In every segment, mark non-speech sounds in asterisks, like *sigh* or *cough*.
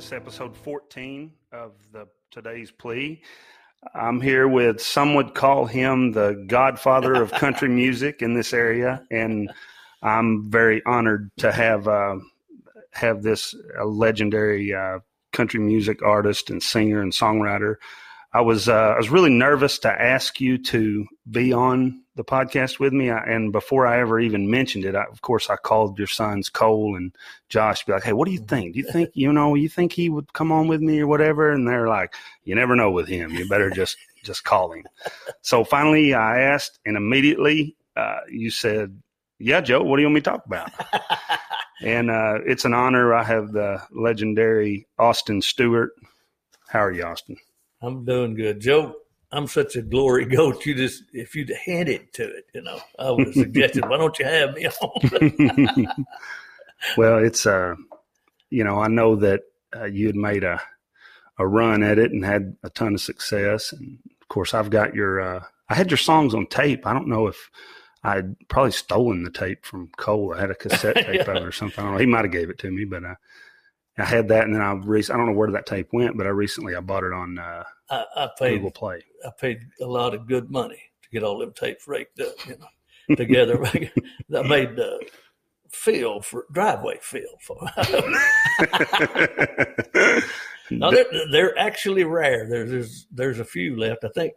This is episode 14 of the today's plea. I'm here with some would call him the godfather of country *laughs* music in this area, and I'm very honored to have uh, have this uh, legendary uh, country music artist and singer and songwriter. I was uh, I was really nervous to ask you to be on the podcast with me, I, and before I ever even mentioned it, I, of course, I called your sons Cole and Josh. Be like, hey, what do you think? Do you think you know? You think he would come on with me or whatever? And they're like, you never know with him. You better just *laughs* just call him. So finally, I asked, and immediately uh, you said, yeah, Joe, what do you want me to talk about? and uh, it's an honor. I have the legendary Austin Stewart. How are you, Austin? I'm doing good, Joe. I'm such a glory *laughs* goat. You just, if you'd handed to it, you know, I would have suggested, why don't you have me on? *laughs* well, it's, uh, you know, I know that uh, you had made a, a run at it and had a ton of success. And of course, I've got your, uh, I had your songs on tape. I don't know if I'd probably stolen the tape from Cole. I had a cassette *laughs* tape yeah. of it or something. I don't know. He might have gave it to me, but uh, I had that, and then I re- I don't know where that tape went, but I recently I bought it on uh, I, I paid, Google Play. I paid a lot of good money to get all them tapes raked up, you know, together. *laughs* I made the fill for driveway fill for. *laughs* no, they're, they're, actually rare. There's, there's there's a few left. I think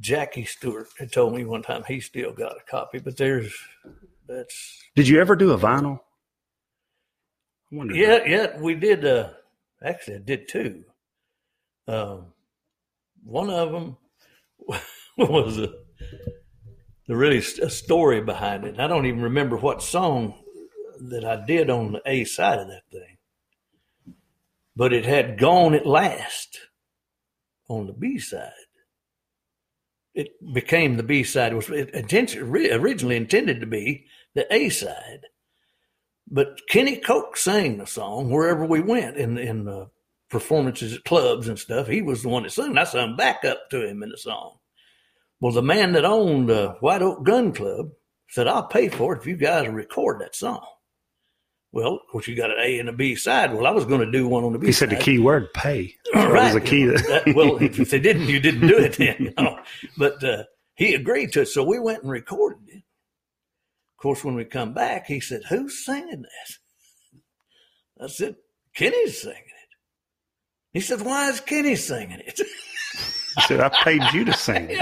Jackie Stewart had told me one time he still got a copy, but there's that's. Did you ever do a vinyl? Yeah, that. yeah, we did. Uh, actually, I did two. Um, one of them *laughs* was a, the really a story behind it. I don't even remember what song that I did on the A side of that thing, but it had gone at last on the B side. It became the B side. It was originally intended to be the A side but Kenny Koch sang the song wherever we went in in the performances at clubs and stuff. He was the one that sang. I sung back up to him in the song. Well, the man that owned the White Oak Gun Club said, "I'll pay for it if you guys record that song." Well, of course, you got an A and a B side. Well, I was going to do one on the B. He said side. the key word "pay." *laughs* That right. was the key. that, *laughs* well, if they didn't, you didn't do it then. You know? But uh, he agreed to it, so we went and recorded it. Of course, when we come back, he said, Who's singing this? I said, Kenny's singing it. He said, Why is Kenny singing it? He said, I paid you to sing it.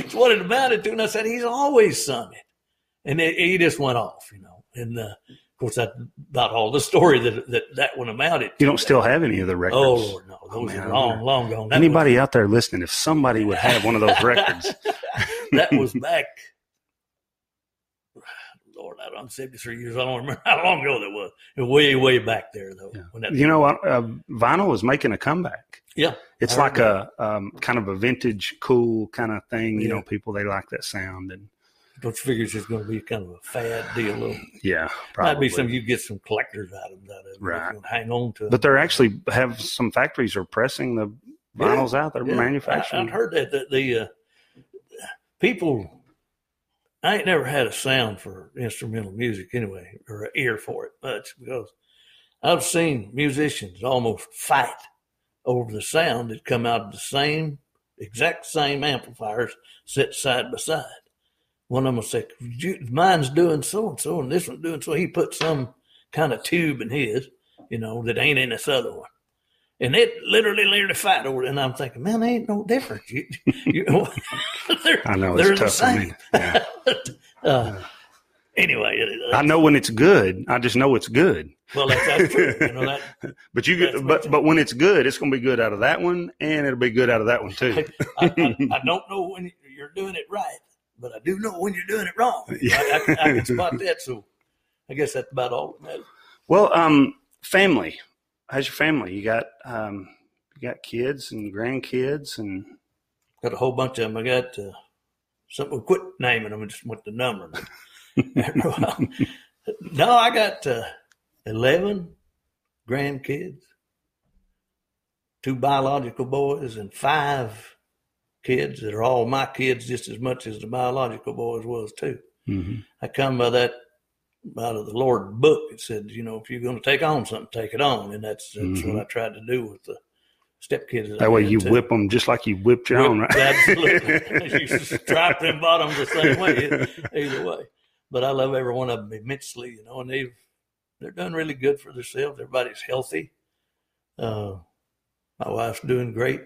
That's what it amounted to. And I said, He's always sung it. And it, he just went off, you know. And uh, of course, that's about all the story that that, that one amounted to. You don't still have any of the records? Oh, Lord, no. Those oh, man, are long, long gone. That Anybody was, out there listening, if somebody would have one of those records. *laughs* that was back I'm 73 years. I don't remember *laughs* how long ago that was. It was way, way back there, though. Yeah. you know, uh, vinyl is making a comeback. Yeah, it's like a um, kind of a vintage, cool kind of thing. You know, people they like that sound, and don't you figure it's just going to be kind of a fad deal? Yeah, probably. might be some you get some collectors items out of it. Right, hang on to. But they're actually have some factories are pressing the vinyls yeah. out. They're yeah. manufacturing. I, I heard that the, the uh, people I ain't never had a sound for instrumental music anyway, or an ear for it much because I've seen musicians almost fight over the sound that come out of the same exact same amplifiers set side by side. One of them will say, "Mine's doing so and so, and this one's doing so." He put some kind of tube in his, you know, that ain't in this other one and it literally literally fight over it. And I'm thinking, man, they ain't no different. You, you *laughs* I know it's tough for me. Yeah. *laughs* uh, anyway, I know when it's good. I just know it's good. Well, that's, that's true. You know, that, *laughs* but you get, but but when it's good, it's going to be good out of that one, and it'll be good out of that one too. I, I, I, *laughs* don't know when you're doing it right, but I do know when you're doing it wrong. Yeah. I, I, I can spot that. So I guess that's about all that. Well, um, family how's your family? You got um, you got kids and grandkids and got a whole bunch of them. I got uh, something. Quit naming them. and just went to the number. *laughs* *laughs* no, I got uh, eleven grandkids, two biological boys, and five kids that are all my kids just as much as the biological boys was too. Mm-hmm. I come by that out of the Lord book. It said, you know, if you're going to take on something, take it on, and that's that's Mhm. what I tried to do with the stepkids. That way you to- whip them just like you whipped your own, right? *laughs* Absolutely, *laughs* *laughs* you strap them bottoms the same way, either way. But I love every one of them immensely, you know, and they've they're done really good for themselves. Everybody's healthy. Uh, my wife's doing great.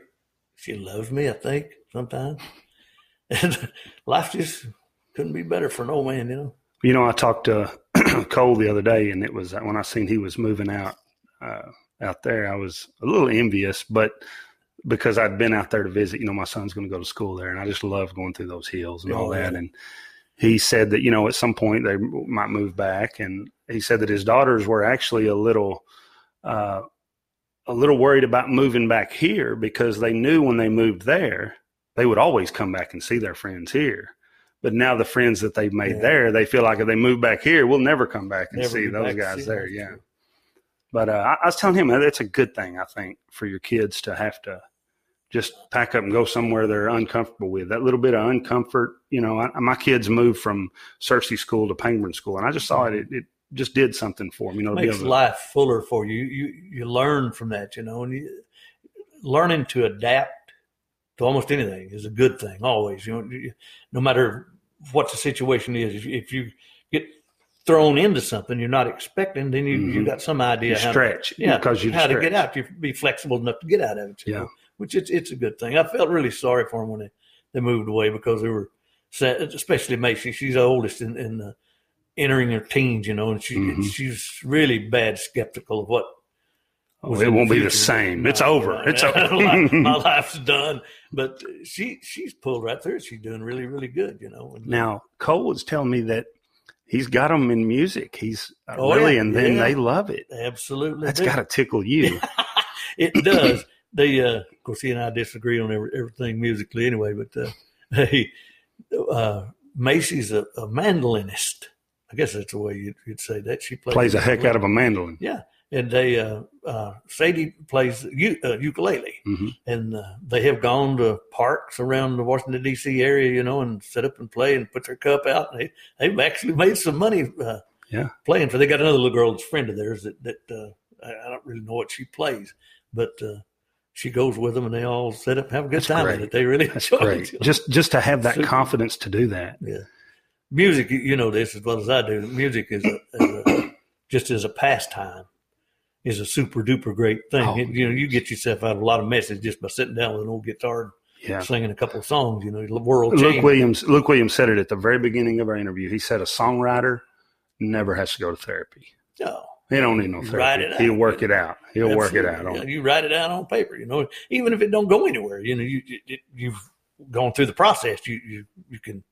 She loves me, I think, sometimes. And life just couldn't be better for no man, you know. You know, I talked to *clears throat* Cole the other day, and it was when I seen he was moving out uh, out there. I was a little envious, but because I'd been out there to visit, you know, my son's going to go to school there, and I just love going through those hills and all Oh, that. yeah. And he said that you know at some point they might move back, and he said that his daughters were actually a little. Uh, a little worried about moving back here because they knew when they moved there, they would always come back and see their friends here. But now the friends that they've made Yeah. there, they feel like if they move back here, we'll never come back and Never see those back guys see there. Yeah. But uh, I, I was telling him that's a good thing, I think, for your kids to have to just pack up and go somewhere they're uncomfortable with. That little bit of uncomfort, you know, I, my kids moved from Searcy School to Pangburn School, and I just saw it. It, it just did something for me. You know, makes to- life fuller for you. You you learn from that, you know, and you, learning to adapt to almost anything is a good thing. Always, you know, no matter what the situation is. If, you- if you thrown into something you're not expecting, then you you Mhm. got some idea you how to, stretch yeah, because you how to get out. You be flexible enough to get out of it. You Yeah. which it's it's a good thing. I felt really sorry for them when they, they moved away because they were especially Macy. She's the oldest in, in the entering her teens, you know, and she Mhm. she's really bad skeptical of what. Oh, it won't be the same. It's over. It's *laughs* my over. My *laughs* life's done. But she she's pulled right through. She's doing really really good, you know. And, Now, Cole was telling me that he's got them in music. He's uh, Oh, really, yeah. and then Yeah. they love it. absolutely, That's got to tickle you. *laughs* it does. They, uh, of course, he and I disagree on every, everything musically anyway, but uh, *laughs* he, uh, Macy's a, a mandolinist. I guess that's the way you'd, you'd say that. She plays, Plays a heck out of a mandolin. Yeah. And they, uh, uh, Sadie plays u- uh, ukulele, Mhm. and uh, they have gone to parks around the Washington D.C. area, you know, and set up and play and put their cup out. And they they've actually made some money, uh, Yeah. playing for. They got another little girl that's friend of theirs that that uh, I, don't really know what she plays, but uh, she goes with them, and they all set up and have a good That's time great. with it. They really *laughs* That's enjoy great. it. Just just to have that Super. confidence to do that. Yeah. Music, you- you know this as well as I do. Music is, a, is a, just as a pastime is a super duper great thing. Oh. It- you know, you get yourself out of a lot of messes just by sitting down with an old guitar Yeah. singing a couple of songs. You know, the world Luke changed. Williams. Luke Williams said it at the very beginning of our interview. He said a songwriter never has to go to therapy. No, He don't need no You therapy. write it out. He'll work it out. He'll work it out. On Yeah, you write it out on paper. You know, even if it don't go anywhere, you know, you, you you've gone through the process. You you you can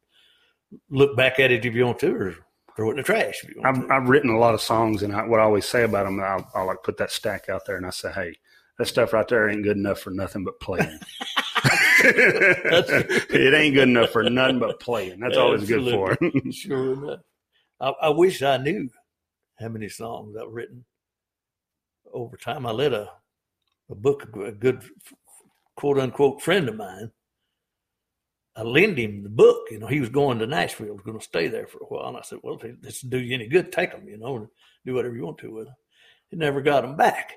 look back at it if you want to, or throw it in the trash if you want I've. I've written a lot of songs, and I, what I always say about them, I'll, I'll like put that stack out there, and I say, "Hey, that stuff right there ain't good enough for nothing but playing. *laughs* *laughs* it ain't good enough for nothing but playing. That's all it's good for." *laughs* sure enough. I, I wish I knew how many songs I've written over time. I let a a book, a good quote unquote friend of mine. I lent him the book. You know, he was going to Nashville, was going to stay there for a while, and I said, "Well, if this do you any good, take them. You know, and do whatever you want to with them." He never got them back,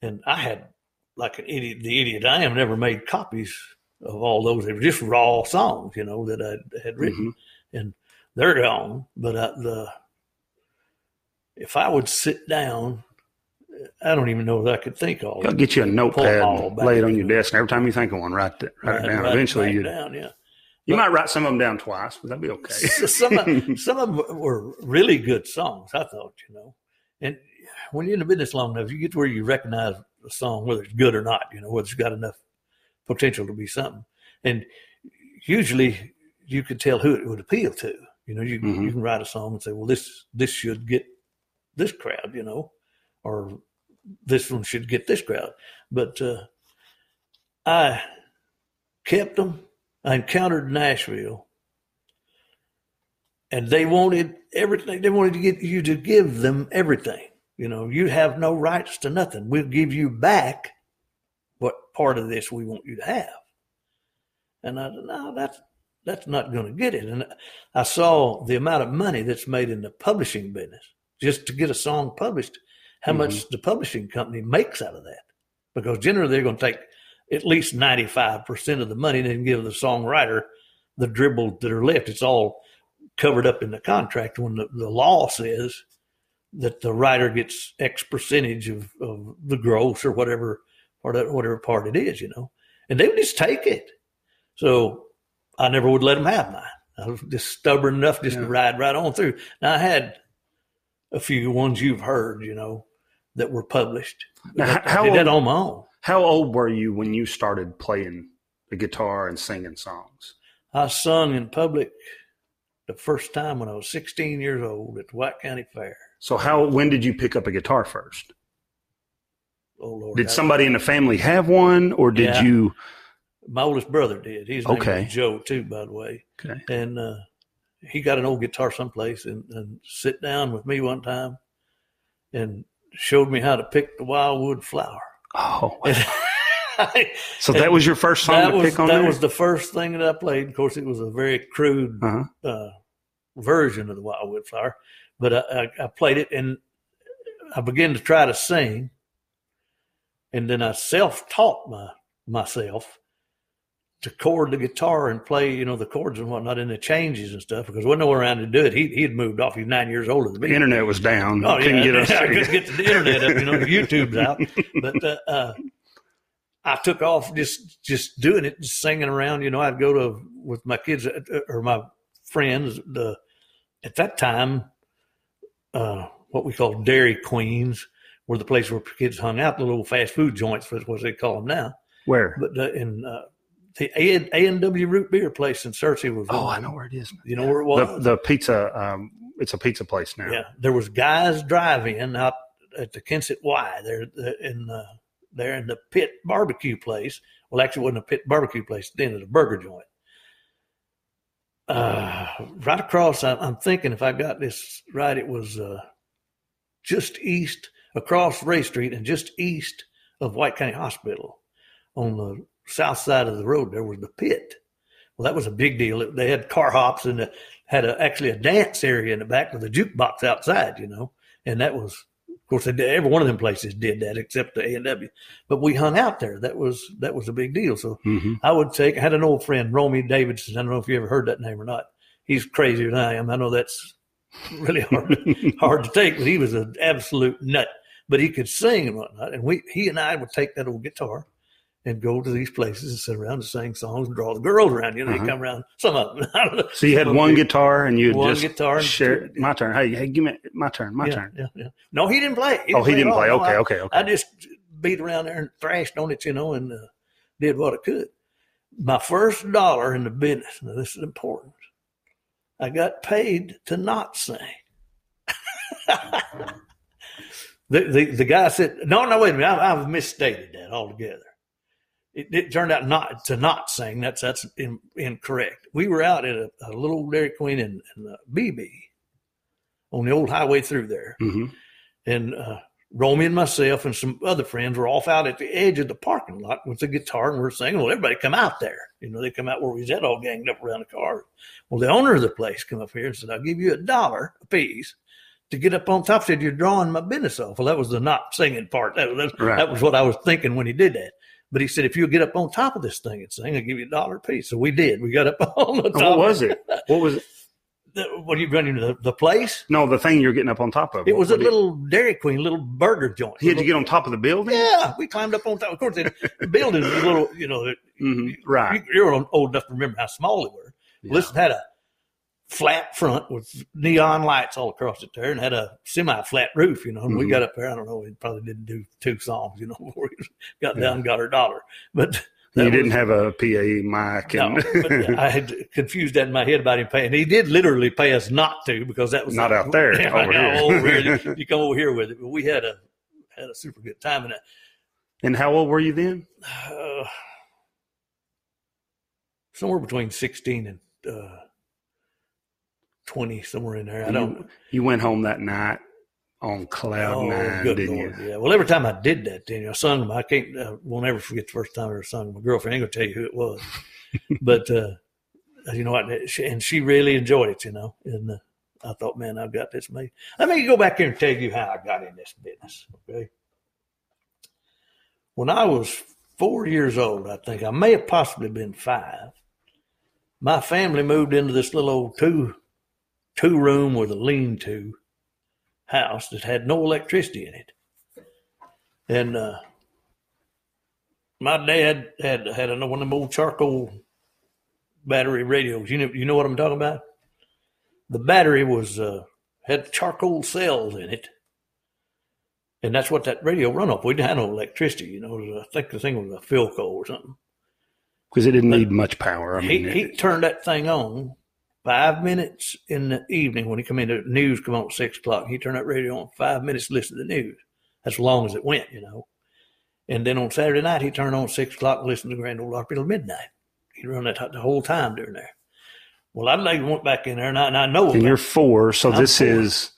and I had like an idiot, the idiot I am, never made copies of all those. They were just raw songs, you know, that I had written Mhm. and they're gone. But uh, the if I would sit down, I don't even know if I could think all. I'll get you a notepad, all and back, lay it on your desk, and every time you think of one, write it, write it down. Eventually, you down, yeah. You might write some of them down twice, but that'd be okay. *laughs* Some of, *laughs* some of them were really good songs. I thought, you know, and when you're in the business long enough, you get to where you recognize a song whether it's good or not. You know, whether it's got enough potential to be something. And usually, you could tell who it would appeal to. You know, you Mhm. you can write a song and say, well, this this should get this crowd. You know, or this one should get this crowd. But uh, I kept them. I encountered Nashville and they wanted everything. They wanted to get you to give them everything. You know, you have no rights to nothing. We'll give you back what part of this we want you to have. And I said, no, that's that's not going to get it. And I saw the amount of money that's made in the publishing business just to get a song published, how mm-hmm. much the publishing company makes out of that. Because generally they're going to take at least 95% of the money and then give the songwriter the dribbles that are left. It's all covered up in the contract when the, the law says that the writer gets X percentage of, of the gross or whatever part of, whatever part it is, you know, and they would just take it. So I never would let them have mine. I was just stubborn enough just yeah. to ride right on through. Now I had a few ones you've heard, you know, that were published. Now, how I did old, that on my own. How old were you when you started playing the guitar and singing songs? I sung in public the first time when I was 16 years old at the White County Fair. So how when did you pick up a guitar first? Oh Lord! Did somebody in the family have one, or did yeah. you? My oldest brother did. He's okay. Joe too, by the way. Okay. And uh, he got an old guitar someplace and, and sit down with me one time, and showed me how to pick the wildwood flower. Oh. So that was your first song to was, pick on. That was the first thing that I played. Of course, it was a very crude uh-huh. uh, version of the Wildwood Flower, but I, I, I played it and I began to try to sing, and then I self-taught my myself to chord the guitar and play, you know, the chords and whatnot and the changes and stuff because wasn't nowhere around to do it. He he'd moved off. He's nine years older than me. The internet was down. Oh, couldn't yeah, get us. *laughs* I couldn't get the internet up. You know, *laughs* YouTube's out. But uh, uh, I took off just just doing it, just singing around. You know, I'd go to with my kids uh, or my friends. The at that time, uh, what we call Dairy Queens were the place where kids hung out. The little fast food joints, was what they call them now. Where? But uh, in uh, the A and W root beer place in Searcy was. Oh, I know where it is. You know where it was? The, the pizza. Um, it's a pizza place now. Yeah, there was guys drive-in out at the Kensett Y there in uh, there in the pit barbecue place. Well, actually, it wasn't a pit barbecue place then; it was a burger joint. Uh, right across, I, am thinking if I got this right, it was uh, just east across Ray Street and just east of White County Hospital on the south side of the road. There was the pit. Well, that was a big deal. They had car hops and had a, actually a dance area in the back with a jukebox outside, you know, and that was of course, they did, every one of them places did that except the A and W. But we hung out there. That was that was a big deal. So mm-hmm. I would take. I had an old friend, Romy Davidson. I don't know if you ever heard that name or not. He's crazier than I am. I know that's really hard *laughs* hard to take, but he was an absolute nut. But he could sing and whatnot. And we he and I would take that old guitar and go to these places and sit around and sing songs and draw the girls around. You know, uh-huh. they come around. Some of them. *laughs* so you had one guitar and you one just guitar share my turn. Hey, hey, give me my turn. My yeah, turn. Yeah, yeah. No, he didn't play. He didn't oh, he didn't play. Okay, I, okay, okay. I just beat around there and thrashed on it, you know, and uh, did what I could. My first dollar in the business. Now this is important. I got paid to not sing. *laughs* the, the the guy said, "No, no, wait a minute. I, I've misstated that altogether." It, it, turned out not to not sing. That's that's in, incorrect. We were out at a, a little Dairy Queen in, in Beebe on the old highway through there, mm-hmm. and uh, Romy and myself and some other friends were off out at the edge of the parking lot with the guitar, and we're singing. Well, everybody come out there. You know, they come out where we was at, all ganged up around the car. Well, the owner of the place come up here and said, "I'll give you a dollar a piece." To get up on top, said you're drawing my business off. Well, that was the not singing part. That, that, right. that was what I was thinking when he did that. But he said, if you get up on top of this thing and sing, I'll give you a dollar a piece. So we did. We got up *laughs* on the top. What was it? What was it? *laughs* The, what are you running the, the place? No, the thing you're getting up on top of. It was a little Dairy Queen, little burger joint. You had to get on top of the building. Yeah, we climbed up on top. Of course, the, *laughs* building was a little, you know, mm-hmm. right. You, are old enough to remember how small they were. Yeah. Listen, had a flat front with neon lights all across it there and had a semi flat roof, you know. And mm-hmm. we got up there, I don't know, we probably didn't do two songs, you know, *laughs* before we got down and got our dollar. But you didn't have a PA mic. And... no, I had confused that in my head about him paying. He did literally pay us not to because that was not out there. *laughs* Yeah, over here. over here. *laughs* You come over here with it. But we had a had a super good time in it. And how old were you then? *sighs* Uh, somewhere between sixteen and uh, 20 somewhere in there. I don't. You, you went home that night on cloud oh, nine, didn't Lord, you? Yeah. Well, every time I did that, then I sung them. I can't. I won't ever forget the first time I ever sung. My girlfriend ain't gonna tell you who it was, *laughs* but uh, you know, what? and she really enjoyed it, you know. And uh, I thought, man, I've got this made. Let me go back here and tell you how I got in this business. Okay. When I was four years old, I think I may have possibly been five. My family moved into this little old two two room with a lean to house that had no electricity in it. And uh, my dad had had one of them old charcoal battery radios. You know, you know what I'm talking about. The battery was uh, had charcoal cells in it, and that's what that radio run off. We didn't have no electricity. You know, I think the thing was a Philco or something. Because it didn't but need much power. I mean, he, he turned that thing on five minutes in the evening when he come in. The news come on at six o'clock. He turned that radio on five minutes to listen to the news. That's as long as it went, you know. And then on Saturday night, he turned on six o'clock and listened to Grand Ole Opry till midnight. He'd run that the whole time during there. Well, i'd later went back in there, and I, and I know. And you're four, so I'm this four. is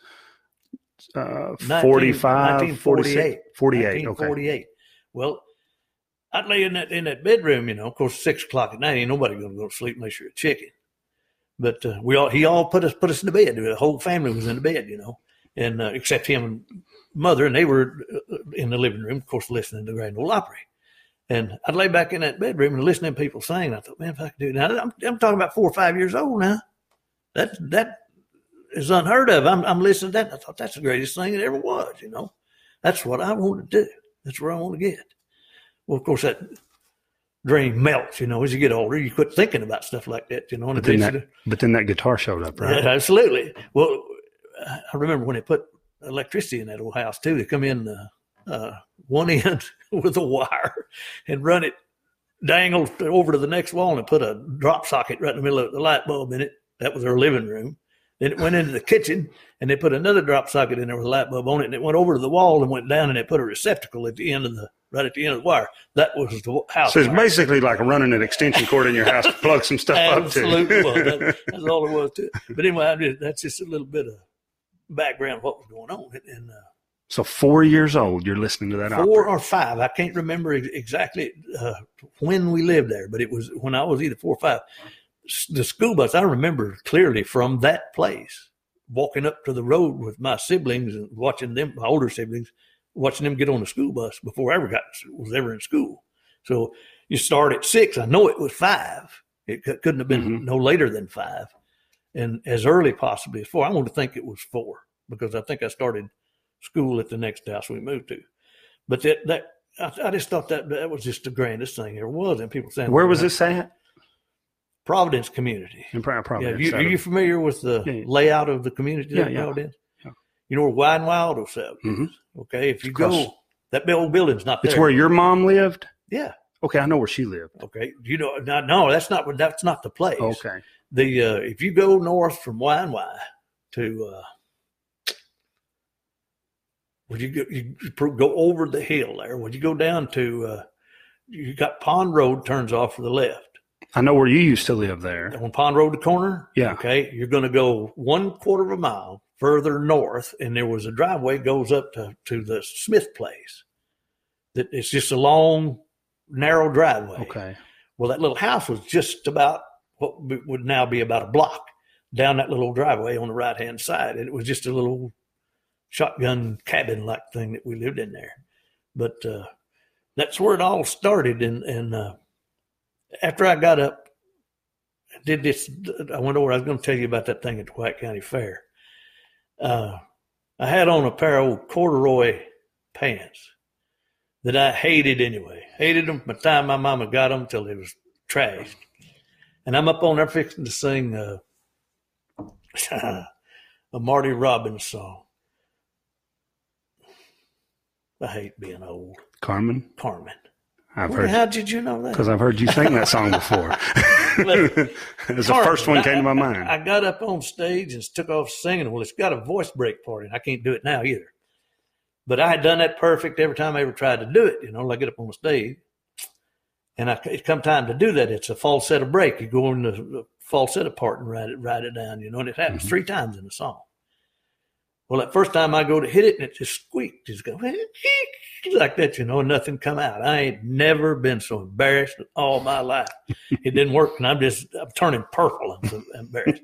uh, 45, 48. 48, okay. Well, I'd lay in that in that bedroom, you know. Of course, six o'clock at night, ain't nobody gonna go to sleep unless you're a chicken. But uh, we all he all put us put us in the bed. The whole family was in the bed, you know, and uh, except him and mother, and they were uh, in the living room, of course, listening to the Grand Ole Opry. And I'd lay back in that bedroom and listen to people sing. I thought, man, if I could do it now, I'm, I'm talking about four or five years old now. That that is unheard of. I'm, I'm listening to that. I thought that's the greatest thing that ever was. You know, that's what I want to do. That's where I want to get. Well, of course, that dream melts. You know, as you get older, you quit thinking about stuff like that. You know, but then that, but then that guitar showed up, right? Yeah, absolutely. Well, I remember when they put electricity in that old house too. They come in uh, uh, one end *laughs* with a wire and run it dangled over to the next wall and put a drop socket right in the middle of the light bulb in it. That was our living room. Then it went into the kitchen and they put another drop socket in there with a light bulb on it and it went over to the wall and went down and they put a receptacle at the end of the right at the end of the wire. That was the house. So it's wire. basically like running an extension cord in your house to plug some stuff up to. Absolutely. that, *laughs* that's all it was to it. But anyway, just, that's just a little bit of background of what was going on. And uh, so four years old, you're listening to that four Opry. or five. I can't remember exactly uh, when we lived there, but it was when I was either four or five. The school bus, I remember clearly from that place, walking up to the road with my siblings and watching them, my older siblings, watching them get on the school bus before I ever got was ever in school. So you start at six. I know it was five. It couldn't have been mm-hmm. no later than five, and as early possibly as four. I want to think it was four because I think I started school at the next house we moved to. But that that I, I just thought that that was just the grandest thing there was. And people saying, "Where was this at?" Providence community. In Providence. Yeah, you, are you familiar with the yeah, yeah. layout of the community yeah, yeah. Providence? You know where and Wild is mm-hmm. Okay, if you go, that old building's not there. It's where your mom lived. Yeah. Okay, I know where she lived. Okay, you know, no, no that's not that's not the place. Okay. The uh, if you go north from and Y to uh, when you go, you go over the hill there, when you go down to, uh, you got Pond Road turns off to the left. I know where you used to live there. On Pond Road, the corner. Yeah. Okay. You're going to go one quarter of a mile further north, and there was a driveway goes up to, to the Smith place. That it's just a long, narrow driveway. Okay. Well, that little house was just about what would now be about a block down that little driveway on the right hand side, and it was just a little shotgun cabin like thing that we lived in there. But uh, that's where it all started. And, and uh, after I got up, did this. I went over. I was going to tell you about that thing at the White County Fair. Uh, I had on a pair of old corduroy pants that I hated anyway. Hated them from the time my mama got them till they was trashed. And I'm up on there fixing to sing uh, *laughs* a Marty Robbins song. I hate being old. Carmen? Carmen. I've heard. How did you know that? *laughs* Because I've heard you sing that song before. *laughs* it's the first one came to my mind. I, I got up on stage and took off singing. Well, it's got a voice break part, and I can't do it now either. But I had done that perfect every time I ever tried to do it. You know, I get up on the stage, and I, it come time to do that. It's a falsetto break. You go in the falsetto part and write it, write it down. You know, and it happens mm-hmm. three times in the song. Well, that first time I go to hit it and it just squeaked, just go *laughs* like that, you know, and nothing come out. I ain't never been so embarrassed in all my life. It didn't work, and I'm just I'm turning purple. I'm so embarrassed.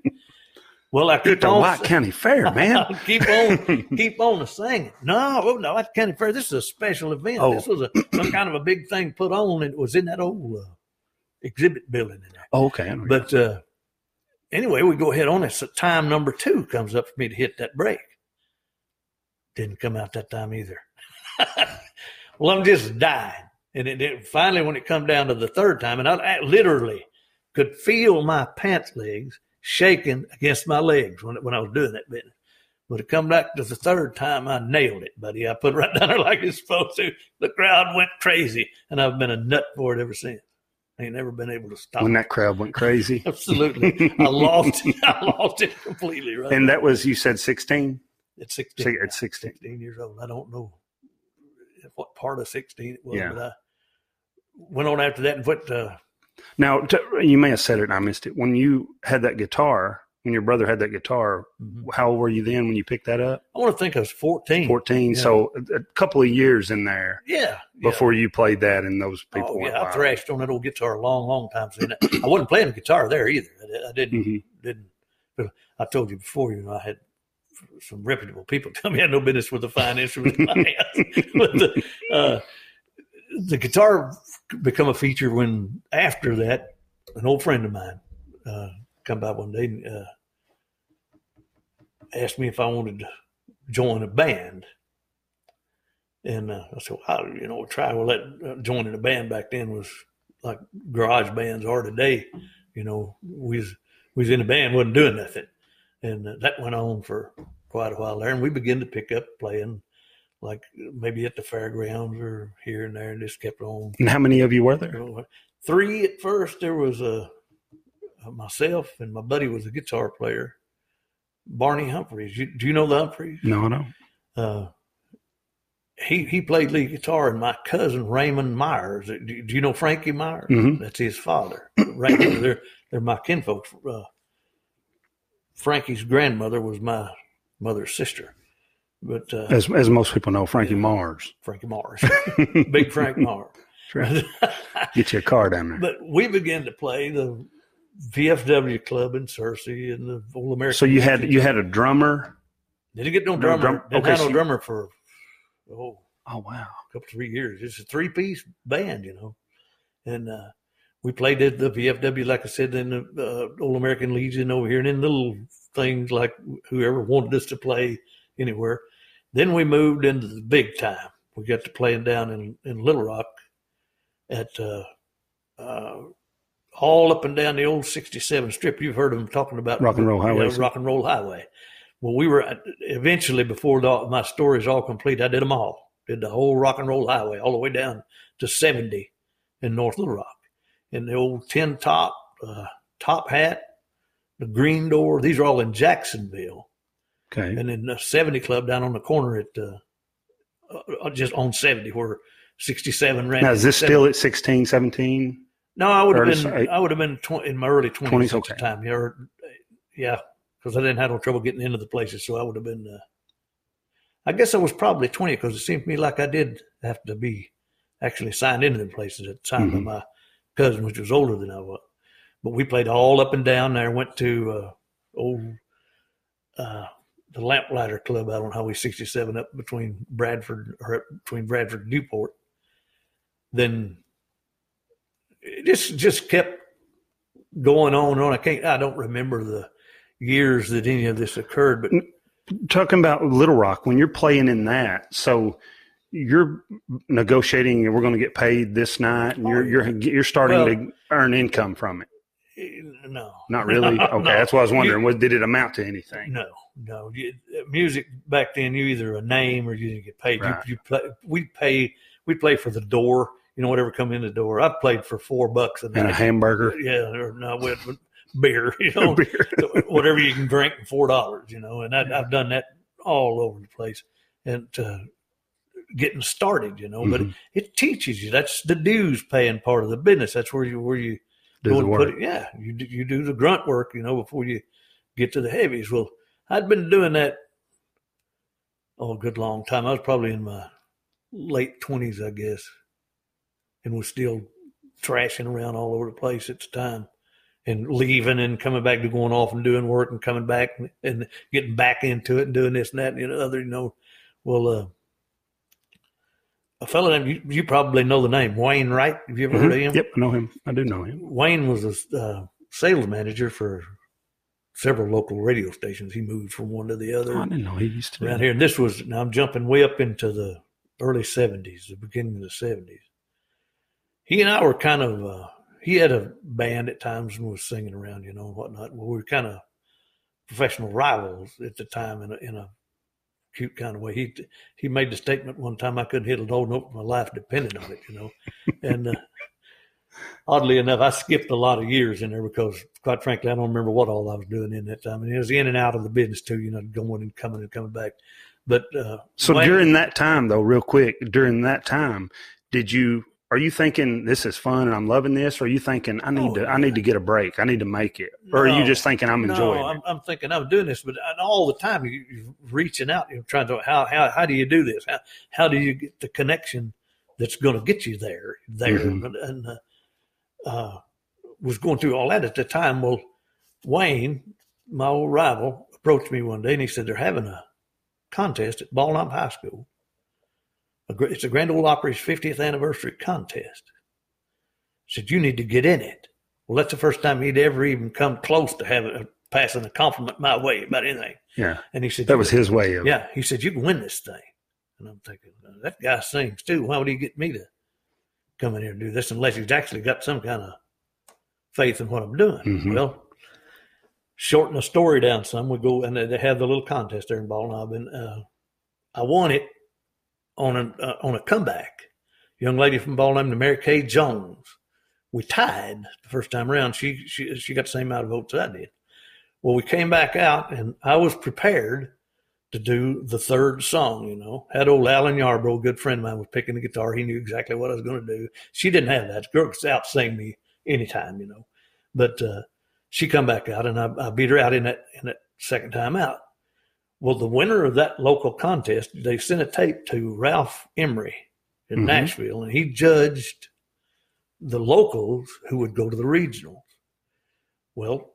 Well, I keep on White County Fair, *laughs* man. keep on *laughs* keep on singing. No, oh, no, White County Fair. This is a special event. Oh. This was a some kind of a big thing put on, and it was in that old uh, exhibit building in there. Oh, okay. But uh, anyway, we go ahead on it. So time number two comes up for me to hit that break. Didn't come out that time either. *laughs* well, I'm just dying. And it, it- finally, when it come down to the third time, and I, I literally could feel my pants legs shaking against my legs when, when I was doing that business. But it come back to the third time, I nailed it, buddy. I put it right *laughs* down there like it's supposed to. The crowd went crazy, and I've been a nut for it ever since. I ain't never been able to stop. when that crowd went crazy. *laughs* Absolutely. I lost it. I lost it completely, right? And that was, you said 16? At 16. At 16. 16 years old. I don't know what part of 16 it was, Yeah. but I went on after that and went uh, Now, t- you may have said it and I missed it. When you had that guitar, when your brother had that guitar, how old were you then when you picked that up? I want to think I was 14. 14. Yeah. So a, couple of years in there Yeah. yeah. before you played that and those people Oh, yeah, I thrashed on that old guitar a long, long time. So I wasn't playing the guitar there either. I, I didn't, Mhm. didn't. But I told you before, you know, I had some reputable people tell me I had no business with a fine instrument but the, uh, the guitar become a feature when after that, an old friend of mine uh, come by one day and uh, asked me if I wanted to join a band. And uh, I said, well, I, you know, try. Well, that uh, joining a band back then was like garage bands are today. You know, we was, we was in a band, wasn't doing nothing. And that went on for quite a while there. And we began to pick up playing like maybe at the fairgrounds or here and there and just kept on. And how many of you were there? Three at first. There was a, myself and my buddy was a guitar player, Barney Humphreys. You, do you know the Humphreys? No, no. uh, he he played lead guitar, and my cousin Raymond Myers. Do, do you know Frankie Myers? Mhm. That's his father. Raymond, *clears throat* they're they're my kinfolk. Uh, Frankie's grandmother was my mother's sister, but uh, As, as most people know, Frankie Mars. Frankie Mars, *laughs* Big Frank Mars. Right. Get you a car down there. but we began to play the VFW club in Searcy and the Old American. So you had you had a drummer. didn't get no no drummer. drum- Didn't okay, have so no drummer for oh Oh wow! A couple three years. It's a three piece band, you know, and uh, we played at the VFW, like I said, in the uh, Old American Legion over here, and in little things like whoever wanted us to play anywhere. Then we moved into the big time. We got to playing down in in Little Rock at uh, uh, all up and down the old 67 strip. You've heard them talking about Rock and Roll Highway. Rock and roll highway. Well, we were eventually before the, my story is all complete. I did them all. Did the whole rock and roll highway all the way down to 70 in North Little Rock, and the old tin top, uh, top hat, the green door. These are all in Jacksonville, Okay. and then the 70 Club down on the corner at uh, uh, just on 70 where 67 ran. Now is this 70. still at 16, 17? No, I would have been. sorry. I would have been tw- in my early twenties 20s, at the time. Yeah, yeah, because I didn't have no trouble getting into the places, so I would have been. Uh, I guess I was probably twenty because it seemed to me like I did have to be actually signed into the places at the time by Mhm. my cousin, which was older than I was. But we played all up and down there. Went to uh, old uh, the Lamplighter Club out on Highway 67 up between Bradford or up between Bradford and Newport. Then it just just kept going on and on. I can't. I don't remember the years that any of this occurred, but Talking about Little Rock, when you're playing in that, so you're negotiating, and we're going to get paid this night, and you're you're you're starting Well- to earn income from it. eh, no, Not really. *laughs* Okay, no. that's what I was wondering. What did it amount to anything? No, no. You, music back then, you either a name or you didn't get paid. Right. You, you play. We pay. We play for the door. You know, whatever come in the door. I played for four bucks a And a hamburger, Yeah, or no, with beer. *laughs* You know, beer. whatever you can drink for four dollars. You know, and I, I've done that all over the place, and uh, getting started. You know, but it, it teaches you. That's the dues paying part of the business. That's where you where you Do the work. put it. Yeah, you do, you do the grunt work. You know, before you get to the heavies. Well, I'd been doing that oh, a good long time. I was probably in my late twenties, I guess, and was still trashing around all over the place at the time and leaving and coming back to going off and doing work and coming back and getting back into it and doing this and that and the other, you know. Well, uh, a fellow named, you, you, probably know the name, Wayne Wright. Have you ever mm-hmm. heard of him? Yep, I know him. I do know him. Wayne was a uh, sales manager for several local radio stations. He moved from one to the other. Oh, I didn't know he used to. Around here. And this was, now I'm jumping way up into the early 70s, the beginning of the 70s. He and I were kind of, uh, he had a band at times and was singing around, you know, and whatnot. Well, we were kind of professional rivals at the time in a, in a cute kind of way. He he made the statement one time I couldn't hit a low note. My life depended on it, you know. and uh, oddly enough, I skipped a lot of years in there because, quite frankly, I don't remember what all I was doing in that time. And it was in and out of the business too, you know, going and coming and coming back. But uh, so during that time, though, real quick, during that time, did you are you thinking this is fun and I'm loving this? Or are you thinking I need oh, to I need to get a break, I need to make it, or no, are you just thinking I'm enjoying no, I'm, it? I'm thinking I'm doing this, but all the time you, are reaching out, you're trying to how how how do you do this? How how do you get the connection that's going to get you there there? Mm-hmm. And uh, uh, was going through all that at the time. Well, Wayne, my old rival, approached me one day and he said they're having a contest at Bald Knob High School it's a Grand Ole Opry's 50th anniversary contest. Said, you need to get in it. Well, that's the first time he'd ever even come close to having a, passing a compliment my way about anything. Yeah. And he said, that was his way of Yeah. He said, you can win this thing. And I'm thinking, that guy sings too. Why would he get me to come in here and do this unless he's actually got some kind of faith in what I'm doing? Mm-hmm. Well, shorten the story down some, we go and they have the little contest there in Bald Knob, and uh, I won it on a uh, on a comeback. Young lady from Ball named Mary Kay Jones. We tied the first time around. She she she got the same amount of votes I did. Well, we came back out, and I was prepared to do the third song. You know, had old Alan Yarbrough, a good friend of mine, was picking the guitar. He knew exactly what I was going to do. She didn't have that. The girl could out sing me anytime, you know. But uh, she come back out, and I, I beat her out in that in that second time out. Well, the winner of that local contest, they sent a tape to Ralph Emery in mm-hmm. Nashville, and he judged the locals who would go to the regionals. Well,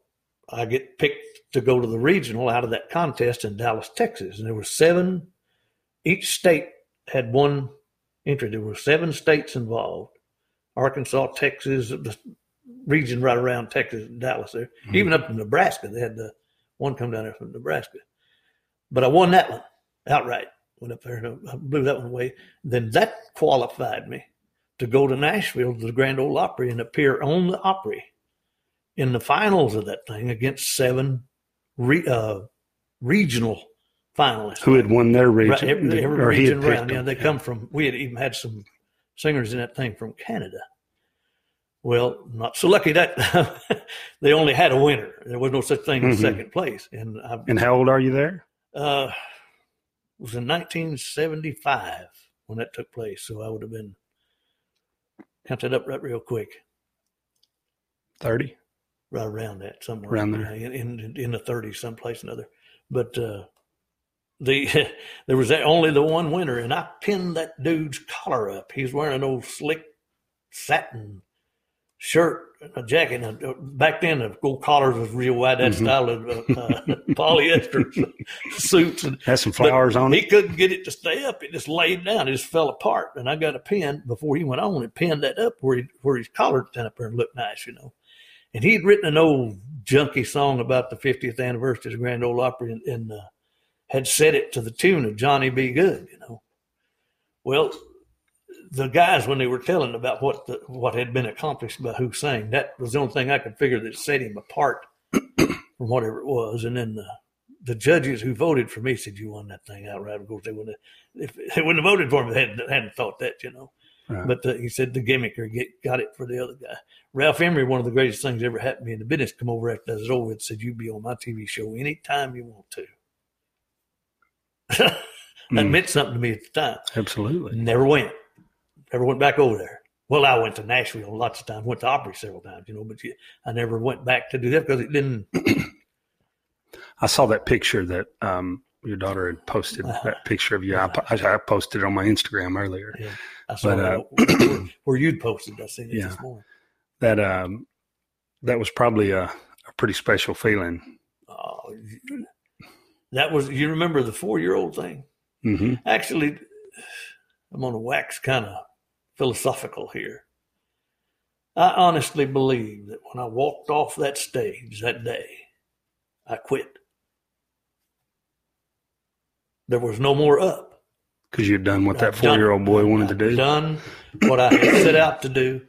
I get picked to go to the regional out of that contest in Dallas, Texas, and there were seven. Each state had one entry. There were seven states involved: Arkansas, Texas, the region right around Texas, and Dallas. There, mm-hmm. even up in Nebraska, they had the one come down there from Nebraska. But I won that one outright. Went up there and I blew that one away. Then that qualified me to go to Nashville to the Grand Ole Opry and appear on the Opry in the finals of that thing against seven re, uh, regional finalists who had won their region. Right, every, every region around. Yeah, they come from. We had even had some singers in that thing from Canada. Well, not so lucky that *laughs* they only had a winner. There was no such thing as mm-hmm. second place. And I, and how old are you there? Uh, it was in 1975 when that took place. So I would have been, count that up right real quick. 30? Right around that, somewhere. Around there. In, in, in the 30s, someplace or another. But uh, the *laughs* there was only the one winner, and I pinned that dude's collar up. He's wearing an old slick satin shirt, a jacket. And uh, back then, the gold collars was real wide. That mm-hmm. style of uh, uh polyester *laughs* suits. And, Had some flowers on it. He couldn't get it to stay up. It just laid down. It just fell apart. And I got a pin before he went on and pinned that up where he, where his collar stand up there and looked nice, you know. And he'd written an old junky song about the 50th anniversary of the Grand Ole Opry and, and uh, had set it to the tune of Johnny B. Goode, you know. Well, the guys when they were telling about what the, what had been accomplished by Hussein, that was the only thing I could figure that set him apart *clears throat* from whatever it was. And then the the judges who voted for me said you won that thing outright. Of course, they wouldn't have, if they wouldn't have voted for me. They hadn't, hadn't thought that, you know. Right. But the, he said the gimmicker get, got it for the other guy. Ralph Emery, one of the greatest things ever happened to me in the business, come over after I was over and said, you'd be on my TV show anytime you want to." *laughs* that mm. meant something to me at the time. Absolutely. Never went never went back over there. Well, I went to Nashville lots of times, went to Opry several times, you know, but I never went back to do that because it didn't. *clears throat* I saw that picture that um, your daughter had posted that picture of you. I, I posted it on my Instagram earlier. Yeah, I saw But, uh, where, *clears throat* where you'd posted. I seen it Yeah. this morning. That um, that was probably a, a pretty special feeling. Oh, that was. You remember the four year old thing? hmm Actually, I'm on to wax kind of philosophical here. I honestly believe that when I walked off that stage that day, I quit. There was no more up. Because you'd done what that four year old boy wanted to I've do. Done what I had set out to do,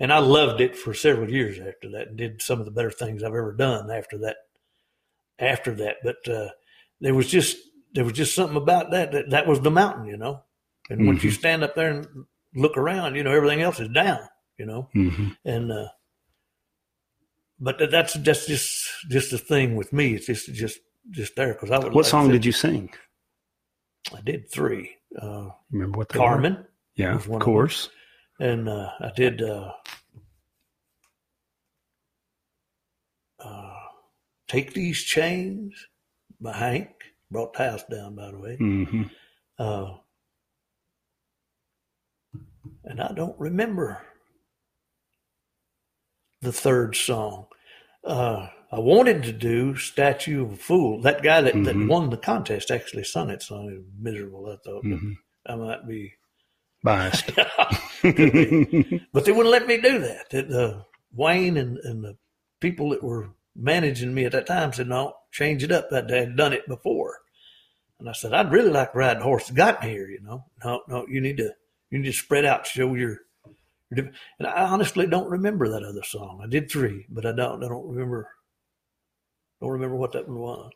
and I loved it for several years after that, and did some of the better things I've ever done after that. After that, but uh, there was just there was just something about that that, that was the mountain, you know. And once you Mm-hmm. stand up there and look around, you know everything else is down, you know. hmm And uh, but that's that's just just the thing with me. It's just just just there because I would. What song did you sing? I did three. Uh, Remember what they were? Carmen. Yeah, was of one of course. and uh, I did uh, uh, take these chains by Hank. Brought the house down, by the way. hmm Uh, and I don't remember the third song. Uh, I wanted to do "Statue of a Fool." That guy that, that Mhm. won the contest actually sung it song. It was miserable. I thought but hmm I might be Biased. *laughs* but they wouldn't let me do that. That uh, Wayne and, and the people that were managing me at that time said, "No, change it up." That they had done it before, and I said, "I'd really like to ride the horse that got me here." You know, no, no, you need to you need to spread out, show your. your And I honestly don't remember that other song. I did three, but I don't. I don't remember. Don't remember what that one was.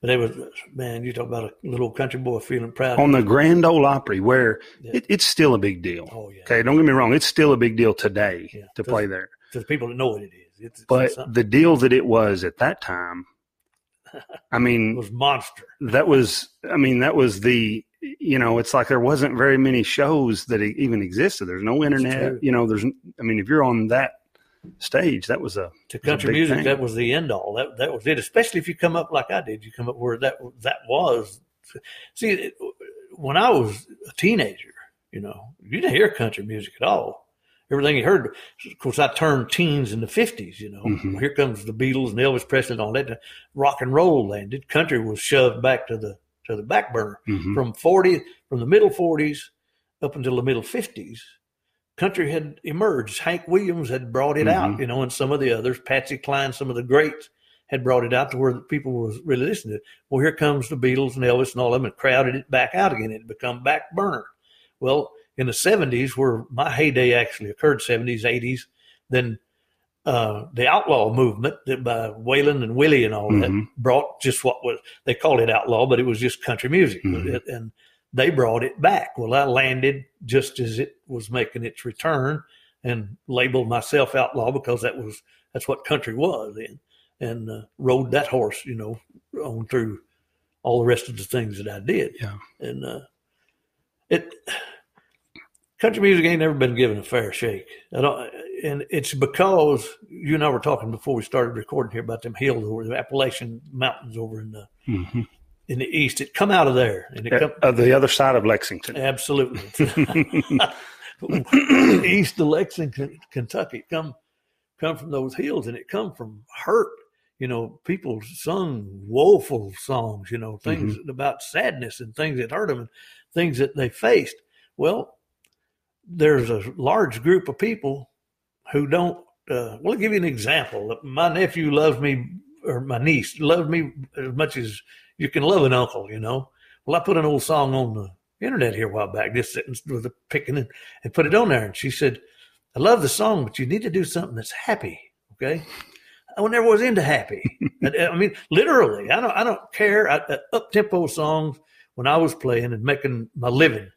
But it was man. You talk about a little country boy feeling proud. On the Grand Ole Opry, where Yeah. it, it's still a big deal. oh yeah, Okay, don't get me wrong; it's still a big deal today Yeah. to play there. to the people that know what it is. It's, it's But something. the deal that it was at that time, I *laughs* it mean, was monster. that was, I mean, that was the, you know, it's like there wasn't very many shows that even existed. There's no internet, you know. There's, I mean, if you're on that stage, that was a to a country big music, thing. that was the end all. That that was it. Especially if you come up like I did, you come up where that that was. See, it, when I was a teenager, you know, you didn't hear country music at all. Everything you heard, of course, I turned teens in the fifties. You know, Mhm. here comes the Beatles and Elvis Presley and all that. Rock and roll landed. Country was shoved back to the to the back burner. Mhm. from 40 from the middle 40s up until the middle 50s country had emerged. Hank williams had brought it out Mhm. you know and some of the others patsy cline some of the greats had brought it out to where people were really listening to it. Well here comes the beatles and elvis and all of them and crowded it back out again. It become back burner. Well in the 70s where my heyday actually occurred 70s 80s then uh, the outlaw movement that by Waylon and Willie and all that Mhm. brought just what was they called it outlaw, but it was just country music, Mhm. It- and they brought it back. Well, I landed just as it was making its return, and labeled myself outlaw because that was that's what country was then, and uh, rode that horse, you know, on through all the rest of the things that I did, Yeah. and uh, it country music ain't never been given a fair shake. I don't, and it's because you and I were talking before we started recording here about them hills over the Appalachian Mountains over in the Mhm. in the east. It come out of there, and it Uh, come, uh, the other side of Lexington. absolutely *laughs* *laughs* east of Lexington, Kentucky. It come come from those hills, and it come from hurt. You know, people sung woeful songs. You know, things about sadness and things that hurt them, and things that they faced. Well, there's a large group of people who don't. Uh, well, I'll give you an example. My nephew loves me, or my niece loves me as much as you can love an uncle. You know. Well, I put an old song on the internet here a while back, just sitting with a picking and, and put it on there. And she said, I love the song, but you need to do something that's happy. Okay. I never was into happy. *laughs* I, I mean, literally, I don't, I don't care. I, uh, up tempo songs when I was playing and making my living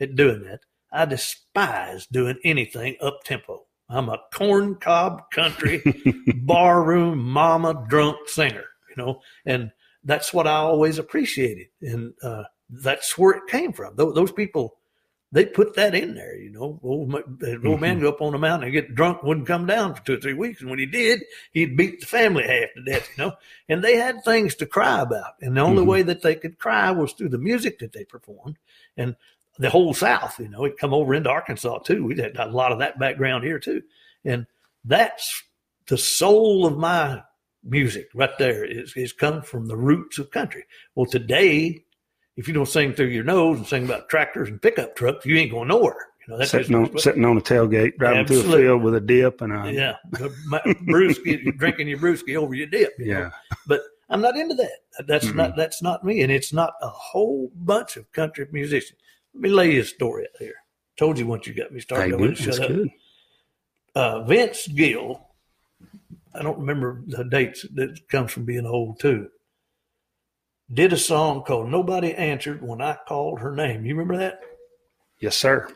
at doing that, I despise doing anything up tempo. I'm a corn cob country *laughs* barroom mama drunk singer, you know, and that's what I always appreciated. And, uh, that's where it came from. Those, those people they put that in there, you know. Old, old man go up on the mountain and get drunk, wouldn't come down for two or three weeks. And when he did, he'd beat the family half to death, you know. And they had things to cry about. And the only Mhm. way that they could cry was through the music that they performed. And the whole South, you know, it come over into Arkansas too. We had a lot of that background here too. And that's the soul of my music right there is, is come from the roots of country. Well, today, if you don't sing through your nose and sing about tractors and pickup trucks, you ain't going nowhere. You know, that's sitting on sitting on a tailgate, driving through a field with a dip and a yeah, my- brewski, *laughs* drinking your brewski over your dip. you know. yeah. but I'm not into that. That's Mm-mm. not that's not me, and it's not a whole bunch of country musicians. Let me lay you a story out here. Told you once you got me started, I wouldn't That's shut up. good. Uh, Vince Gill, I don't remember the dates. That comes from being old too. Did a song called "Nobody Answered When I Called Her Name." You remember that? Yes, sir.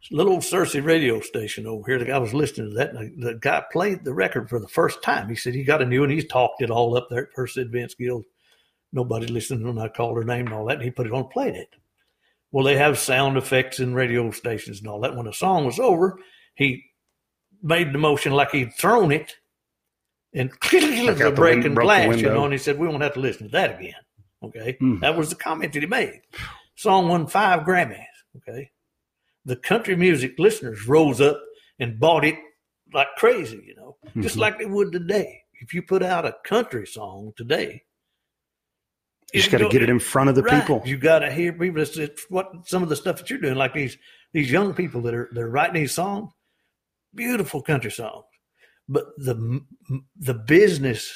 It's a little old Searcy radio station over here. The guy was listening to that, and the, guy played the record for the first time. He said he got a new one. He's talked it all up there. At first said Vince Gill, nobody listened when I called her name and all that, and he put it on, played it. Well, they have sound effects in radio stations and all that. When the song was over, he made the motion like he'd thrown it, and *laughs* the break and blast, you know. And he said we won't have to listen to that again. Okay, Hmm. that was the comment that he made. Song won five Grammys. Okay, the country music listeners rose up and bought it like crazy, you know, *laughs* just Mhm. like they would today. If you put out a country song today, You just got to get it in front of the Right. people. You got to hear people. It's, it's what some of the stuff that you're doing, like these these young people that are they're writing these songs, beautiful country songs, but the the business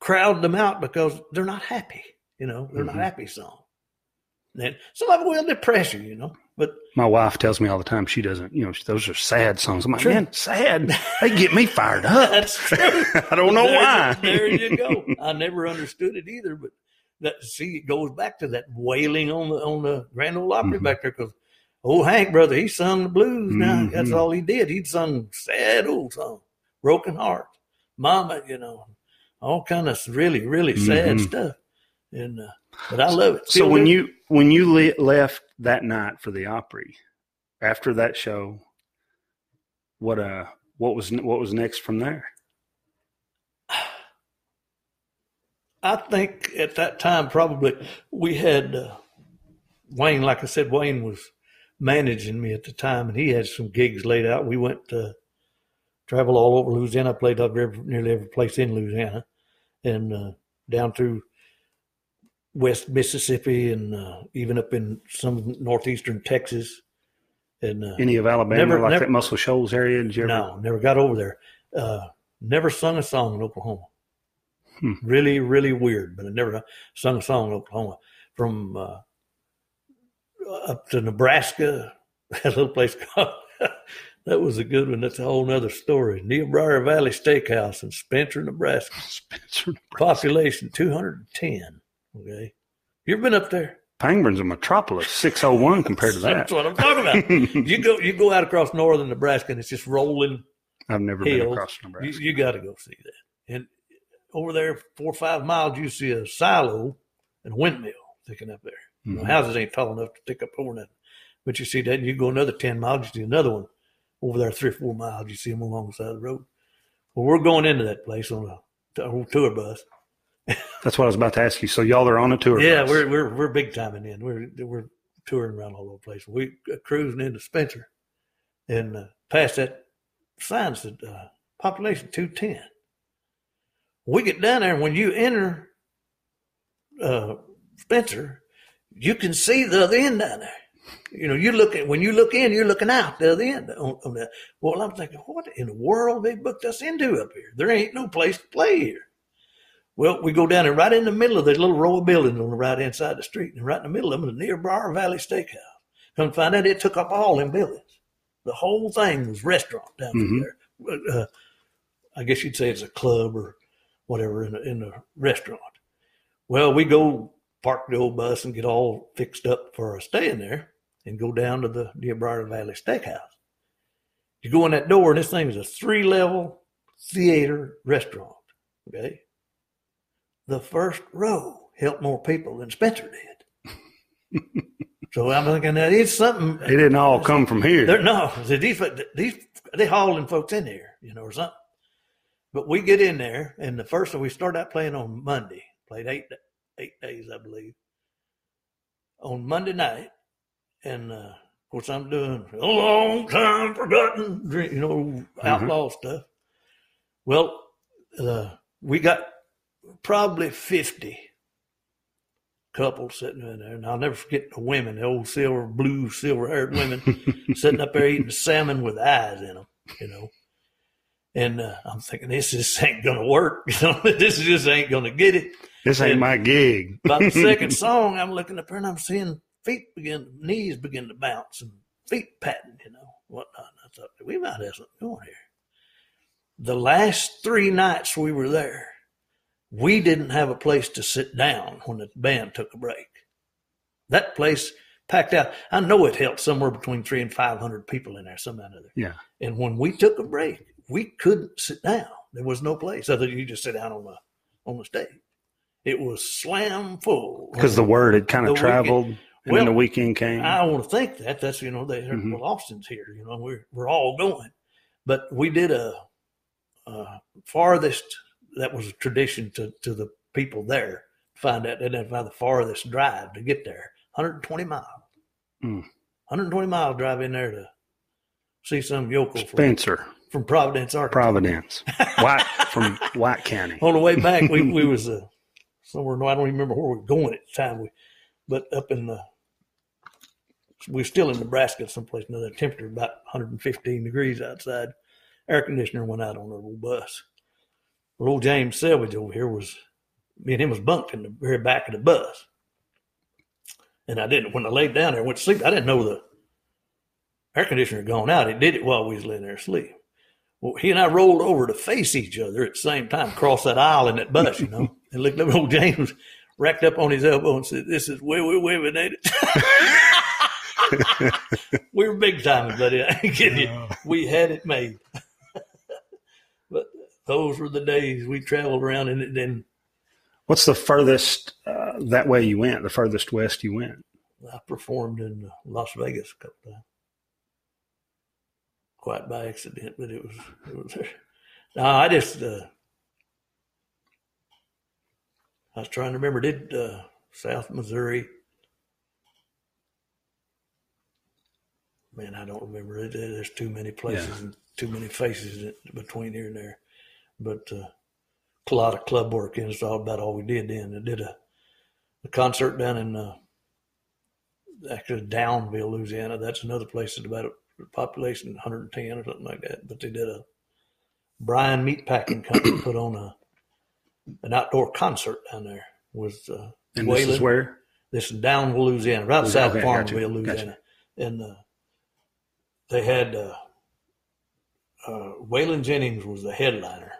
crowd them out because they're not happy. You know, they're Mhm. not happy songs. And some of them will depress you. You know, but My wife tells me all the time she doesn't. You know, those are sad songs. I'm like, True. man, sad. They get me fired up. *laughs* that's true. *laughs* I don't know there, why. There you go. *laughs* I never understood it either, but that see, it goes back to that wailing on the on the Grand Ole Opry Mhm. back there because old Hank brother, he sung the blues. Now that's Mhm. all he did. He'd sung sad old songs, broken heart, mama, you know, all kind of really really sad Mhm. stuff. And uh, but I love it. So when you when you le- left that night for the Opry, after that show, what uh what was what was next from there? *sighs* I think at that time probably we had uh, Wayne. Like I said, Wayne was managing me at the time, and he had some gigs laid out. We went to travel all over Louisiana. Played up every, nearly every place in Louisiana, and uh, down through West Mississippi, and uh, even up in some northeastern Texas. And uh, Any of Alabama, Never- like never- that Muscle Shoals area? Did no, never got over there. Uh, never sung a song in Oklahoma. Hmm. Really, really weird, but I never sung a song in Oklahoma. From uh, up to Nebraska, *laughs* that little place called, *laughs* that was a good one. That's a whole other story. Niobrara Valley Steakhouse in Spencer, Nebraska. *laughs* Spencer. Population 210. Okay. You ever been up there? Pangburn's a metropolis, six oh one *laughs* compared to that. That's what I'm talking about. you go you go out across northern Nebraska and it's just rolling I've never been across Nebraska. you got to go see that. And over there, four or five miles, you see a silo and a windmill sticking up there. You know, Mhm. houses ain't tall enough to stick up over nothing. But you see that, and you go another 10 miles, you see another one. Over there, three or four miles, you see them along the side of the road. Well, we're going into that place on a, a whole tour bus. That's what I was about to ask you. So y'all are on a tour. yeah, bus. we're we're we're big timing in. We're we're touring around all over the place. We uh, cruising into Spencer, and uh, past that sign said uh, population two ten. We get down there, and when you enter uh, Spencer, you can see the other end down there. You know, you look at when you look in, you're looking out the other end. On, on that. Well, I'm thinking, what in the world they booked us into up here? There ain't no place to play here. Well, we go down there right in the middle of this little row of buildings on the right hand side of the street, and right in the middle of them is Niobrara Valley Steakhouse. Come to find out, it took up all them buildings. The whole thing was restaurant down Mhm. there. Uh, I guess you'd say it's a club or whatever in the, in the restaurant. Well, we go park the old bus and get all fixed up for staying there, and go down to the near Valley Steakhouse. You go in that door, and this thing is a three level theater restaurant. Okay the first row helped more people than Spencer did. *laughs* So I'm thinking that it's something. It didn't all come from here. They're, no, these these they hauling folks in here, you know, or something. But we get in there, and the first we start out playing on Monday. Played eight eight days, I believe. On Monday night, and uh, of course I'm doing a long time forgotten, you know, outlaw mm-hmm. stuff. Well, uh, we got probably fifty couples sitting in there, and I'll never forget the women, the old silver, blue, silver-haired women, *laughs* sitting up there eating salmon with eyes in them, you know. And uh, I'm thinking, this just ain't gonna work. *laughs* You know, this just ain't gonna get it. This ain't and my gig. By the second *laughs* song, I'm looking up there and I'm seeing feet begin, knees begin to bounce and feet patting, you know, whatnot. I thought we might have something going here. The last three nights we were there, we didn't have a place to sit down when the band took a break. That place packed out. I know it held somewhere between three and five hundred people in there, somehow or other. Yeah. And when we took a break, we couldn't sit down. There was no place other than you just sit down on the on the stage. It was slam full because the word had kind of traveled. Weekend. And well, then the weekend came. I want to think that that's you know they mm-hmm. well Austin's here. You know we're we're all going, but we did a, a farthest that was a tradition to, to the people there. Find out, identify the farthest drive to get there. 120 miles. Mm. 120 mile drive in there to see some yokel Spencer from, from Providence, Arkansas. Providence, White from White County. *laughs* On the way back, we we *laughs* was uh, somewhere. No, I don't remember where we were going at the time. We, but up in the we are still in Nebraska, someplace another temperature about 115 degrees outside. Air conditioner went out on our little bus. Well, old James Selvage over here was, me and him was bunked in the very back of the bus. And I didn't, when I laid down there and went to sleep, I didn't know the air conditioner had gone out. It did it while we was laying there asleep. Well, he and I rolled over to face each other at the same time, across that aisle in that bus, you know, and looked up old James racked up on his elbow and said, This is where we women ain't it? we were big time, buddy. I ain't kidding you. We had it made those were the days we traveled around and then what's the furthest uh, that way you went the furthest west you went? I performed in las vegas a couple times. Quite by accident but it was it was there. No i just uh, i was trying to remember did uh, south missouri? Man i don't remember. There's too many places yeah. and too many faces between here and there but uh, a lot of club work, and it's all about all we did then. I did a, a concert down in uh, actually Downville, Louisiana. That's another place that's about a population 110 or something like that. But they did a Bryan Meatpacking Company put on a an outdoor concert down there with uh, and Waylon. this is where this is Downville, Louisiana, right outside okay, Farmerville, Louisiana, gotcha. and uh, they had uh, uh, Waylon Jennings was the headliner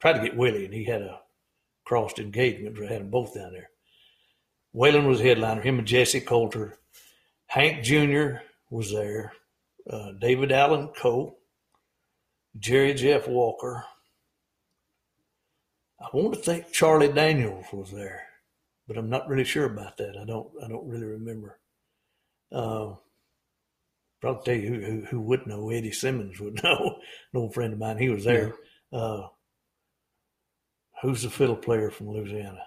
tried to get Willie, and he had a crossed engagement. We had them both down there. Waylon was headliner. Him and Jessi Colter. Hank Jr. was there. Uh, David Allan Coe. Jerry Jeff Walker. I want to think Charlie Daniels was there, but I'm not really sure about that. I don't. I don't really remember. Uh, probably tell you who, who, who would know. Eddie Simmons would *laughs* know. An old friend of mine. He was there. Yeah. Uh, Who's the fiddle player from Louisiana?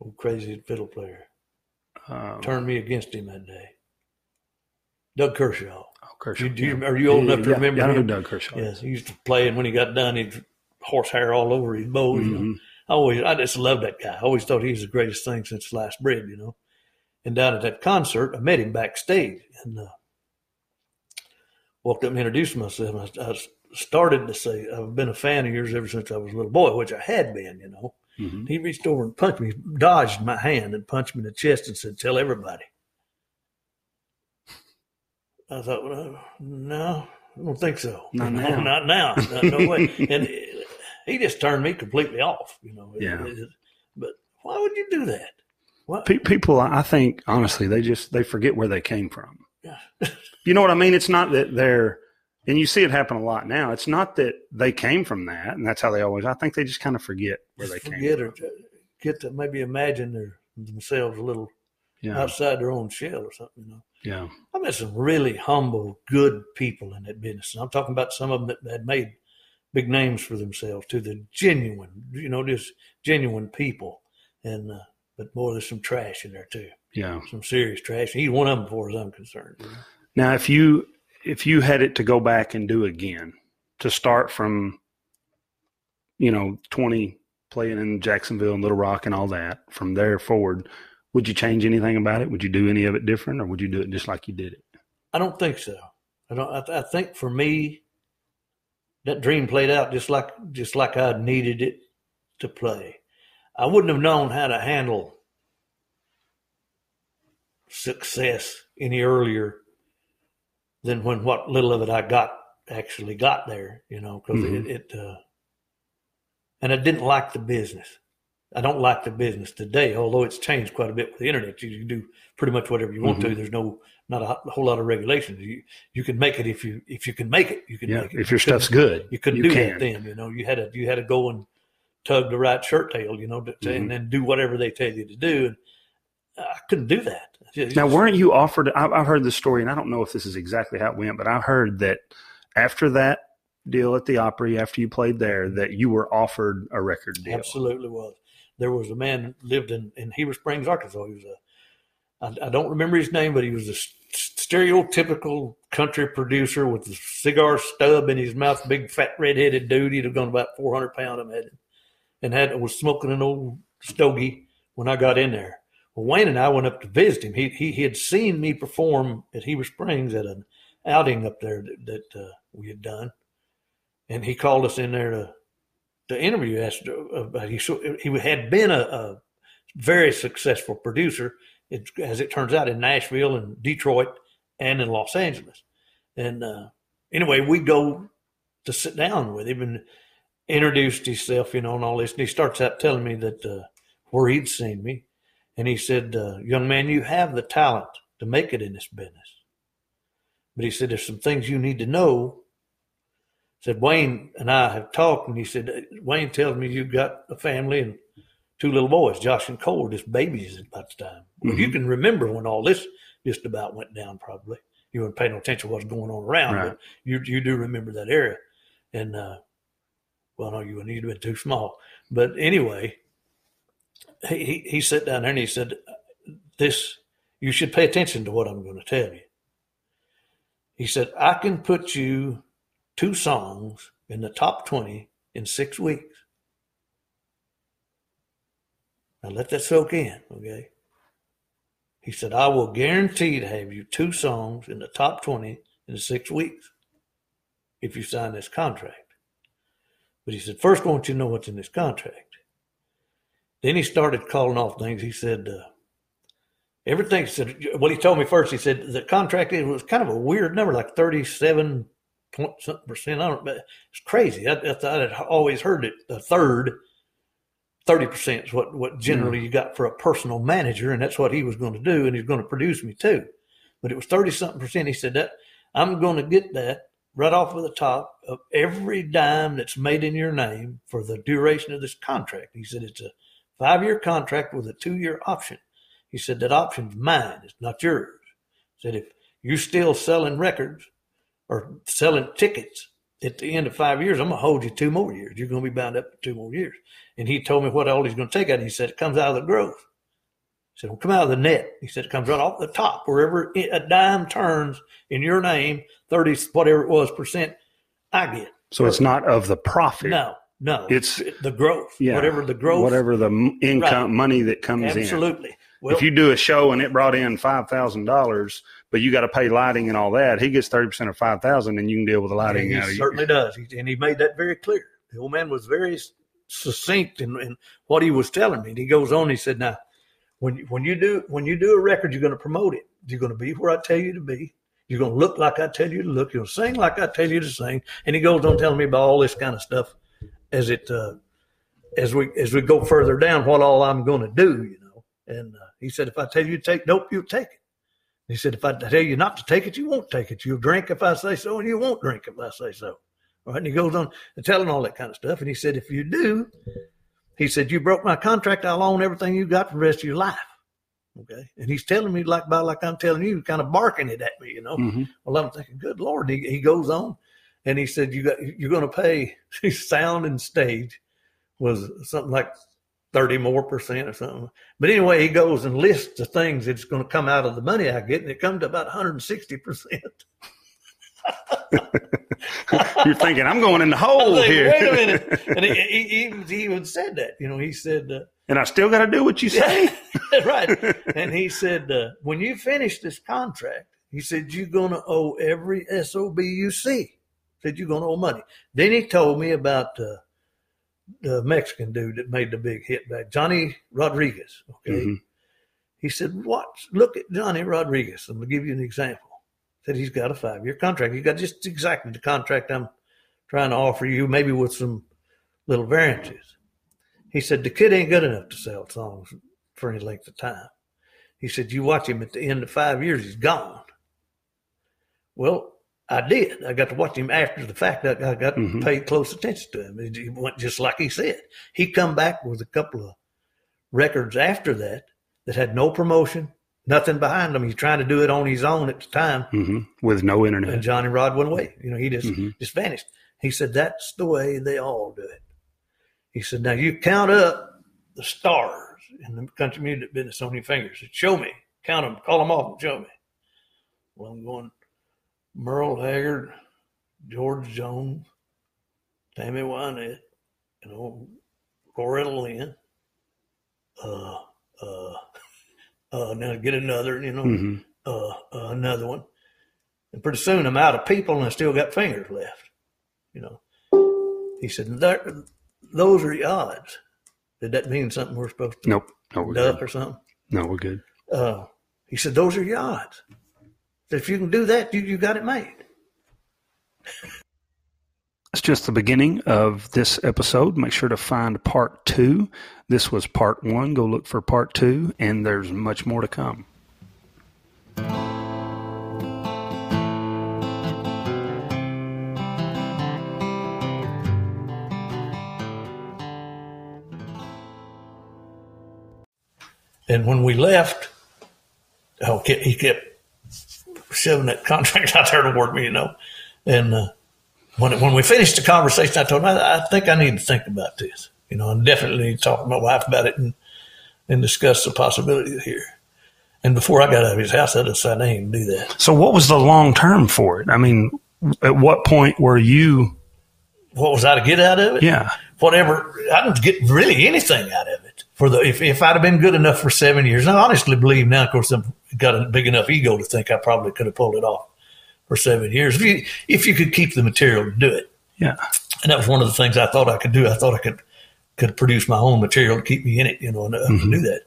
Old crazy fiddle player. Um, Turned me against him that day. Doug Kershaw. Oh, Kershaw. You, you, are you old enough to yeah, remember yeah, I know him? Doug Kershaw. Yes, he used to play, and when he got done, he'd horsehair all over his bow. Mm-hmm. You know? Mm-hmm. I always, I just loved that guy. I always thought he was the greatest thing since sliced bread, you know. And down at that concert, I met him backstage and uh, walked up and introduced myself. I, I started to say, I've been a fan of yours ever since I was a little boy, which I had been, you know. Mm-hmm. He reached over and punched me, dodged my hand and punched me in the chest and said, Tell everybody. I thought, well, no, I don't think so. Not *laughs* now. not now. *laughs* Not, no way. and he just turned me completely off, you know. Yeah. but why would you do that? What? People, I think, honestly, they just they forget where they came from. Yeah. *laughs* you know what I mean? It's not that they're and you see it happen a lot now. It's not that they came from that, and that's how they always. I think they just kind of forget where just they forget came. Or get to maybe imagine their themselves a little Yeah. outside their own shell or something. You know, Yeah. I met some really humble, good people in that business. And I'm talking about some of them that had made big names for themselves to the genuine, you know, just genuine people. And uh, but boy, there's some trash in there too, Yeah. some serious trash. He's one of them, as far as I'm concerned. you know. Now, if you if you had it to go back and do again, to start from, you know, twenty playing in Jacksonville and Little Rock and all that, from there forward, would you change anything about it? Would you do any of it different, or would you do it just like you did it? I don't think so. I don't. I, th- I think for me, that dream played out just like just like I needed it to play. I wouldn't have known how to handle success any earlier than when what little of it I got actually got there. You know, because Mhm. it, it uh, and I didn't like the business. I don't like the business today, although it's changed quite a bit with the internet. You can do pretty much whatever you want to. There's no not a, whole lot of regulations. You you can make it if you if you can make it. You can Yeah. make it. If your You stuff's good, you couldn't you do can. that then. You know, you had to you had to go and tug the right shirt tail. You know, to, Mhm. and then do whatever they tell you to do. And I couldn't do that. Now, weren't you offered? I've, I've heard this story, and I don't know if this is exactly how it went, but I heard that after that deal at the Opry, after you played there, that you were offered a record deal. Absolutely was. There was a man lived in, in Heber Springs, Arkansas. He was a, I, I don't remember his name, but he was a stereotypical country producer with a cigar stub in his mouth, big fat red-headed dude. He'd have gone about 400 pounds, I imagine, and had was smoking an old stogie when I got in there. Well, Wayne and I went up to visit him. He he, he had seen me perform at Heber Springs at an outing up there that, that uh, we had done, and he called us in there to the interview asked about he he had been a, a very successful producer, it, as it turns out, in Nashville and Detroit and in Los Angeles. And uh, anyway, we go to sit down with him and introduced himself, you know, and all this. And he starts out telling me that uh, where he'd seen me, and he said, uh, "Young man, you have the talent to make it in this business." But he said, "There's some things you need to know He said Wayne and I have talked, and he said Wayne tells me you've got a family and two little boys, Josh and Cole, just babies at that time. Well, you can remember when all this just about went down. Probably you weren't paying no attention to what's going on around, Right. but you you do remember that area. And uh, well, no, you you'd have been too small. But anyway, he he, sat down there and he said, "This you should pay attention to what I'm going to tell you." He said, "I can put you." two songs in the top 20 in six weeks. Now let that soak in, okay? He said, I will guarantee to have you two songs in the top 20 in six weeks if you sign this contract. But he said, first, I want you to know what's in this contract. Then he started calling off things. He said, uh, everything, he said, well, he told me first, he said, the contract it was kind of a weird number, like 37 point something percent. I don't. It's crazy. I, I thought I'd always heard it. A third, thirty percent is what what generally you got for a personal manager, and that's what he was going to do, and he's going to produce me too. But it was thirty something percent. He said that I'm going to get that right off of the top of every dime that's made in your name for the duration of this contract. He said it's a five year contract with a two year option. He said that option's mine. It's not yours. He said if you're still selling records or selling tickets at the end of five years, I'm gonna hold you two more years. You're gonna be bound up for two more years. And he told me what all he's gonna take out. He said it comes out of the growth. He said, "Don't come out of the net." He said it comes right off the top, wherever a dime turns in your name, thirty whatever it was percent, I get. So it's not of the profit. No, no, It's- the growth. Yeah. whatever the growth. whatever the income Right. money that comes in. Absolutely. Well, if you do a show and it brought in five thousand dollars, but you got to pay lighting and all that, he gets thirty percent of five thousand, and you can deal with the lighting. he certainly does, and he made that very clear. The old man was very succinct in, in what he was telling me. And he goes on. He said, "Now, when when you do when you do a record, you're going to promote it. You're going to be where I tell you to be. You're going to look like I tell you to look. You'll sing like I tell you to sing." And he goes on telling me about all this kind of stuff as it uh, as we as we go further down. What all I'm going to do, you know. And uh, he said, "If I tell you to take dope, you'll take it." He said, if I tell you not to take it, you won't take it. You'll drink if I say so, and you won't drink if I say so. All right. And he goes on and telling all that kind of stuff. And he said, if you do, he said, you broke my contract, I'll own everything you got for the rest of your life. Okay. And he's telling me like by like I'm telling you, kind of barking it at me, you know. Mhm. Well, I'm thinking, good Lord. He, he goes on and he said, you got, you're going to pay *laughs* sound and stage was something like 30 more percent or something. But anyway, he goes and lists the things that's going to come out of the money I get, and it comes to about 160 percent. *laughs* You're thinking I'm going in the hole *laughs* here, Wait a minute. And he, he, he, he even said that, you know, he said, uh, and I still got to do what you say. right. And he said, uh, when you finish this contract, he said, you're going to owe every SOB you see. Said, you're going to owe money. Then he told me about uh, the Mexican dude that made the big hit back, Johnny Rodriguez. Okay. Mhm. He said, watch, look at Johnny Rodriguez. I'm going to give you an example. Said he's got a five year contract. He got just exactly the contract I'm trying to offer you, maybe with some little variances. He said, the kid ain't good enough to sell songs for any length of time. He said, you watch him at the end of five years, he's gone. Well, I did. I got to watch him after the fact. I, I got Mhm. to pay close attention to him. It went just like he said. He come back with a couple of records after that that had no promotion, nothing behind him. He's trying to do it on his own at the time. hmm With no internet. And. Johnny Rod went away. You know, he just Mhm. just vanished. He said, That's the way they all do it. He said, Now you count up the stars in the country music business on your fingers. Show me. Count them. Call them off and show me. Well, I'm going Merle Haggard, George Jones, Tammy Wynette, you know, Loretta Lynn. Uh, uh, *laughs* uh, now get another, you know, hmm uh, uh, another one. And pretty soon I'm out of people and I still got fingers left. You know, he said, "That- those are the odds. Did that mean something we're supposed to Nope. No, we're duck good. or something? No, we're good. Uh, he said, those are your odds. If you can do that, you, you got it made. That's just the beginning of this episode. Make sure to find part two. This was part one. Go look for part two, and there's much more to come. And when we left, oh, he kept shoving that contract out there toward me, you know. And uh, when when we finished the conversation, I told him, I, I think I need to think about this, you know, and definitely need to talk to my wife about it and and discuss the possibilities here. And before I got out of his house, I decided I gonna do that. So, what was the long term for it? I mean, at what point were you? What was I to get out of it? Yeah. whatever. I didn't get really anything out of it. For the if, if I'd have been good enough for seven years, I honestly believe now. Of course, I've got a big enough ego to think I probably could have pulled it off for seven years if you if you could keep the material to do it. Yeah. And that was one of the things I thought I could do. I thought I could could produce my own material to keep me in it, you know, and I could do that.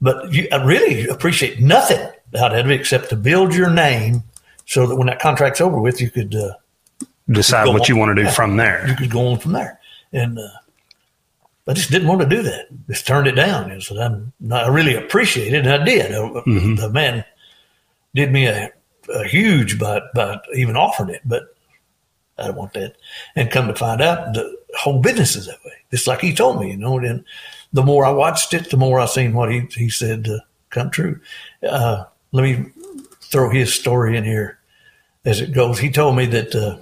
But you, I really appreciate nothing out of it except to build your name so that when that contract's over with, you could. Uh, Decide what you want to do from there. you could go on from there. And uh, I just didn't want to do that. Just turned it down. And so I'm not, I really appreciate it, and I did. Uh, The man did me a, a huge by by even offering it, but I don't want that. And come to find out, the whole business is that way. Just like he told me, you know. And the more I watched it, the more I seen what he he said uh, come true. Uh, let me throw his story in here as it goes. He told me that. Uh,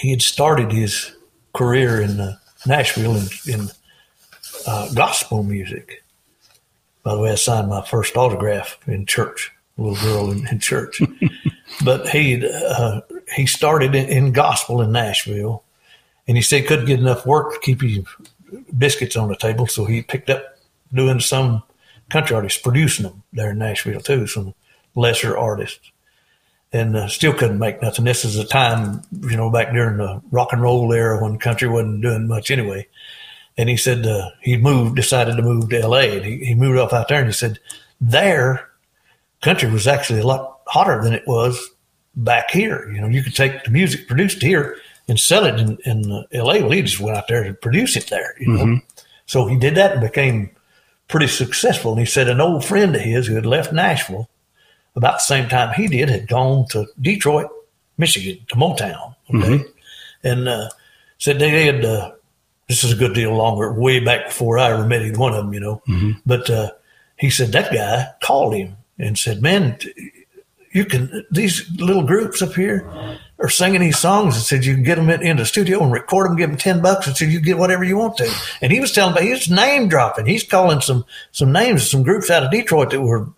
he had started his career in uh, Nashville in, in uh, gospel music. By the way, I signed my first autograph in church, a little girl in, in church. *laughs* but he uh, he started in, in gospel in Nashville, and he said he couldn't get enough work to keep his biscuits on the table, so he picked up doing some country artists, producing them there in Nashville too, some lesser artists and uh, still couldn't make nothing. This is a time, you know, back during the rock and roll era when country wasn't doing much anyway. And he said uh, he moved, decided to move to L.A. and he, he moved off out there. And he said there, country was actually a lot hotter than it was back here. You know, you could take the music produced here and sell it in, in uh, L.A. Well, he just went out there to produce it there. You know, so he did that and became pretty successful. And he said an old friend of his who had left Nashville about the same time he did, had gone to Detroit, Michigan, to Motown. Okay. And uh, said they had, uh, this is a good deal longer, way back before I ever met one of them, you know. But uh, he said that guy called him and said, "Man, you can these little groups up here are singing these songs and said you can get them in, in the studio and record them, give them ten bucks, and said you get whatever you want to." And he was telling me he was name dropping. He's calling some some names of some groups out of Detroit that were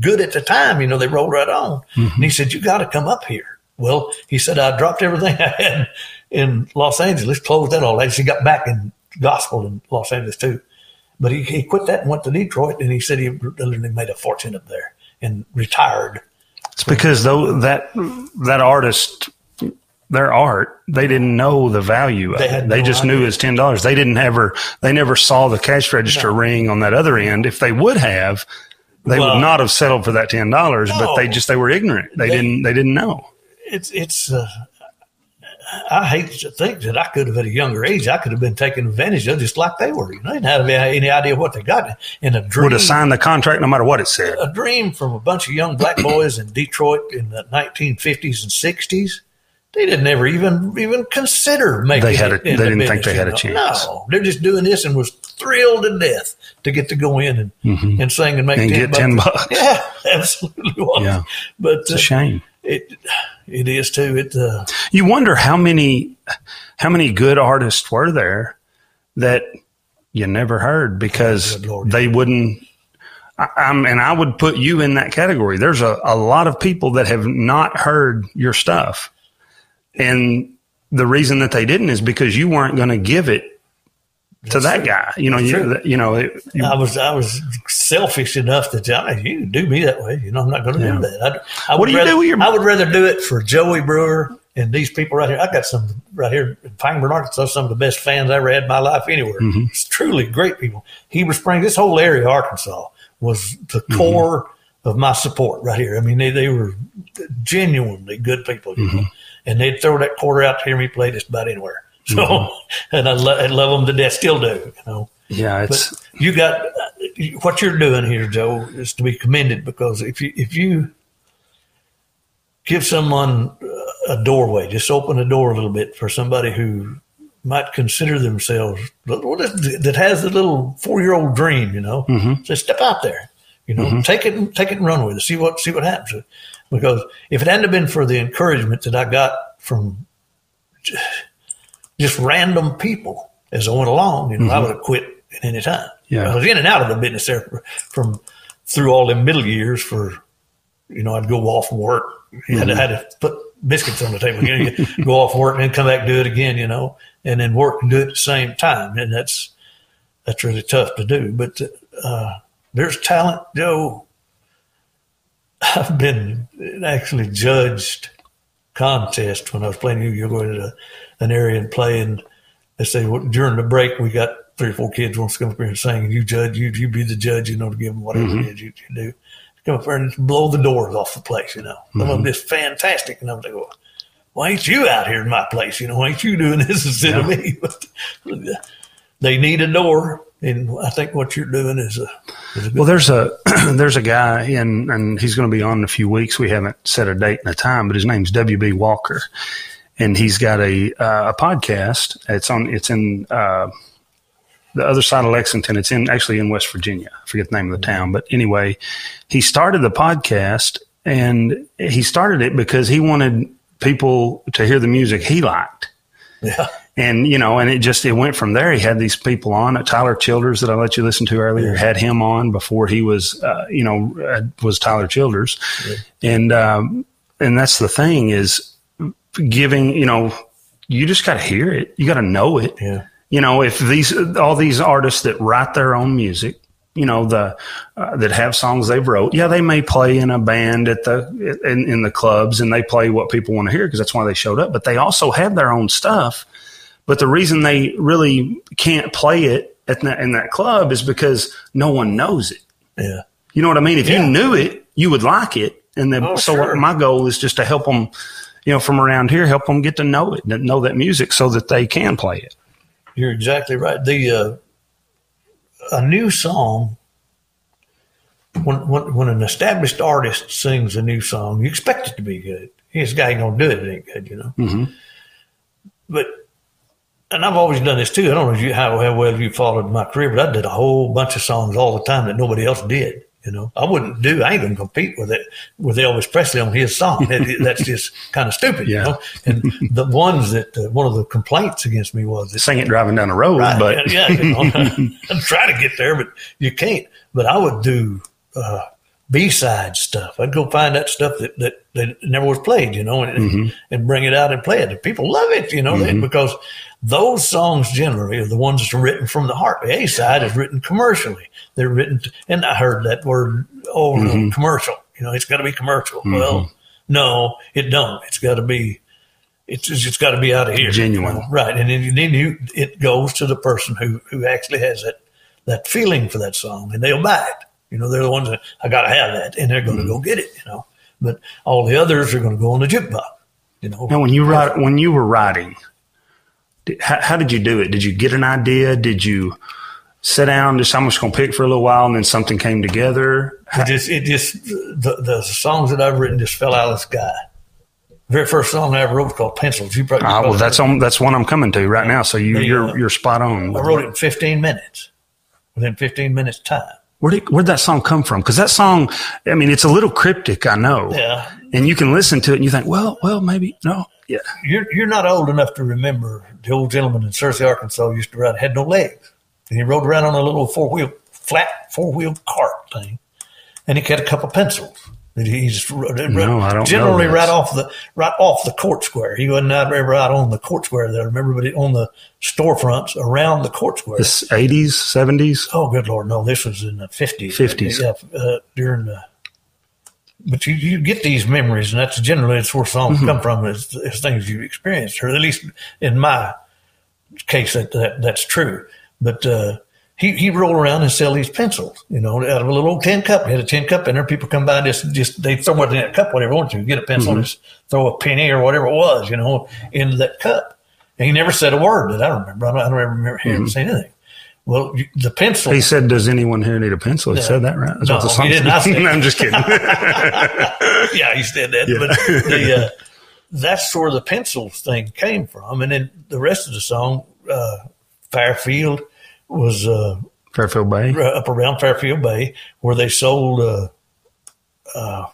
good at the time. You know, they rolled right on. Mm-hmm. And he said, "You got to come up here." Well, he said, "I dropped everything *laughs* I had in Los Angeles, closed that all. He got back in gospel in Los Angeles too." But he, he quit that and went to Detroit, and he said he literally made a fortune up there and retired. It's because though that that artist, their art, they didn't know the value of They it. had They no just knew idea. it was ten dollars. They didn't ever they never saw the cash register ring on that other end. If they would have, they Well- would not have settled for that ten dollars. But they just they were ignorant. They, They- didn't they didn't know. It's it's. Uh, I hate to think that I could have at a younger age. I could have been taken advantage of just like they were. You know, they didn't have any idea what they got in a dream. Would have signed the contract no matter what it said. a dream from a bunch of young black boys in Detroit in the 1950s and 60s. They didn't ever even even consider making. They had a- they the didn't think they had a chance. No, they're just doing this and was thrilled to death to get to go in and and sing and make Mm-hmm. ten And get 10 bucks. bucks. *laughs* Yeah, absolutely was. Yeah. but It's uh, a shame. it it is too. It uh, You wonder how many how many good artists were there that you never heard because Lord. they wouldn't. I, I'm, and I would put you in that category. There's a, a lot of people that have not heard your stuff, and the reason that they didn't is because you weren't going to give it to that guy. You know, you, you know, it, you, I was I was selfish enough to tell you can do me that way. You know, I'm not going to Yeah. do that. I, I What would do you rather, do with your- I would rather do it for Joey Brewer and these people right here. I got some right here in Pangburn, Arkansas. Some of the best fans I ever had in my life anywhere. Mm-hmm. It's truly great people. Heber Springs, this whole area, of Arkansas, was the Mm-hmm. core of my support right here. I mean, they, they were genuinely good people, you Mm-hmm. know, and they'd throw that quarter out to hear me play just about anywhere. *laughs* So, mm-hmm. and I, lo- I love them to death, still do, you know. yeah, it's But you got what you're doing here, Joe, is to be commended because if you if you give someone a doorway, just open the door a little bit for somebody who might consider themselves that has a little four year old dream, you know, mm-hmm. just step out there, you know, mm-hmm. take it and take it and run with it, see what see what happens. Because if it hadn't been for the encouragement that I got from just random people as I went along, you know, I would have quit at any time. Yeah. I was in and out of the business there from through all them middle years for, you know, I'd go off from work. You had, to, had to put biscuits on the table. You know, go off work and then come back and do it again, you know, and then work and do it at the same time. And that's, that's really tough to do. But uh, there's talent, Joe. I've been actually judged contest when I was playing. You, go into an area and play, and they say well, during the break we got three or four kids wants to come up here and sing, you judge, you you be the judge, you know, to give them whatever mm-hmm. it is you, you do. Come up here and blow the doors off the place, you know. Some of them mm-hmm. just fantastic, and I'm like, well, why ain't you out here in my place? You know, why ain't you doing this instead of me? *laughs* But they need a door, and I think what you're doing is a, is a good. Well, there's a *clears throat* there's a guy in, and he's going to be on in a few weeks. We haven't set a date and a time, but his name's WB Walker, and he's got a uh, a podcast. It's on. It's in uh, the other side of Lexington. It's in actually in West Virginia. I forget the name of the town, but anyway, he started the podcast, and he started it because he wanted people to hear the music he liked yeah, and you know, and it just it went from there. He had these people on. Tyler Childers that I let you listen to earlier had him on before he was, uh, you know, uh, was Tyler Childers, and um, and that's the thing is giving. You know, you just got to hear it. You got to know it. yeah. You know, if these all these artists that write their own music, you know, the uh, that have songs they've wrote, yeah, they may play in a band at the in, in the clubs and they play what people want to hear because that's why they showed up. But they also have their own stuff. But the reason they really can't play it at that, in that club is because no one knows it. Yeah. You know what I mean? If Yeah. you knew it, you would like it. And then, Oh, so sure. my goal is just to help them, you know, from around here, help them get to know it, know that music so that they can play it. You're exactly right. The uh, a new song when, when when an established artist sings a new song, you expect it to be good. This guy ain't gonna do it; it ain't good, you know. Mhm. But and I've always done this too. I don't know if you, how, how well you followed my career, but I did a whole bunch of songs all the time that nobody else did. You know, I wouldn't do. I ain't gonna compete with it with Elvis Presley on his song. That, that's *laughs* just kind of stupid. Yeah. You know, and the ones that uh, one of the complaints against me was that Sing it driving down the road, Right. but yeah, you know, *laughs* I try to get there, but you can't. But I would do uh, B side stuff. I'd go find that stuff that, that, that never was played, you know, and, Mm-hmm. and bring it out and play it. And people love it, you know, they- because those songs generally are the ones that are written from the heart. The A side is written commercially. They're written, to, and I heard that word, oh, Mm-hmm. commercial. You know, it's got to be commercial. Well, no, it don't. It's got to be. It's it's got to be out of here, Genuine. right? And then then you it goes to the person who who actually has that that feeling for that song, and they'll buy it. You know, they're the ones that I got to have that, and they're going to Mm-hmm. go get it. You know, but all the others are going to go on the jukebox. You know, Now, when you write, when you were writing, did, how, how did you do it? Did you get an idea? Did you sit down, just I'm just going to pick for a little while, and then something came together? It just, it just, the, the songs that I've written just fell out of the sky. The very first song I ever wrote was called Pencils. You probably, Ah, well, that's on. That's one I'm coming to right now. So you, you're you're spot on. I wrote it in 15 minutes, within 15 minutes time. Where did where'd that song come from? Because that song, I mean, it's a little cryptic, I know, Yeah. and you can listen to it and you think, well, well, maybe no, yeah, You're, you're not old enough to remember the old gentleman in Searcy, Arkansas used to ride, had no legs. And he rode around on a little four wheel, flat four wheel cart thing. And he had a couple of pencils. That He just No, I don't generally right off the right off the court square. He wasn't out ever out on the court square that I remember, but on the storefronts around the court square. this 80s, 70s. Oh, good lord, no! This was in the fifties. 50s. yeah, uh, during the. But you, you get these memories, and that's generally it's where songs Mm-hmm. come from. Is, is things you've experienced, or at least in my case, that, that that's true. But uh, he he roll around and sell these pencils, you know, out of a little old tin cup. He had a tin cup in there. People come by and just just they throw it in that cup, whatever they want to. Get a pencil, Mm-hmm. and just throw a penny or whatever it was, you know, into that cup. And he never said a word that I remember. I don't, I don't remember hearing him say anything. Well, you, the pencil. Mm-hmm. He said, "Does anyone here need a pencil?" He said that, right? That's No, what the he song didn't. said. I said- *laughs* No, I'm just kidding. *laughs* yeah, he said that. But the, uh, that's where the pencils thing came from. And then the rest of the song, uh, Fairfield, was uh, Fairfield Bay. up around Fairfield Bay where they sold uh, uh,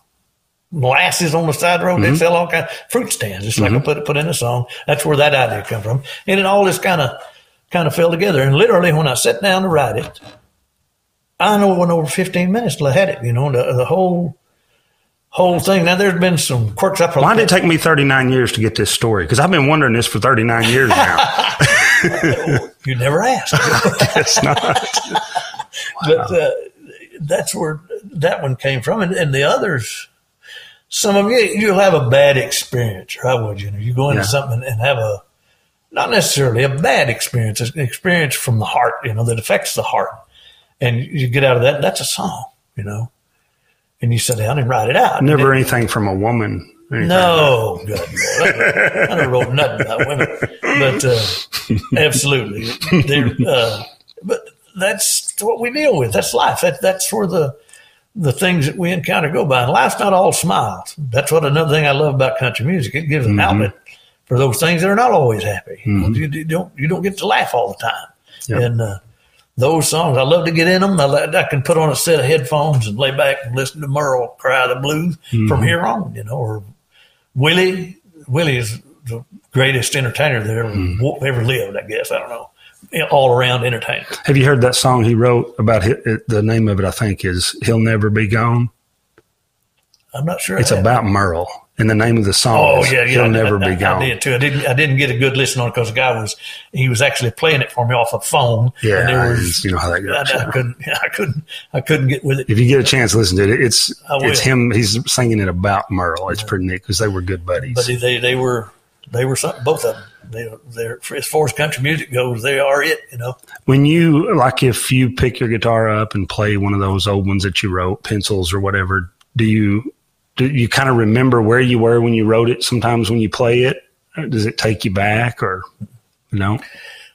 molasses on the side the road. Mm-hmm. They sell all kind of fruit stands, just like I put, put in the song. That's where that idea come from. And it all just kind of kind of fell together. And literally, when I sat down to write it, I know it went over 15 minutes till I had it, you know, the, the whole whole thing. Now, there's been some quirks. up. Why did it take me 39 years to get this story? Because I've been wondering this for 39 years now. *laughs* *laughs* You never asked. *laughs* it's not. *laughs* but uh, that's where that one came from, and, and the others. Some of you you'll have a bad experience, or I would. You know, you go into Yeah. something and have a not necessarily a bad experience, an experience from the heart. You know, that affects the heart, and you get out of that. That's a song. You know, and you sit down and write it out. Never anything from a woman. No, good Lord. I, I never wrote nothing about women, but uh, absolutely. Uh, but that's what we deal with. That's life. That, that's where the the things that we encounter go by. And life's not all smiles. That's what another thing I love about country music. It gives an outlet for those things that are not always happy. You, know, you, you don't you don't get to laugh all the time. Yep. And uh, those songs, I love to get in them. I, I can put on a set of headphones and lay back and listen to Merle cry the blues from here on. You know, or Willie. Willie is the greatest entertainer that ever mm-hmm. ever lived. I guess I don't know. All around entertainer. Have you heard that song he wrote about it, the name of it? I think is "He'll Never Be Gone." I'm not sure. It's about Merle, and the name of the song Oh yeah, yeah. "He'll I- Never I, Be I, Gone." I did too. I didn't. I didn't get a good listen on it because the guy was he was actually playing it for me off a phone. Yeah, and there was, you know how that goes. I couldn't. *laughs* I couldn't. I couldn't get with it. If you get a chance, listen to it. It's it's him. He's singing it about Merle. It's pretty neat because they were good buddies. But they they were they were something. Both of them. They they're as far as country music goes, they are it. You know. when you like, if you pick your guitar up and play one of those old ones that you wrote, pencils or whatever, do you do you kind of remember where you were when you wrote it? Sometimes when you play it, does it take you back or no?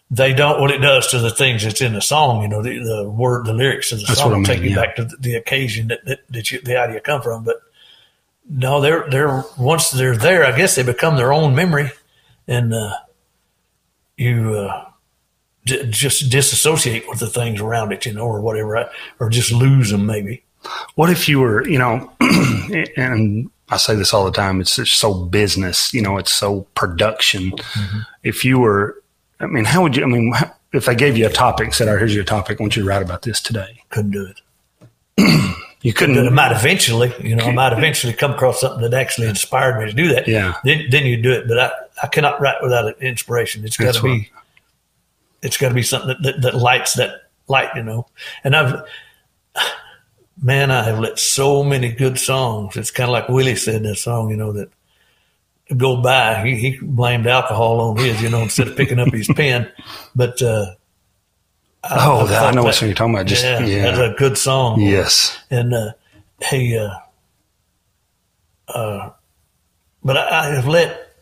they don't what it does to the things that's in the song. You know, the, the word, the lyrics of the That's song I will take you yeah. back to the, the occasion that that, that you, the idea come from. But no, they're they're once they're there, I guess they become their own memory, and uh, you uh, d- just disassociate with the things around it, you know, or whatever, or just lose them maybe. What if you were, you know, *clears throat* and I say this all the time, it's just so business, you know, it's so production. Mm-hmm. If you were, I mean, how would you, I mean, if they gave you a topic, said, all right, here's your topic, I want you to write about this today. Couldn't do it. *clears throat* you couldn't. But it might eventually, you know, I might *laughs* eventually come across something that actually inspired me to do that. Yeah. Then, then you do it. But I, I cannot write without an inspiration. It's got to be, it's got to be something that, that, that lights that light, you know. And I've, man, I have let so many good songs. It's kind of like Willie said in that song, you know, that go by. He, he blamed alcohol on his, you know, instead of picking up his pen. But, uh, oh, I, I know that, what you're talking about. Just, yeah, yeah. that's a good song. Yes. And, uh, he, uh, uh, but I, I have let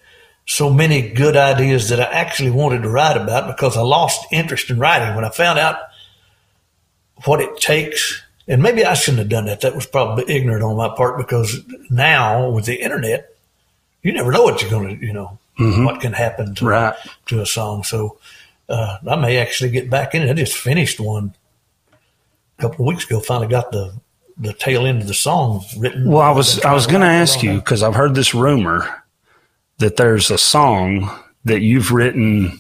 so many good ideas that I actually wanted to write about because I lost interest in writing when I found out what it takes. And maybe I shouldn't have done that. That was probably ignorant on my part because now with the internet, you never know what you're going to, you know, mm-hmm. what can happen to, right. to a song. So uh, I may actually get back in it. I just finished one a couple of weeks ago. Finally got the the tail end of the song written. Well, I was I was going to ask you because I've heard this rumor that there's a song that you've written,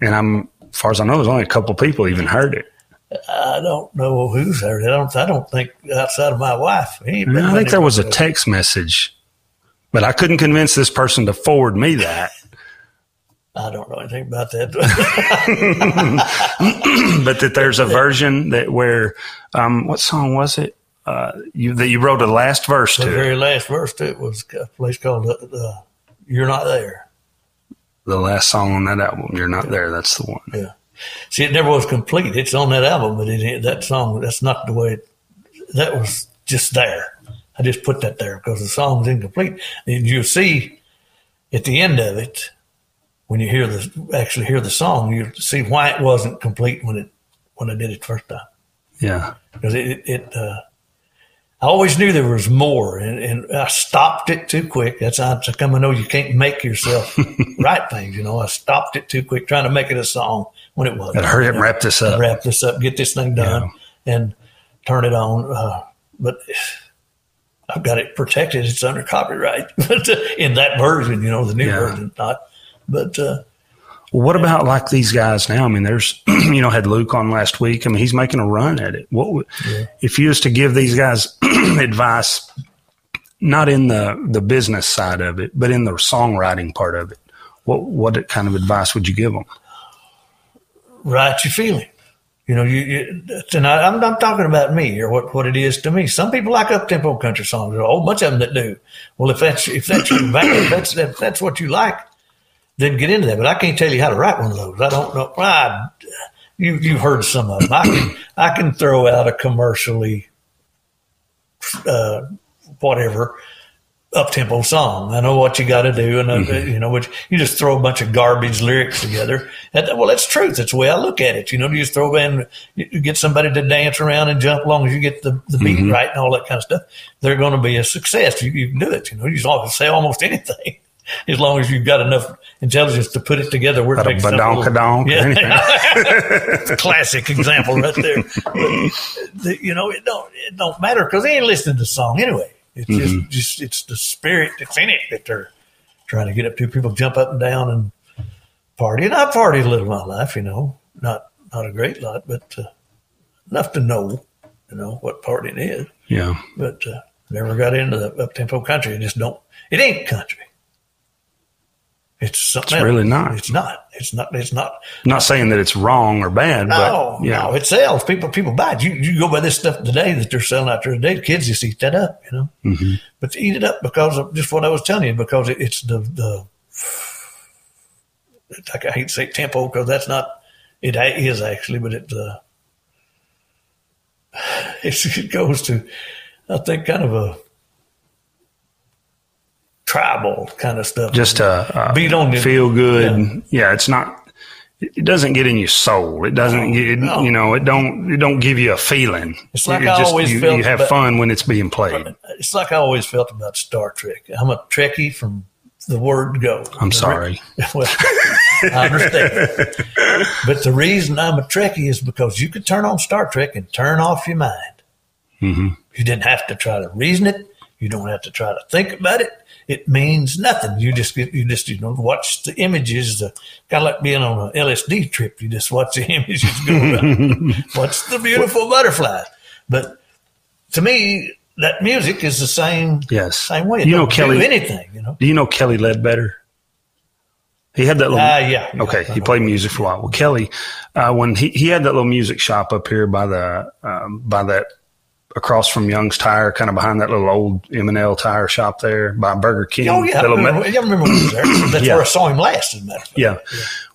and I'm as far as I know, there's only a couple people even heard it. I don't know who's heard it. I don't. I don't think outside of my wife. I think there was a text message, but I couldn't convince this person to forward me that. *laughs* I don't know anything about that. *laughs* *laughs* but that there's a version that where, um, what song was it? Uh, you that you wrote the last verse the to. The very last verse to it was a place called uh, uh, "You're Not There." The last song on that album, "You're Not yeah. There." That's the one. Yeah. See, it never was complete. It's on that album, but it, that song, that's not the way it, that was just there. I just put that there because the song's incomplete. And you'll see at the end of it, when you hear the, actually hear the song, you see why it wasn't complete when it, when I did it first time. Yeah. Because it, it, uh, I always knew there was more, and, and I stopped it too quick. That's how I come to know you can't make yourself *laughs* write things. You know, I stopped it too quick, trying to make it a song when it was. And hurry up and wrap this up. Wrap this up, get this thing done, yeah. and turn it on. Uh, but I've got it protected. It's under copyright *laughs* But in that version, you know, the new yeah. version, not. But uh, what about like these guys now? I mean, there's, *clears throat* you know, had Luke on last week. I mean, he's making a run at it. What would, yeah. if you was to give these guys *clears throat* advice, not in the, the business side of it, but in the songwriting part of it, what, what kind of advice would you give them? Write your feeling. You know, you, you and I, am I'm talking about me or what, what it is to me. Some people like up tempo country songs. There's a whole bunch of them that do. Well, if that's if that's your that's if that's what you like, then get into that. But I can't tell you how to write one of those. I don't know. I, you you've heard some of them. I can I can throw out a commercially uh, whatever up tempo song. I know what you got to do, and uh, mm-hmm. you know, which you just throw a bunch of garbage lyrics together. Well, that's truth. That's the way I look at it. You know, you just throw in, you get somebody to dance around and jump, as long as you get the, the beat mm-hmm. right and all that kind of stuff. They're going to be a success. You, you can do it. You know, you can say almost *laughs* anything as long as you've got enough intelligence to put it together. We're makes badonk yeah, *laughs* classic example right there. *laughs* But, you know, it don't it don't matter because they ain't listening to the song anyway. It's mm-hmm. just just it's the spirit that's in it that they're trying to get up to. People jump up and down and party, and I partied a little in my life. You know, not not a great lot, but uh, enough to know, you know, what partying is. Yeah, but uh, never got into the up tempo country. It just don't. It ain't country. It's something. It's really not. It's not. It's not. It's not. I'm not saying that it's wrong or bad. No, but, no, it sells. People, people buy it. You, you go buy this stuff today that they're selling out there today. The kids just eat that up, you know. Mm-hmm. But eat it up because of just what I was telling you. Because it, it's the the. Like I hate to say tempo because that's not. It is actually, but it uh, *sighs* it goes to, I think, kind of a tribal kind of stuff. Just to uh, beat on feel good. Yeah. yeah. it's not. It doesn't get in your soul. It doesn't. get, no. You know, it don't. It don't give you a feeling. It's like it I just, always you, felt. You have about, fun when it's being played. It's like I always felt about Star Trek. I'm a Trekkie from the word go. I'm sorry. *laughs* well, I understand. but the reason I'm a Trekkie is because you can turn on Star Trek and turn off your mind. Mm-hmm. You didn't have to try to reason it. You don't have to try to think about it. It means nothing. You just get, you just you know watch the images. The kind of like being on an LSD trip. You just watch the *laughs* images go watch the beautiful butterflies. But to me, that music is the same. Yes. same way. It You know, Kelly- anything. You know. Do you know Kelly Ledbetter? He had that little. Ah, yeah. Okay, he played music for a while. Well, Kelly, uh, when he, he had that little music shop up here by the um, by that across from Young's Tire, kind of behind that little old M and L tire shop there by Burger King. Oh yeah, I remember, me- yeah, I remember when was there. *clears throat* That's Yeah. where I saw him last. As a matter of yeah.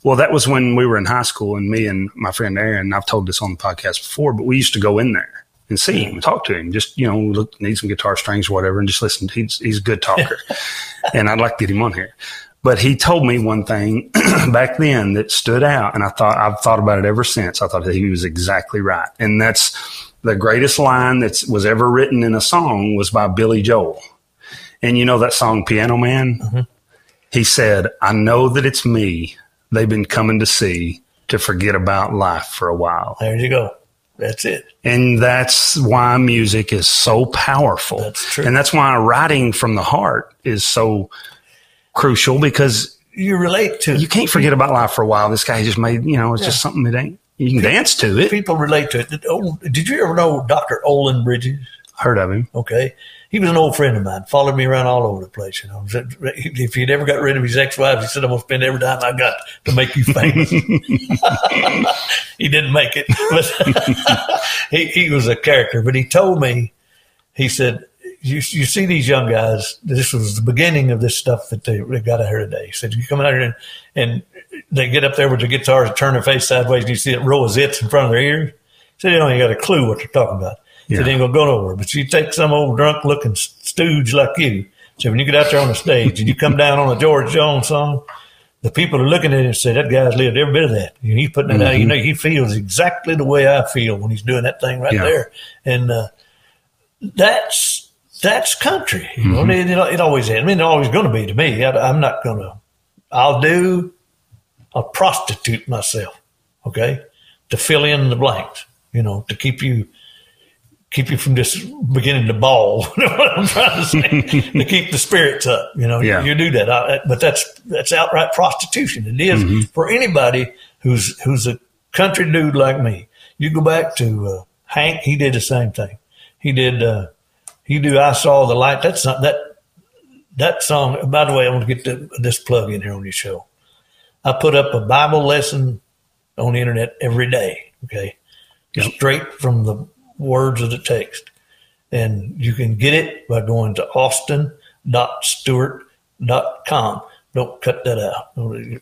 Well, that was when we were in high school, and me and my friend Aaron. I've told this on the podcast before, but we used to go in there and see him, and talk to him. Just you know, look, need some guitar strings or whatever, and just listen. He's he's a good talker, *laughs* and I'd like to get him on here. But he told me one thing *clears throat* back then that stood out, and I thought I've thought about it ever since. I thought that he was exactly right, and that's the greatest line that was ever written in a song was by Billy Joel. And you know that song Piano Man? Mm-hmm. He said, I know that it's me they've been coming to see to forget about life for a while. There you go. That's it. And that's why music is so powerful. That's true. And that's why writing from the heart is so crucial because You relate to you can't forget about life for a while. This guy just made, you know, it's just something that ain't, you can dance to it. people relate to it. Did, oh, did you ever know Dr. Olin Bridges? Heard of him. Okay. He was an old friend of mine, followed me around all over the place. You know, if he'd ever got rid of his ex-wife, he said, "I'm gonna spend every dime I got to make you famous." *laughs* he didn't make it, but *laughs* he, he was a character. But he told me, he said, "You you see these young guys. This was the beginning of this stuff that they, they got out here today." He said, "You come out here and, and they get up there with their guitars and turn their face sideways, and you see row of zits in front of their ears." Said, "They don't even got a clue what they're talking about." Yeah. "They ain't gonna go nowhere." But you take some old drunk looking stooge like you. So when you get out there on the stage and you come down on a George Jones song, the people are looking at it and say, that guy's lived every bit of that. You know, he's putting it out. You know, he feels exactly the way I feel when he's doing that thing right Yeah. there. And, uh, that's, that's country. You know, it, it, it always is. I mean, it's always going to be to me. I, I'm not going to, I'll do, I'll prostitute myself. Okay. To fill in the blanks, you know, to keep you, keep you from just beginning to bawl. *laughs* You know what I'm trying to say? to keep the spirits up. You know, Yeah. you do that. I, but that's that's outright prostitution. It is for anybody who's who's a country dude like me. You go back to uh, Hank. He did the same thing. He did. Uh, he do. I saw the light. That's not, that that song. By the way, I want to get the, this plug in here on your show. I put up a Bible lesson on the internet every day. Okay, Yep. straight from the words of the text. And you can get it by going to austin.stewart.com. Don't cut that out.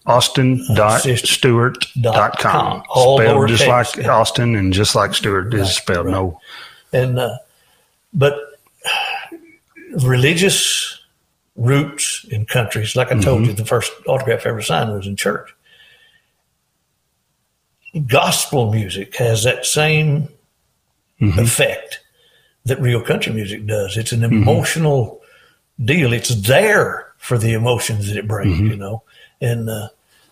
Austin.stewart.com. All Spelled just lowercase. like Austin and just like Stewart is spelled. No. And, uh, but religious roots in countries, like I told you, mm-hmm. the first autograph I ever signed was in church. Gospel music has that same mm-hmm. effect that real country music does. It's an mm-hmm. emotional deal. It's there for the emotions that it brings, you know. And uh,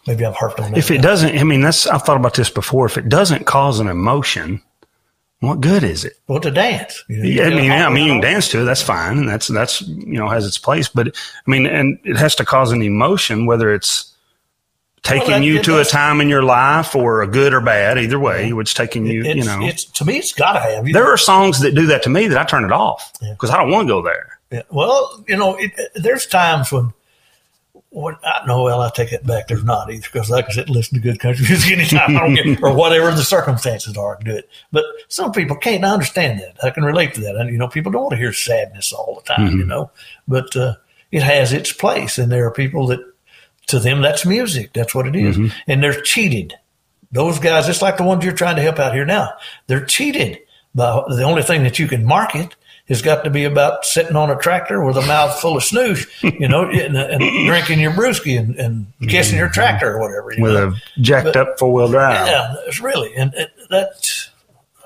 maybe I've harped on that. If it doesn't, I mean, that's, I've thought about this before. If it doesn't cause an emotion, what good is it? well, to dance. You know, Yeah, I mean, I mean, you can dance to it. That's fine, and that's that's you know has its place. But I mean, and it has to cause an emotion, whether it's taking that- you it to a time in your life or a good or bad, either way, which taking you, it's, you know. it's to me, it's got to have. You There are songs that do that to me that I turn it off Yeah. because I don't want to go there. Yeah. Well, you know, it, there's times when, when I know, well, I take it back. There's not either because, like I said, listen to good country *laughs* music anytime I don't get, *laughs* or whatever the circumstances are, I do it. But some people can't understand that. I can relate to that. And, you know, people don't want to hear sadness all the time, you know, but uh, it has its place. And there are people that, to them, that's music. That's what it is. And they're cheated. Those guys, just like the ones you're trying to help out here now, they're cheated by the only thing that you can market has got to be about sitting on a tractor with a mouth full of snooze, you know, *laughs* and, and drinking your brewski and, and kissing your tractor or whatever. You With know? a jacked up four wheel drive. yeah, it's really, and it, that,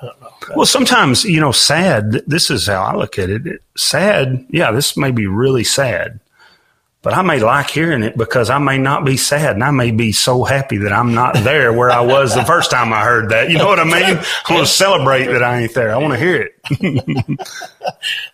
I don't know. Well, sometimes, you know, sad, this is how I look at. It- Sad, yeah, this may be really sad, but I may like hearing it because I may not be sad and I may be so happy that I'm not there where I was the first time I heard that. You know what I mean? I want to celebrate that I ain't there. I want to hear it. *laughs*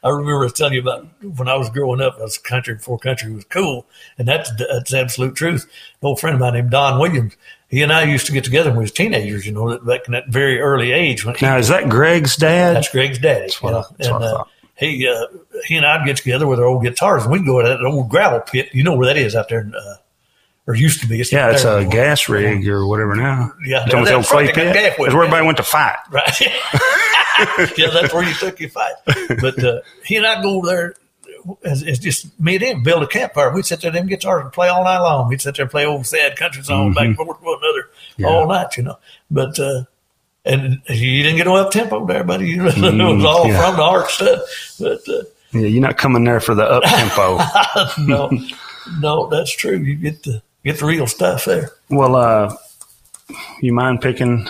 I remember telling you about when I was growing up, I was country before country was cool. And that's, that's absolute truth. An old friend of mine named Don Williams, he and I used to get together when we was teenagers, you know, back in that very early age. When now, he, is that Greg's dad? That's Greg's daddy. That's what, you I, know? that's what and, I uh, thought. He uh, he and I'd get together with our old guitars, and we'd go to that old gravel pit. You know where that is out there, in, uh, or used to be. It's Yeah, it's a anymore. gas rig or whatever now. Yeah, It's that's old clay pit. That's where everybody went to fight. *laughs* Right. *laughs* yeah, that's where you took your fight. But uh, he and I'd go over there. It's, it's just me and him build a campfire. We'd sit there, them guitars, and play all night long. We'd sit there and play old sad country songs back and forth to one another Yeah. all night, you know. But uh, and you didn't get no up tempo there, buddy. You know, *laughs* it was all yeah. from the heart stuff. But uh, Yeah, you're not coming there for the up tempo. *laughs* no, no, that's true. You get the get the real stuff there. well, uh, you mind picking,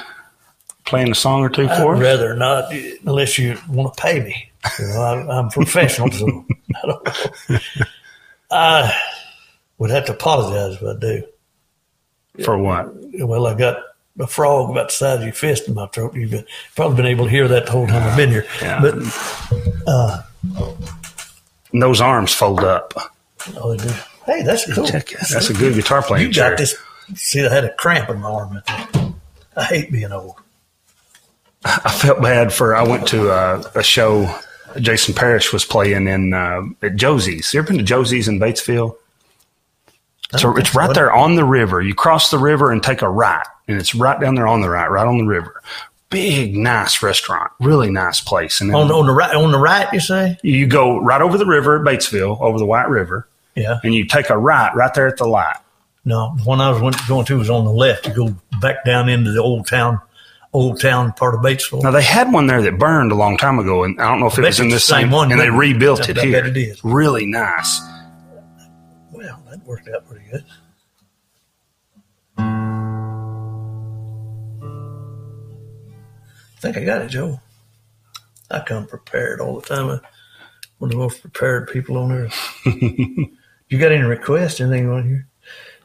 playing a song or two for I'd us? rather not, unless you want to pay me. You know, I, I'm professional, so I don't. I would have to apologize if I do. For what? Well, I got a frog about the size of your fist in my throat. You've been, probably been able to hear that the whole time I've been here. Yeah. But And those arms fold up. oh, they do. Hey, that's cool. Check it. That's a good guitar playing You chair. got this. See, I had a cramp in my arm. I hate being old. I felt bad for. I went to uh, a show. Jason Parrish was playing in uh, at Josie's. You ever been to Josie's in Batesville? So it's right there on the river. You cross the river and take a right, and it's right down there on the right, right on the river. Big, nice restaurant, really nice place. And On, on the right, on the right, you say? you go right over the river at Batesville, over the White River, Yeah. and you take a right right there at the light. No, the one I was went, going to was on the left. You go back down into the old town, old town part of Batesville. Now they had one there that burned a long time ago, and I don't know if it was in this the same same one, And they rebuilt I it here. it is. Really nice. Well, that worked out pretty good. I think I got it, Joe. I come prepared all the time. I'm one of the most prepared people on earth. *laughs* you got any requests? Anything on here?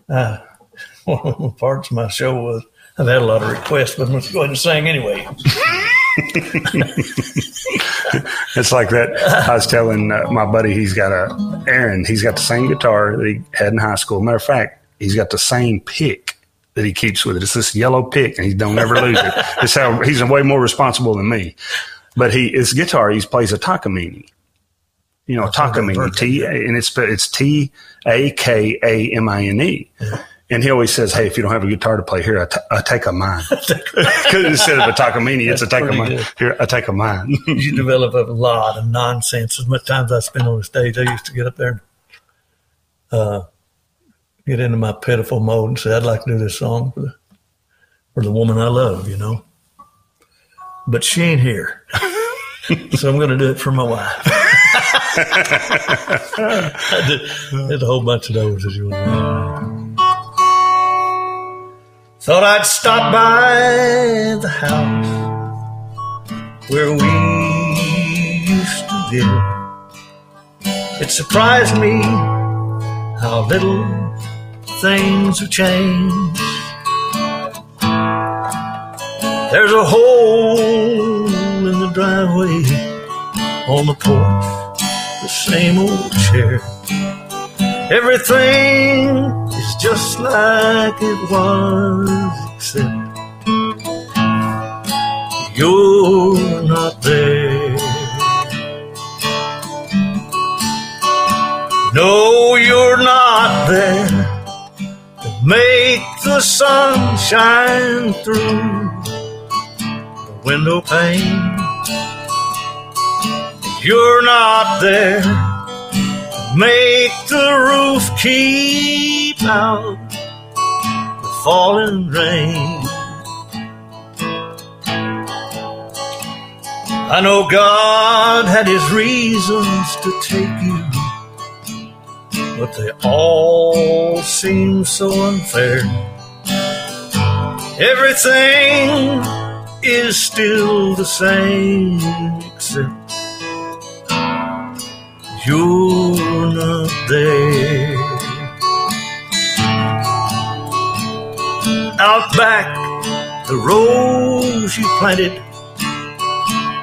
Uh, *laughs* one of the parts of my show was I've had a lot of requests, but let's go ahead and sing anyway. *laughs* *laughs* It's like that. I was telling uh, my buddy, he's got a Aaron. He's got the same guitar that he had in high school. Matter of fact, he's got the same pick that he keeps with it. It's this yellow pick, and he don't ever lose it. *laughs* It's how he's way more responsible than me. But he his guitar, he plays a Takamine. You know, Takamine, T, and it's it's T A K A M I N E. And he always says, "Hey, if you don't have a guitar to play, here I, t- I take a mine." *laughs* Because instead of a Takamine, it's a take a mine. good. Here, I take a mine. *laughs* you develop a lot of nonsense. As much time as I spend on the stage, I used to get up there and uh, get into my pitiful mode and say, I'd like to do this song for the, for the woman I love, you know. But she ain't here. so I'm going to do it for my wife. *laughs* I did, did a whole bunch of those, as you know. Thought I'd stop by the house where we used to live. It surprised me how little things have changed. There's a hole in the driveway on the porch, the same old chair. Everything just like it was, except you're not there. No, you're not there to make the sun shine through the window pane. You're not there make the roof keep out the falling rain. I know God had his reasons to take you, but they all seem so unfair. Everything is still the same, except you're not there. Out back, the rose you planted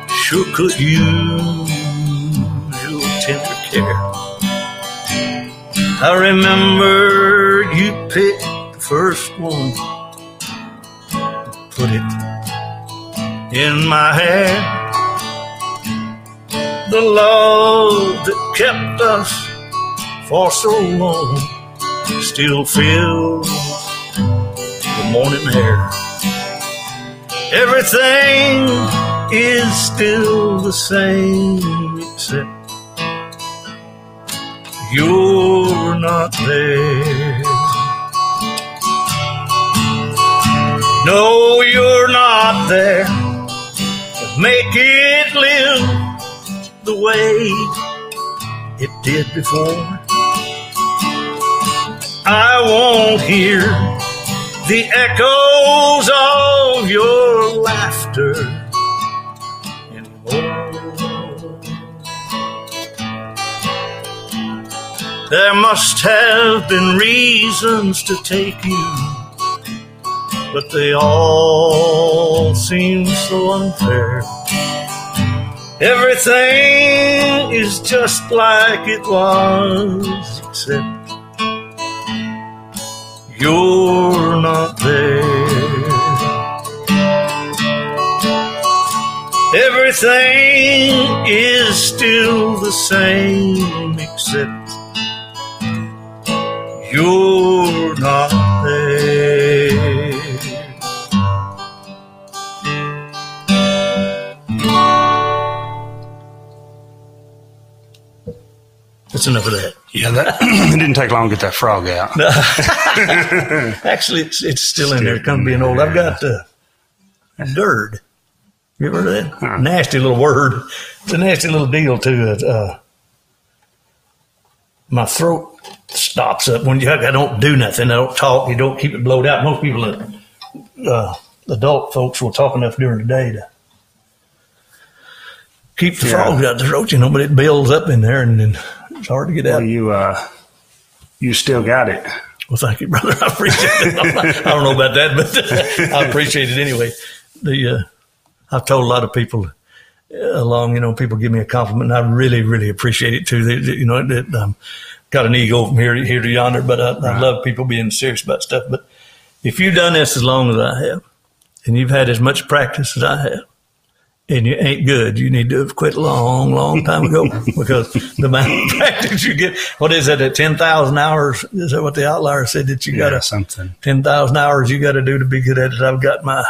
sure could use your tender care. I remember you picked the first one, put it in my hair. The love that kept us for so long still fills the morning air. Everything is still the same except you're not there. No, you're not there make it live the way it did before. I won't hear the echoes of your laughter anymore. There must have been reasons to take you, but they all seem so unfair. Everything is just like it was, except you're not there. Everything is still the same except you're not Of that. Yeah, that *clears throat* it didn't take long to get that frog out. *laughs* Actually, it's it's still in there. Come being old, I've got uh, GERD. You ever heard of that? Huh. Nasty little word. It's a nasty little deal too. It, uh, my throat stops up when you. I don't do nothing. I don't talk. You don't keep it blowed out. Most people, uh, uh, adult folks, will talk enough during the day to keep the Yeah. frogs out the throat. You know, but it builds up in there, and then it's hard to get out. Well, you uh, you still got it. Well, thank you, brother. *laughs* I appreciate it. Not- I don't know about that, but *laughs* I appreciate it anyway. The uh, I've told a lot of people uh, along, you know, people give me a compliment, and I really, really appreciate it too. They, they- you know, that um, got an ego from here to here to yonder, but I, I love people being serious about stuff. But if you've done this as long as I have, and you've had as much practice as I have, and you ain't good, you need to have quit a long, long time ago *laughs* because the amount of practice you get. What is it? At ten thousand hours? Is that what the outlier said that you got to something. ten thousand hours you got to do to be good at it. I've got my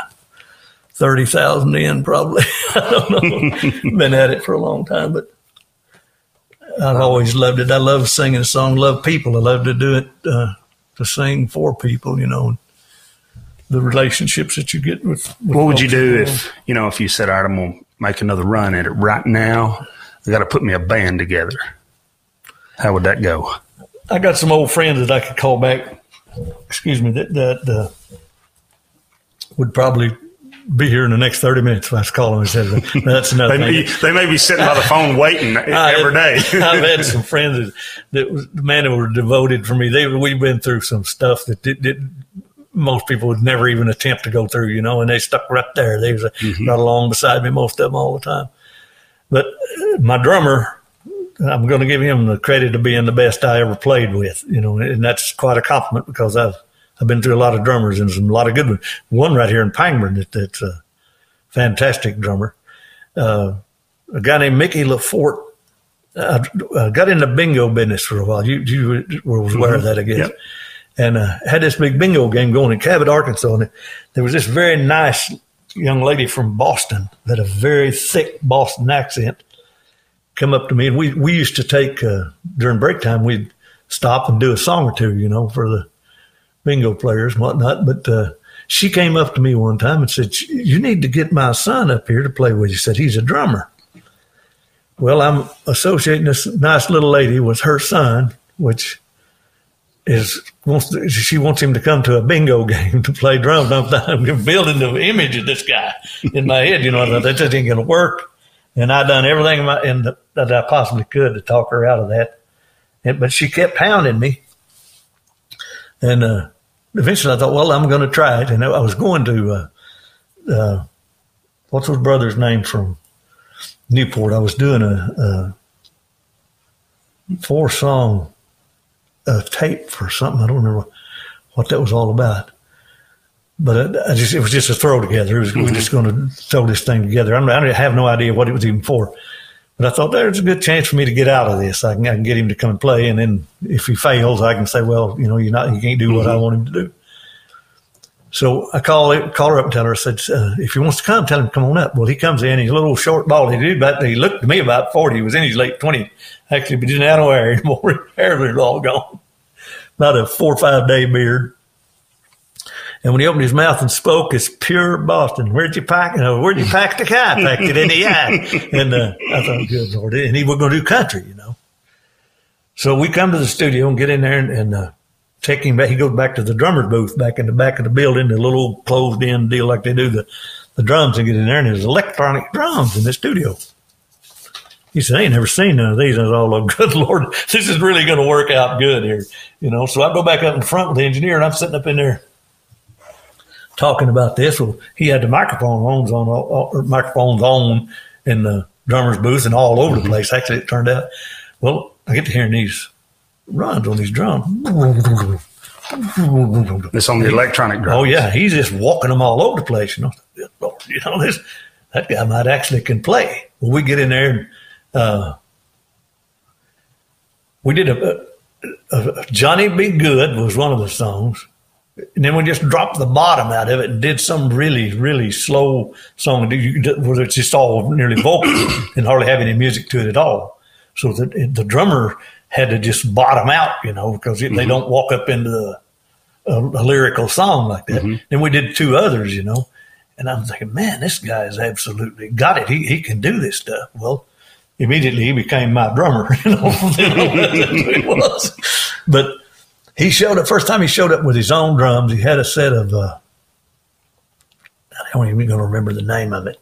thirty thousand in probably. *laughs* I don't know. *laughs* Been at it for a long time, but I've always loved it. I love singing a song. Love people. I love to do it uh, to sing for people. You know, the relationships that you get with. with What would you do if you know if you said, "All right, I'm gonna make another run at it right now"? I got to put me a band together. How would that go? I got some old friends that I could call back. Excuse me. That that uh, would probably be here in the next thirty minutes if I was calling and said that. That's another *laughs* They thing. may, they may be sitting by the phone waiting *laughs* I every day. *laughs* I've had some friends that, that was, man, that were devoted for me. They we've been through some stuff that did, did most people would never even attempt to go through, you know, and they stuck right there. They was right along beside me most of them all the time. But uh, my drummer, I'm going to give him the credit of being the best I ever played with, you know, and that's quite a compliment because I've I've been through a lot of drummers and some a lot of good ones. One right here in Pangburn that, that's a fantastic drummer. Uh, a guy named Mickey LaForte I uh, got in the bingo business for a while. You, you were aware of that, I guess. Yep. And uh, had this big bingo game going in Cabot, Arkansas. And there was this very nice young lady from Boston that had a very thick Boston accent come up to me. And we, we used to take, uh, during break time, we'd stop and do a song or two, you know, for the bingo players and whatnot. But uh, she came up to me one time and said, You need to get my son up here to play with you. Said, He's a drummer. Well, I'm associating this nice little lady with her son, which is wants she wants him to come to a bingo *laughs* game to play drums. I'm, I'm building the image of this guy in my head. You know, that just ain't to work. And I done everything in my, in the, that I possibly could to talk her out of that. And, but she kept pounding me. And uh, eventually I thought, well, I'm going to try it. And I was going to, uh, uh, what's his brothers' name from Newport? I was doing a, a four song uh, tape for something. I don't remember what that was all about. But I, I just, it was just a throw together. Was, mm-hmm. We were just going to throw this thing together. I'm, I have no idea what it was even for. But I thought there's a good chance for me to get out of this. I can, I can get him to come and play, and then if he fails, I can say, well, you know, you're not, you can't do what mm-hmm. I want him to do. So I call call her up and tell her, I said, uh, if he wants to come, tell him to come on up. Well, he comes in, he's a little short baldy He did about, he looked to me about 40. He was in his late 20s, actually, but he didn't have no hair *laughs* anymore. His hair was all gone. About a four or five day beard. And when he opened his mouth and spoke, it's pure Boston. Where'd you pack? You know, where'd you pack the car? Packed it in the eye. And uh, I thought, good Lord. And he was going to do country, you know. So we come to the studio and get in there and, and uh, take him back. He goes back to the drummer's booth back in the back of the building, the little closed in deal like they do the, the drums and get in there and there's electronic drums in the studio. He said, I ain't never seen none of these. And I was all, oh, *laughs* good Lord, this is really going to work out good here. You know, so I go back up in front with the engineer and I'm sitting up in there talking about this. Well, he had the microphone on, on or microphones on in the drummer's booth and all over mm-hmm. the place. Actually, it turned out. Well, I get to hearing these runs on these drums. It's on the electronic drums. Oh yeah, he's just walking them all over the place. You know, you know this that guy might actually can play. Well, we get in there and uh, we did a, a, a Johnny B. Goode was one of the songs and then we just dropped the bottom out of it and did some really, really slow song where it's just all nearly vocal and hardly have any music to it at all. So the, the drummer had to just bottom out, you know, because mm-hmm. they don't walk up into the, a, a lyrical song like that. Mm-hmm. Then we did two others, you know, and I'm thinking, man, this guy's absolutely got it. He, he can do this stuff. Well, immediately he became my drummer, *laughs* you know, it was. But he showed up first time he showed up with his own drums. He had a set of uh, I don't even going to remember the name of it,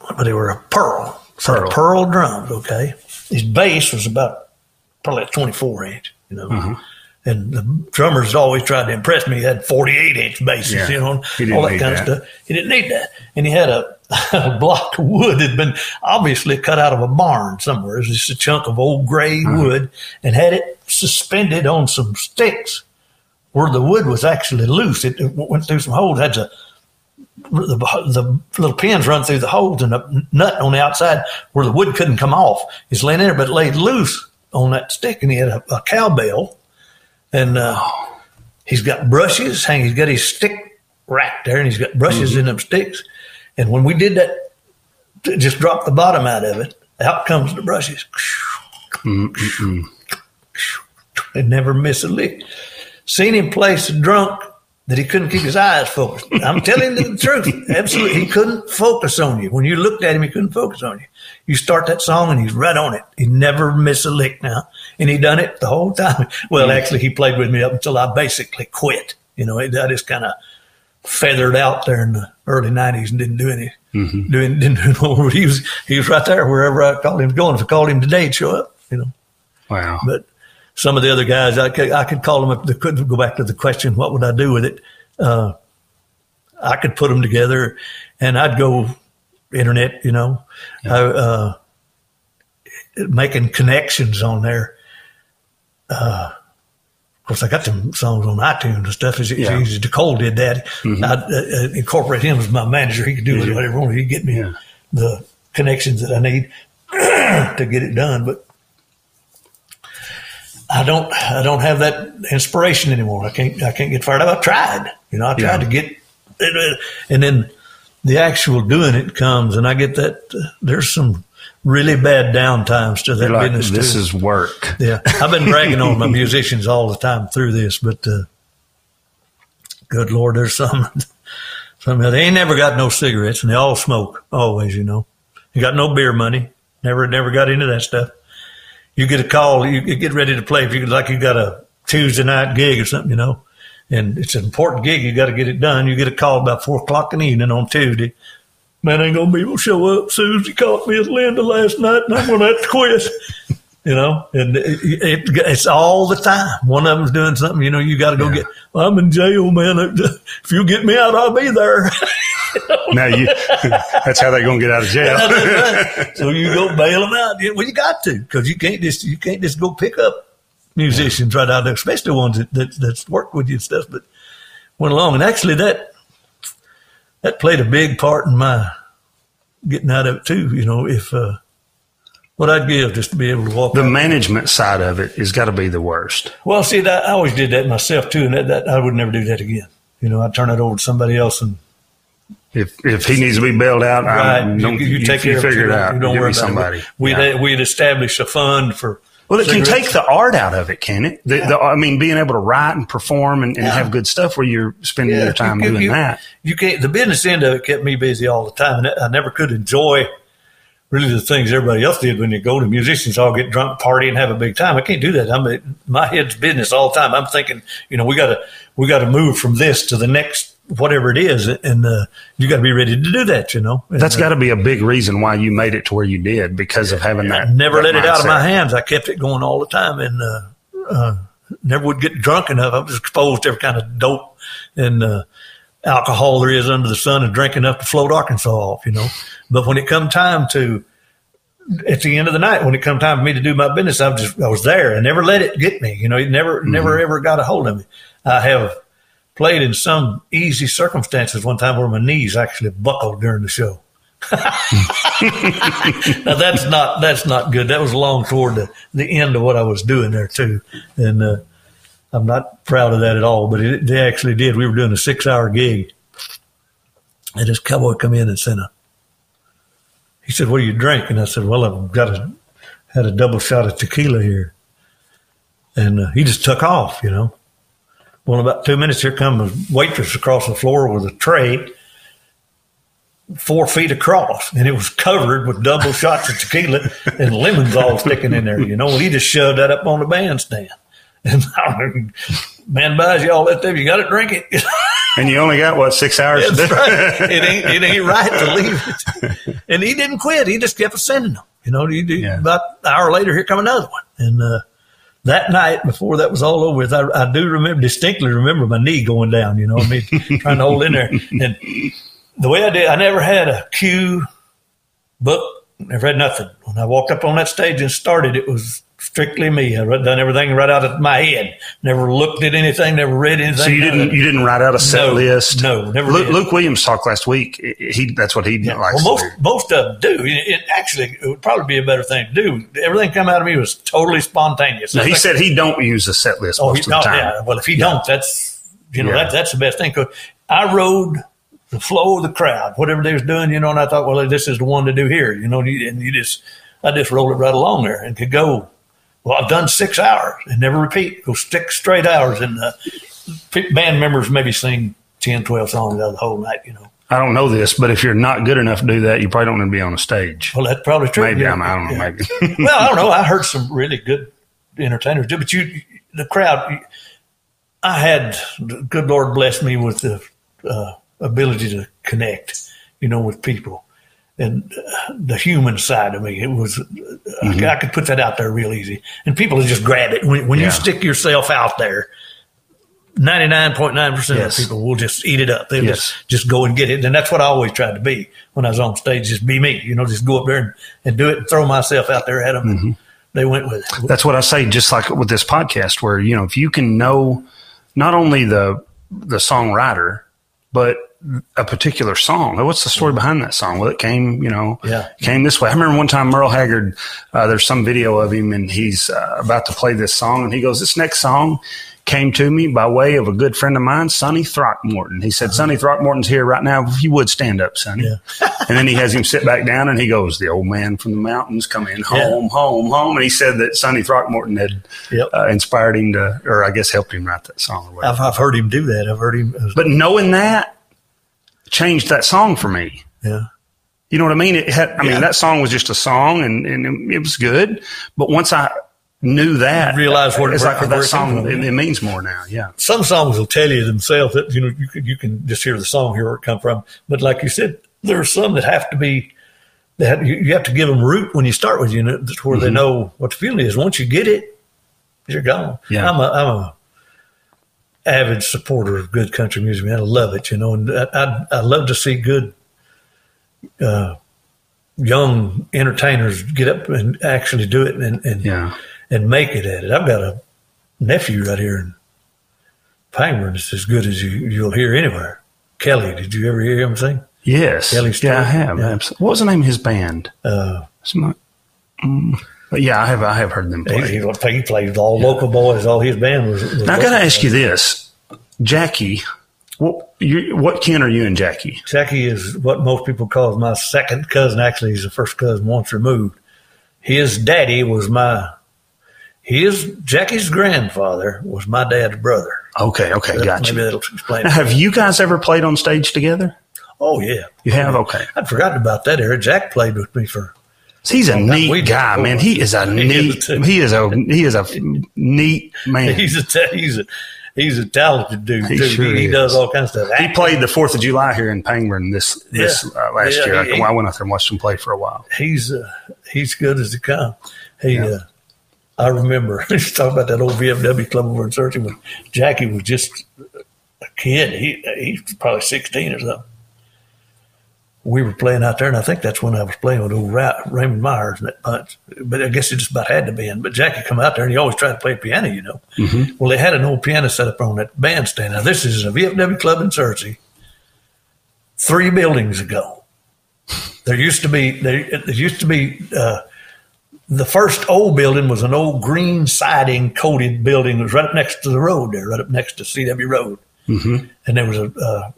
but they were a pearl, pearl, pearl drums. Okay, his bass was about probably a twenty four inch, you know. Mm-hmm. And the drummers always tried to impress me. He had 48 inch basses, yeah. you know, all that kind that. of stuff. He didn't need that. And he had a, *laughs* a block of wood that had been obviously cut out of a barn somewhere. It was just a chunk of old gray mm-hmm. wood and had it suspended on some sticks where the wood was actually loose. It, went through some holes, had the, the, the, little pins run through the holes and a nut on the outside where the wood couldn't come off. He's laying there, but it laid loose on that stick and he had a, a cowbell and uh, he's got brushes hanging. He's got his stick rack there, and he's got brushes mm-hmm. in them sticks. And when we did that, just drop the bottom out of it. Out comes the brushes. It never miss a lick. Seen him place drunk that he couldn't keep his eyes focused. I'm telling you the truth. Absolutely. He couldn't focus on you. When you looked at him, he couldn't focus on you. You start that song and he's right on it. He never miss a lick now. And he done it the whole time. *laughs* Well, mm-hmm. actually, he played with me up until I basically quit. You know, I just kind of feathered out there in the early 90s and didn't do any, mm-hmm. doing, *laughs* didn't do no. He was, he was right there wherever I called him going. If I called him today, he'd show up, you know. Wow. But some of the other guys, I could, I could call them if they couldn't go back to the question, what would I do with it? Uh, I could put them together and I'd go internet, you know, yeah. I, uh, making connections on there. Uh, of course, I got some songs on iTunes and stuff. As yeah. easy. Nicole did that. Mm-hmm. I'd uh, incorporate him as my manager. He could do mm-hmm. whatever he wanted. He'd get me yeah. the connections that I need *clears throat* to get it done. But I don't I don't have that inspiration anymore. I can't I can't get fired up. I tried, you know, I tried yeah. to get and then the actual doing it comes, and I get that uh, there's some really bad downtimes to that like, business. This too. is work. Yeah, I've been bragging on my *laughs* musicians all the time through this, but uh, good lord, there's some *laughs* some they ain't never got no cigarettes, and they all smoke always. You know, you got no beer money. Never never got into that stuff you get a call, you, get ready to play. If you like, you got a Tuesday night gig or something, you know, and it's an important gig. You got to get it done. You get a call about four o'clock in the evening on Tuesday. Man, ain't gonna be able to show up. Susie called me at Linda last night, and I'm gonna have to quit. *laughs* you know, and it, it, it's all the time. One of them's doing something, you know, you got to go Yeah. get, well, I'm in jail, man. If you get me out, I'll be there. *laughs* *laughs* Now you, *laughs* that's how they're going to get out of jail. *laughs* so you go bail them out. Well, you got to, cause you can't just, you can't just go pick up musicians right out there, especially ones that, that, that's worked with you and stuff, but went along. And actually that, that played a big part in my getting out of it too. You know, if, uh, what I'd give just to be able to walk the management side of it has got to be the worst. Well, see, that, I always did that myself too, and that, that I would never do that again. You know, I'd turn it over to somebody else, and If if he needs to be bailed out, right, I'm, you, don't, you take care of figure you it don't- out. You don't worry about somebody. it. We'd Yeah. we'd establish a fund for. Well, it can take the art out of it, can it? The, the, I mean, being able to write and perform and, and have good stuff where you're spending Yeah, your time you- doing you- that. You can't. The business end of it kept me busy all the time, and I never could enjoy really the things everybody else did when you go to musicians all get drunk, party, and have a big time. I can't do that. I'm my head's business all the time. I'm thinking, you know, we got to we got to move from this to the next whatever it is, and uh, you got to be ready to do that. You know, And, That's uh, got to be a big reason why you made it to where you did because of having that. I never that let it out of my hands. I kept it going all the time, and uh, uh, never would get drunk enough. I was exposed to every kind of dope and uh, alcohol there is under the sun, and drink enough to float Arkansas off. You know, but when it come time to at the end of the night, when it come time for me to do my business, I was just I was there. and never let it get me. You know, it never never ever got a hold of me. I have played in some easy circumstances one time where my knees actually buckled during the show. *laughs* now that's not that's not good. That was along toward the, the end of what I was doing there too, and uh, I'm not proud of that at all. But it, they actually did. We were doing a six hour gig, and this cowboy come in and said, uh, "He said, what do you drink?" And I said, "Well, I've got a had a double shot of tequila here," and uh, he just took off. You know. Well, in about two minutes, here comes a waitress across the floor with a tray four feet across, and it was covered with double shots of tequila and lemons all sticking in there. You know, he just shoved that up on the bandstand. And *laughs* man buys you all that stuff, you got to drink it. *laughs* And you only got what six hours to That's do. right. *laughs* It ain't it ain't right to leave it. And he didn't quit. He just kept sending them. You know, he, he- Yeah. about an hour later, here come another one. And uh, that night, before that was all over with, I, I do remember distinctly remember my knee going down. You know, I mean, *laughs* trying to hold in there. And the way I did, I never had a cue book. Never had nothing. When I walked up on that stage and started, it was strictly me. I have done everything right out of my head. Never looked at anything. Never read anything. So you didn't you didn't write out a set No, list. no, never Luke, did. Luke Williams talked last week. He that's what he likes Well, most most of them do. It, it actually it would probably be a better thing to do. Everything come out of me was totally spontaneous. No, he Like- said he don't use a set list "Oh, most he, of the time. yeah. Well, if he don't, that's you know Yeah. that, that's the best thing. 'Cause I rode the flow of the crowd, whatever they was doing, you know, and I thought, well, this is the one to do here, you know, and you, and you just I just rolled it right along there and could go. Well, I've done six hours and never repeat. Go six straight hours, and uh, band members maybe sing 10, 12 songs out the whole night, you know. I don't know this, but if you're not good enough to do that, you probably don't want to be on a stage. Well, that's probably true. Maybe yeah. I'm, I don't know. Yeah. Maybe *laughs* well, I don't know. I heard *laughs* some really good entertainers do, but you, the crowd, I had, good Lord bless me with the uh, ability to connect, you know, with people and the human side of me. It was, Mm-hmm. I, I could put that out there real easy and people just grab it. When, when Yeah. you stick yourself out there, 99.9% Yes. of people will just eat it up. They'll Yes. just, just go and get it. And that's what I always tried to be when I was on stage, just be me, you know, just go up there and, and do it and throw myself out there at them. Mm-hmm. They went with it. that's what I say. Just like with this podcast, where you know, if you can know not only the the songwriter, but a particular song. What's the story behind that song? Well, it came, you know, Yeah. came this way. I remember one time Merle Haggard. Uh, there's some video of him, and he's uh, about to play this song, and he goes, "This next song." Came to me by way of a good friend of mine, Sonny Throckmorton. He said, "Sonny Throckmorton's here right now. If you would stand up, Sonny." Yeah. *laughs* and then he has him sit back down, and he goes, "The old man from the mountains coming home, home, home." And he said that Sonny Throckmorton had Yep. uh, inspired him to, or I guess helped him write that song. Or whatever. I've, I've heard him do that. I've heard him. uh, But knowing that changed that song for me. yeah. You know what I mean? It had, I Yeah. mean, that song was just a song and, and it, was good. But once I knew that, Realized what it- it's like that where it came song, it, it means more now. Yeah. Some songs will tell you themselves that, you know, you can, you can just hear the song, hear where it come from. But like you said, there are some that have to be, that have, you, you have to give them root when you start with unit where they mm-hmm. know what the feeling is. Once you get it, you're gone. Yeah. I'm a, I'm a avid supporter of good country music, man. I love it, you know, and I, I, I love to see good, uh, young entertainers get up and actually do it and, and, Yeah. and make it at it. I've got a nephew right here in Pangburn that's as good as you, you'll hear anywhere. Kelly, did you ever hear him sing? Yes. Kelly yeah, I have. Yeah. What was the name of his band? Uh, It's not- mm, but yeah, I have. I have heard them he, play. he, he played all local boys. All his band was. was Now, I got to ask you this, Jackie. What you, what kin are you and Jackie? Jackie is what most people call my second cousin. Actually, he's the first cousin once removed. His daddy was my, his Jackie's grandfather was my dad's brother. Okay, okay, That- gotcha. Maybe that'll explain. Now, have you guys ever played on stage together? Oh yeah, You have. Okay. I'd forgotten about that. Era Jack played with me for. He's a we neat guy, man. He is a He is neat. too. He is a he is a neat man. *laughs* He's a he's a he's a talented dude He too. sure he, he does all kinds of stuff. He played the Fourth of July here in Pangburn this this uh, last Yeah, year. he- I, went out there and watched him play for a while. he's uh, he's good as they come. He, Yeah. uh, I remember *laughs* he's talking about that old VFW club over in Searcy when Jackie was just a kid. He he's probably sixteen or something. We were playing out there, and I think that's when I was playing with old Ra- Raymond Myers and that bunch. But I guess it just about had to be in. But Jackie come out there, and he always tried to play piano, you know. Well, they had an old piano set up on that bandstand. Now this is a VFW club in Searcy, three buildings ago. There used to be there, there used to be uh, the first old building was an old green siding coated building. It was right up next to the road there, right up next to CW Road, mm-hmm. and there was a, uh,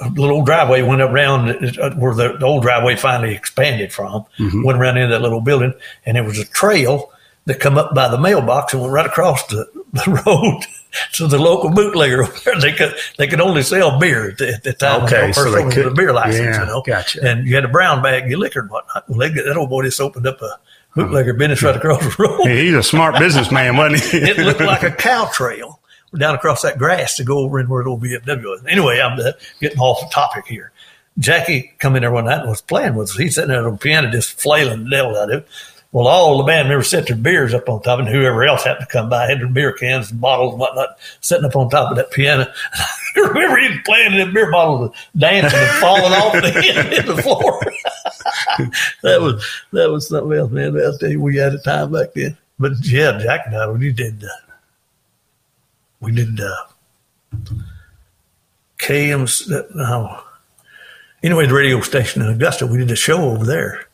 a little old driveway went around uh, where the, the old driveway finally expanded from. Went around into that little building, and there was a trail that come up by the mailbox and went right across the, the *laughs* road. So the local bootlegger *laughs* there, they could they could only sell beer at the, at the time. Okay, they so they could- the beer license, yeah, you know. gotcha. And you had a brown bag, you liquor and whatnot. Well, they, that old boy just opened up a bootlegger business right across the road. Yeah, he's a smart businessman, wasn't he? *laughs* it looked like a cow trail down across that grass to go over in where the old VFW was. Anyway, I'm getting off the topic here. Jackie come in there one night and was playing with us. He's sitting there on the piano just flailing the devil out of it. Well, all the band members set their beers up on top, and whoever else happened to come by had their beer cans and bottles and whatnot sitting up on top of that piano. *laughs* I remember was playing and the beer bottles dancing and falling off the *laughs* end in the floor. *laughs* that was that was something else, man. Tell you, we had a time back then. But yeah, Jack and I, we did uh, we did uh, KM's. Uh, no. Anyway, the radio station in Augusta, we did a show over there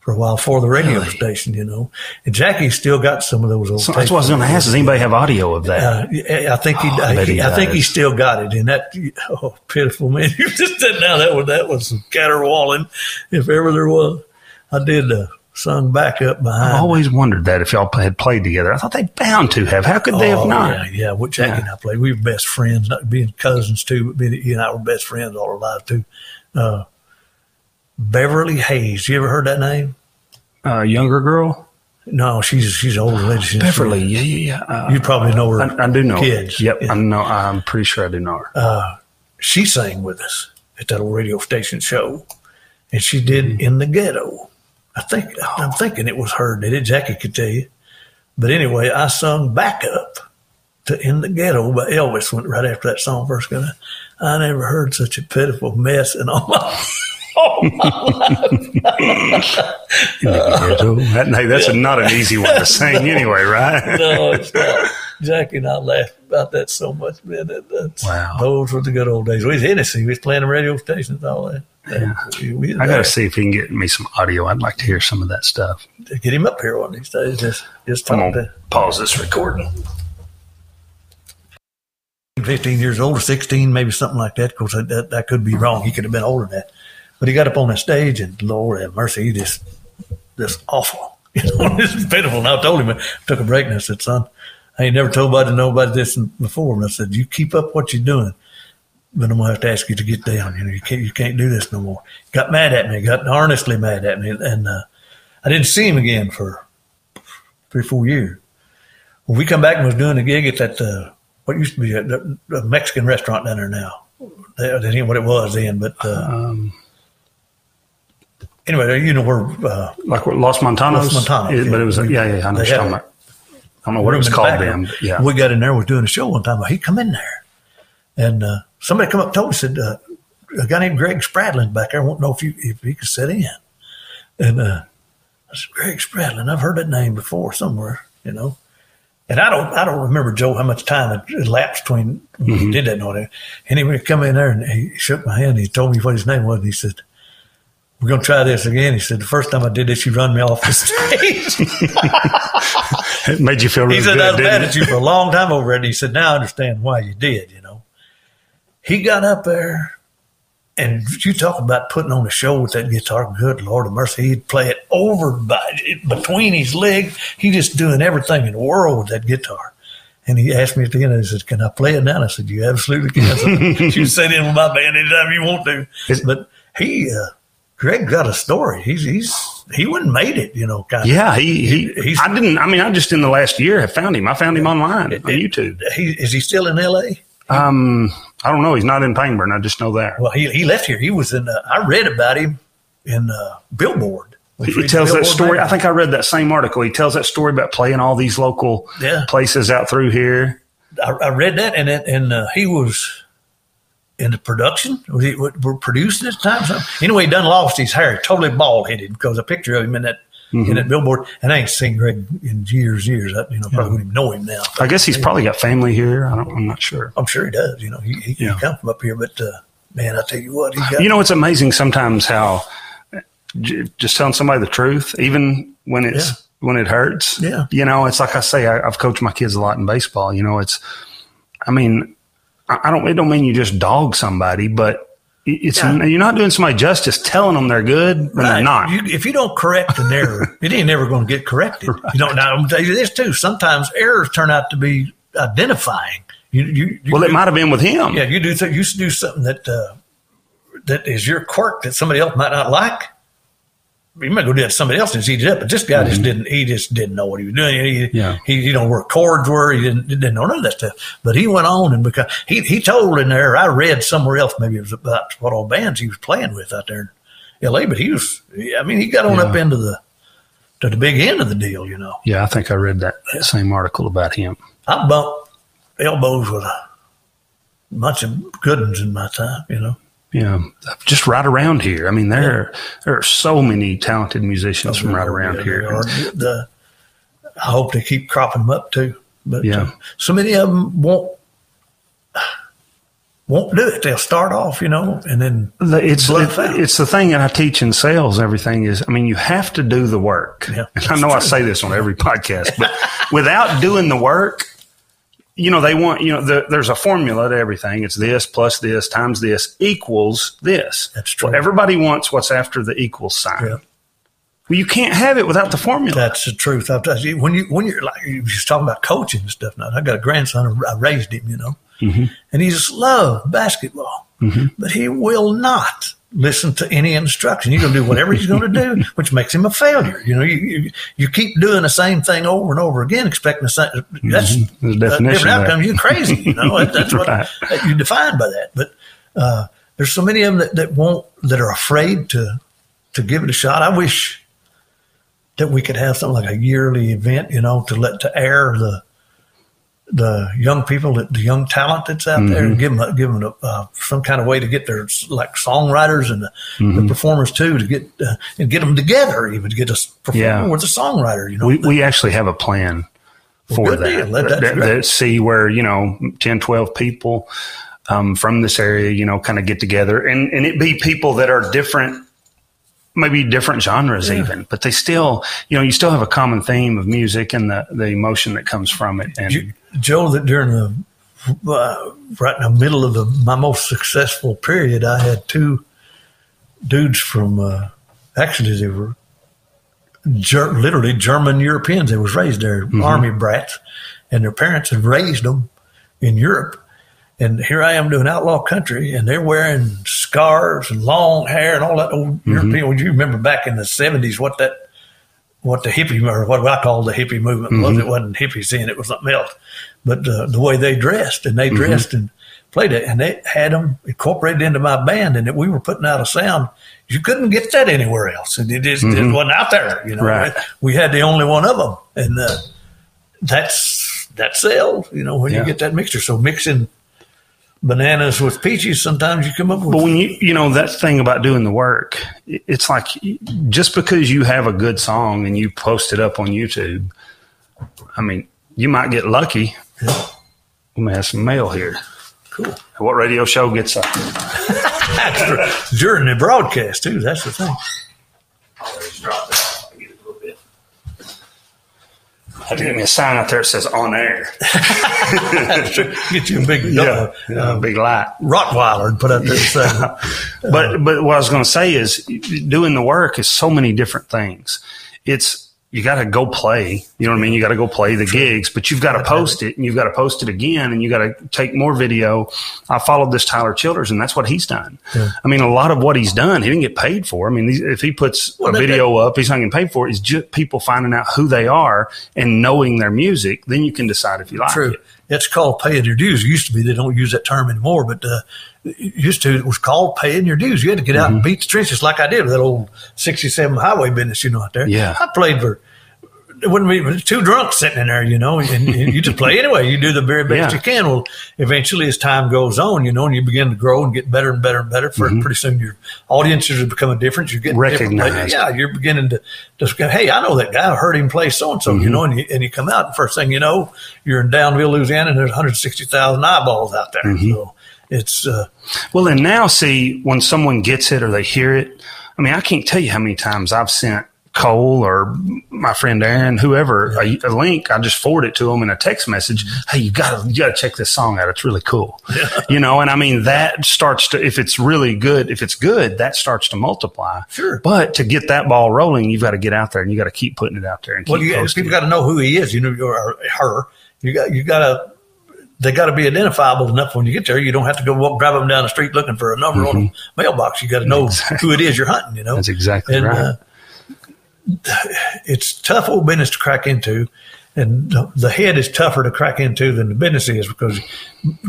for a while for the radio Really? station, you know. And Jackie still got some of those old. So that's what I was going to ask. Does anybody have audio of that? Uh, I think he, Oh, I bet he I think he still got it. And that, oh, pitiful man! *laughs* You just said now that was that was some caterwauling, if ever there was. I did uh, sung back up behind. I've always wondered that if y'all had played together. I thought they bound to have. How could they have Oh, not? Yeah, yeah. What Jackie and I played. We were best friends, not being cousins too, but being, he and I were best friends all our lives too. Uh, Beverly Hayes. You ever heard that name? Uh, younger girl, No, she's she's an older lady. She's- Beverly. Yeah, yeah, yeah. Uh, You probably know her. I, I do know. her. Yep, Yeah. I know. I'm pretty sure I do know her. she sang with us at that old radio station show, and she did in the ghetto. I think I'm thinking it was her did it. Jackie could tell you, but anyway, I sung back up to "In the Ghetto" by Elvis. Went right after that song first got out. I never heard such a pitiful mess in all my. *laughs* all my That- hey, that's not an easy one to sing anyway, right? *laughs* no, it's not. Jackie and I laughed about that so much, man. That, that's, Wow. Those were the good old days. We was Hennessy. We was playing the radio stations, all that. And we- we- I got to see if he can get me some audio. I'd like to hear some of that stuff. get him up here one of these days. Just, just I'm gonna pause this recording. 15 years old or 16, maybe something like that. Of course, that, that, that could be wrong. He could have been older than that. But he got up on that stage and Lord have mercy, he just, just awful. You know, this is pitiful. And I told him, I took a break and I said, son, I ain't never told nobody, nobody this before. And I said, you keep up what you're doing. But I'm gonna have to ask you to get down. You know, you can't you can't do this no more. Got mad at me, got earnestly mad at me, and uh, I didn't see him again for three, four years. When we come back and was doing a gig at that uh, what used to be a, a Mexican restaurant down there now. That ain't what it was then, but uh, Um, anyway, you know where uh, like Los Montanos, Los Montanos, It- but it was yeah. yeah, yeah. I know They had talking a about. I don't know what it was called then. yeah, We got in there, we was doing a show one time. He come in there, and uh, somebody come up told us said uh, a guy named Greg Spradlin back there. I won't know if you if he could sit in. And uh, I said, Greg Spradlin, I've heard that name before somewhere, you know. And I don't I don't remember Joe how much time had elapsed between when he did that and all that. And he would come in there and he shook my hand. He told me what his name was. And he said. We're gonna try this again. He said the first time I did this, you run me off the stage. it *laughs* made you feel really He said, good. I was mad at you for a long time over it. And he said, now I understand why you did, you know. He got up there and you talk about putting on a show with that guitar. Good Lord of mercy. He'd play it over by, between his legs. He just doing everything in the world with that guitar. And he asked me at the end, he said, Can I play it now? I said, You absolutely can. So *laughs* you can sit in with my band anytime you want to. But he, uh, Greg got a story. He's, he's, he wouldn't made it, you know, kind of. Yeah, he, he He's- I didn't. I mean, I just in the last year have found him. I found him online on YouTube. He, is he still in L.A.? Um, I don't know. He's not in Pangburn. I just know that. Well, he, he left here. He was in. Uh, I read about him in uh, Billboard. He tells that story. I think I read that same article. He tells that story about playing all these local Yeah. places out through here. I, I read that, and it, and uh, he was in the production. Was he were producing at the time? Something? Anyway, he done lost his hair, totally bald headed, because a picture of him in that Mm-hmm. in that Billboard. And I ain't seen Greg in years, years. I, you know, probably wouldn't even know him now. I guess he's probably got family here. I don't, I'm not sure. I'm sure he does. You know, he he, Yeah. he come from up here, but uh, man, I tell you what. You know, it's amazing sometimes how just telling somebody the truth, even when it's Yeah. when it hurts. Yeah. You know, it's like I say, I, I've coached my kids a lot in baseball. You know, it's, I mean, I, don't. It don't mean you just dog somebody, but it's Yeah. you're not doing somebody justice telling them they're good and they're not. You, if you don't correct an error, *laughs* it ain't never going to get corrected. You don't know, now I'm tell you this too. Sometimes errors turn out to be identifying. You, you, you well, it do- might have been with him. Yeah, you do. Th- you do something that uh, that is your quirk that somebody else might not like. You might go do that to somebody else and eat it up, but this guy just didn't. He just didn't know what he was doing. He, Mm-hmm. Yeah. he, you know, where chords were. He didn't, didn't know none of that stuff. But he went on and because he he told in there, I read somewhere else, maybe it was about what all bands he was playing with out there in L.A. But he was, I mean, he got on Yeah. up into the to the big end of the deal. You know, Yeah, I think I read that same article about him. I bumped elbows with a bunch of good ones in my time. You know. Yeah, just right around here. I mean, there there are so many talented musicians from right around Yeah, here. The, I hope they keep cropping them up too. But Yeah. uh, so many of them won't won't do it. They'll start off, you know, and then The- It's it- it's the thing that I teach in sales. Everything is, I mean, you have to do the work. Yeah, and I know I say this on every *laughs* podcast, but without doing the work, you know, they want you know, the, there's a formula to everything. It's this plus this times this equals this. That's true. Well, everybody wants what's after the equal sign. Yeah. Well, you can't have it without the formula. that's the truth. I've when you when you're like you was talking about coaching and stuff. Now I got a grandson. I raised him, you know, Mm-hmm. and he just loved basketball, but he will not listen to any instruction. You're going to do whatever he's going to do, *laughs* which makes him a failure. You know, you, you you keep doing the same thing over and over again, expecting the same. That's Mm-hmm. There's a a different outcome. You're crazy. You know, That- that's what *laughs* Right. that you define by that. But uh, there's so many of them that, that won't that are afraid to to give it a shot. I wish that we could have something like a yearly event, you know, to let to air the the young people, that the young talent that's out there, and give them a, give them a, uh, some kind of way to get their like songwriters and the, the performers too to get uh, and get them together, even to get us perform Yeah. with a songwriter. You know, we, we actually have a plan for good that. Let that, that, that see where, you know, 10, 12 people um, from this area, you know, kind of get together and, and it be people that are different, maybe different genres even, but they still, you know, you still have a common theme of music and the, the emotion that comes from it. And You- Joe, that during the uh, right in the middle of the my most successful period, I had two dudes from uh, actually they were ger- literally German Europeans. They was raised there, army brats, and their parents had raised them in Europe. And here I am doing outlaw country, and they're wearing scarves and long hair and all that old European. Would you remember back in the seventies what that what the hippie or what I call the hippie movement was. It wasn't hippies then; it was something else. But uh, the way they dressed, and they dressed and played it, and they had them incorporated into my band, and that we were putting out a sound you couldn't get that anywhere else, and it just it wasn't out there. You know, Right. we had the only one of them, and uh, that's that sells. You know, when Yeah. you get that mixture. So mixing bananas with peaches, sometimes you come up with But when you, you know, that thing about doing the work, it's like just because you have a good song and you post it up on YouTube, I mean, you might get lucky. We may have some mail here. cool. What radio show gets a *laughs* during the broadcast too. That's the thing. Have you give me a sign out there that says on air? *laughs* Get you a big Yeah, uh, yeah, big light. Rottweiler and put up there. saying, *laughs* But but what I was going to say is doing the work is so many different things. It's you got to go play. You know what I mean? You got to go play the gigs, but you've got to post it and you've got to post it again and you got to take more video. I followed this Tyler Childers and that's what he's done. I mean, a lot of what he's done, he didn't get paid for. I mean, if he puts Well, a that- video up, he's not getting paid for it. It's just people finding out who they are and knowing their music. Then you can decide if you like True. it. It's called paying your dues. It used to be they don't use that term anymore, but uh, used to it was called paying your dues. You had to get out Mm-hmm. and beat the trenches like I did with that old '67 highway business, you know, out there. Yeah. I played for. It wouldn't be two drunks sitting in there, you know, and, and you just play anyway. You do the very best Yeah. you can. Well, eventually, as time goes on, you know, and you begin to grow and get better and better and better. For mm-hmm. pretty soon, your audiences are becoming different. You're getting Recognized. Yeah, you're beginning to just go, hey, I know that guy. I heard him play so and so, you mm-hmm. know, and you, and you come out, and first thing you know, you're in Downville, Louisiana, and there's 160,000 eyeballs out there. Mm-hmm. So it's, uh, Well, and now see when someone gets it or they hear it. I mean, I can't tell you how many times I've sent Cole or my friend Aaron, whoever, a, a link. I just forward it to them in a text message. Hey, you got to you got to check this song out. It's really cool. *laughs* You know, and I mean that starts to if it's really good, if it's good, that starts to multiply. Sure. But to get that ball rolling, you've got to get out there and you got to keep putting it out there and well, you, people got to know who he is, you know, or her. You got, you got to, they got to be identifiable enough when you get there. You don't have to go walk, drive them down the street looking for a number on a mailbox. You got to know who it is you're hunting, you know? Mm-hmm. That's exactly And, right. uh, it's tough old business to crack into, and the, the head is tougher to crack into than the business is because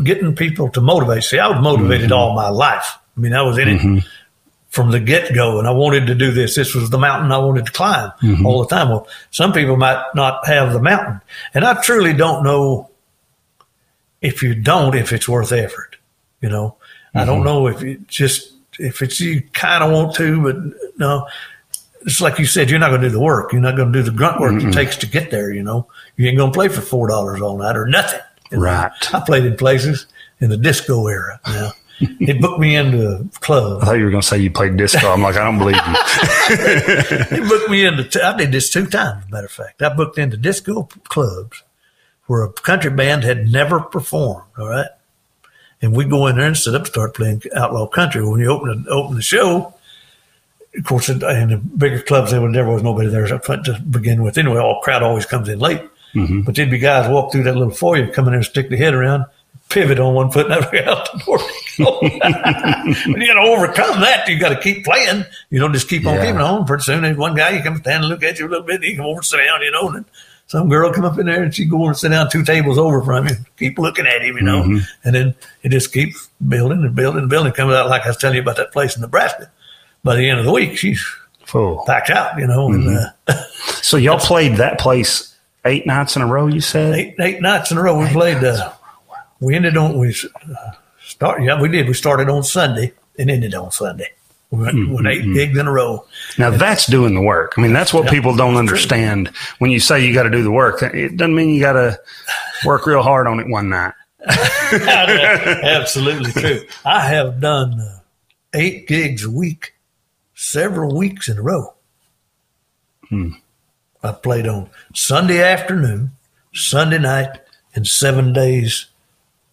getting people to motivate. See, I was motivated all my life. I mean, I was in it from the get go, and I wanted to do this. This was the mountain I wanted to climb all the time. Well, some people might not have the mountain, and I truly don't know if you don't if it's worth effort. You know, I don't mm-hmm. know if it just if it's you kind of want to, but no. It's like you said, you're not going to do the work. You're not going to do the grunt work it takes to get there. You know, you ain't going to play for four dollars all night or nothing. you know. Right. I played in places in the disco era. You know, *laughs* they booked me into clubs. I thought you were going to say you played disco. I'm like, I don't believe you. *laughs* They booked me into. T- I did this two times. As a matter of fact, I booked into disco clubs where a country band had never performed. All right, and we go in there and sit up, and start playing outlaw country. When you open the, open the show, of course, in the bigger clubs, there was never was nobody there up front to begin with. Anyway, all crowd always comes in late. Mm-hmm. But there'd be guys walk through that little foyer, come in there and stick their head around, pivot on one foot, and *laughs* out the door. you got to overcome that. You got to keep playing. You don't just keep on Yeah. keeping on. Pretty soon, there's one guy you come stand and look at you a little bit. He come over sit down, you know. And some girl come up in there and she go and sit down two tables over from him. Keep looking at him, you know. And then it just keeps building and building and building. Comes out like I was telling you about that place in Nebraska. By the end of the week, she's Full. packed out, you know. And uh, *laughs* So y'all played that place eight nights in a row. You said. eight eight nights in a row we played. Uh, we ended on we uh, start. Yeah, we did. We started on Sunday and ended on Sunday. Went eight gigs in a row. Now that's doing the work. I mean, that's what people don't understand. When you say you got to do the work, it doesn't mean you got to work real hard on it one night. *laughs* Absolutely *laughs* true. I have done uh, eight gigs a week, several weeks in a row. Hmm. I played on Sunday afternoon, Sunday night, and seven days.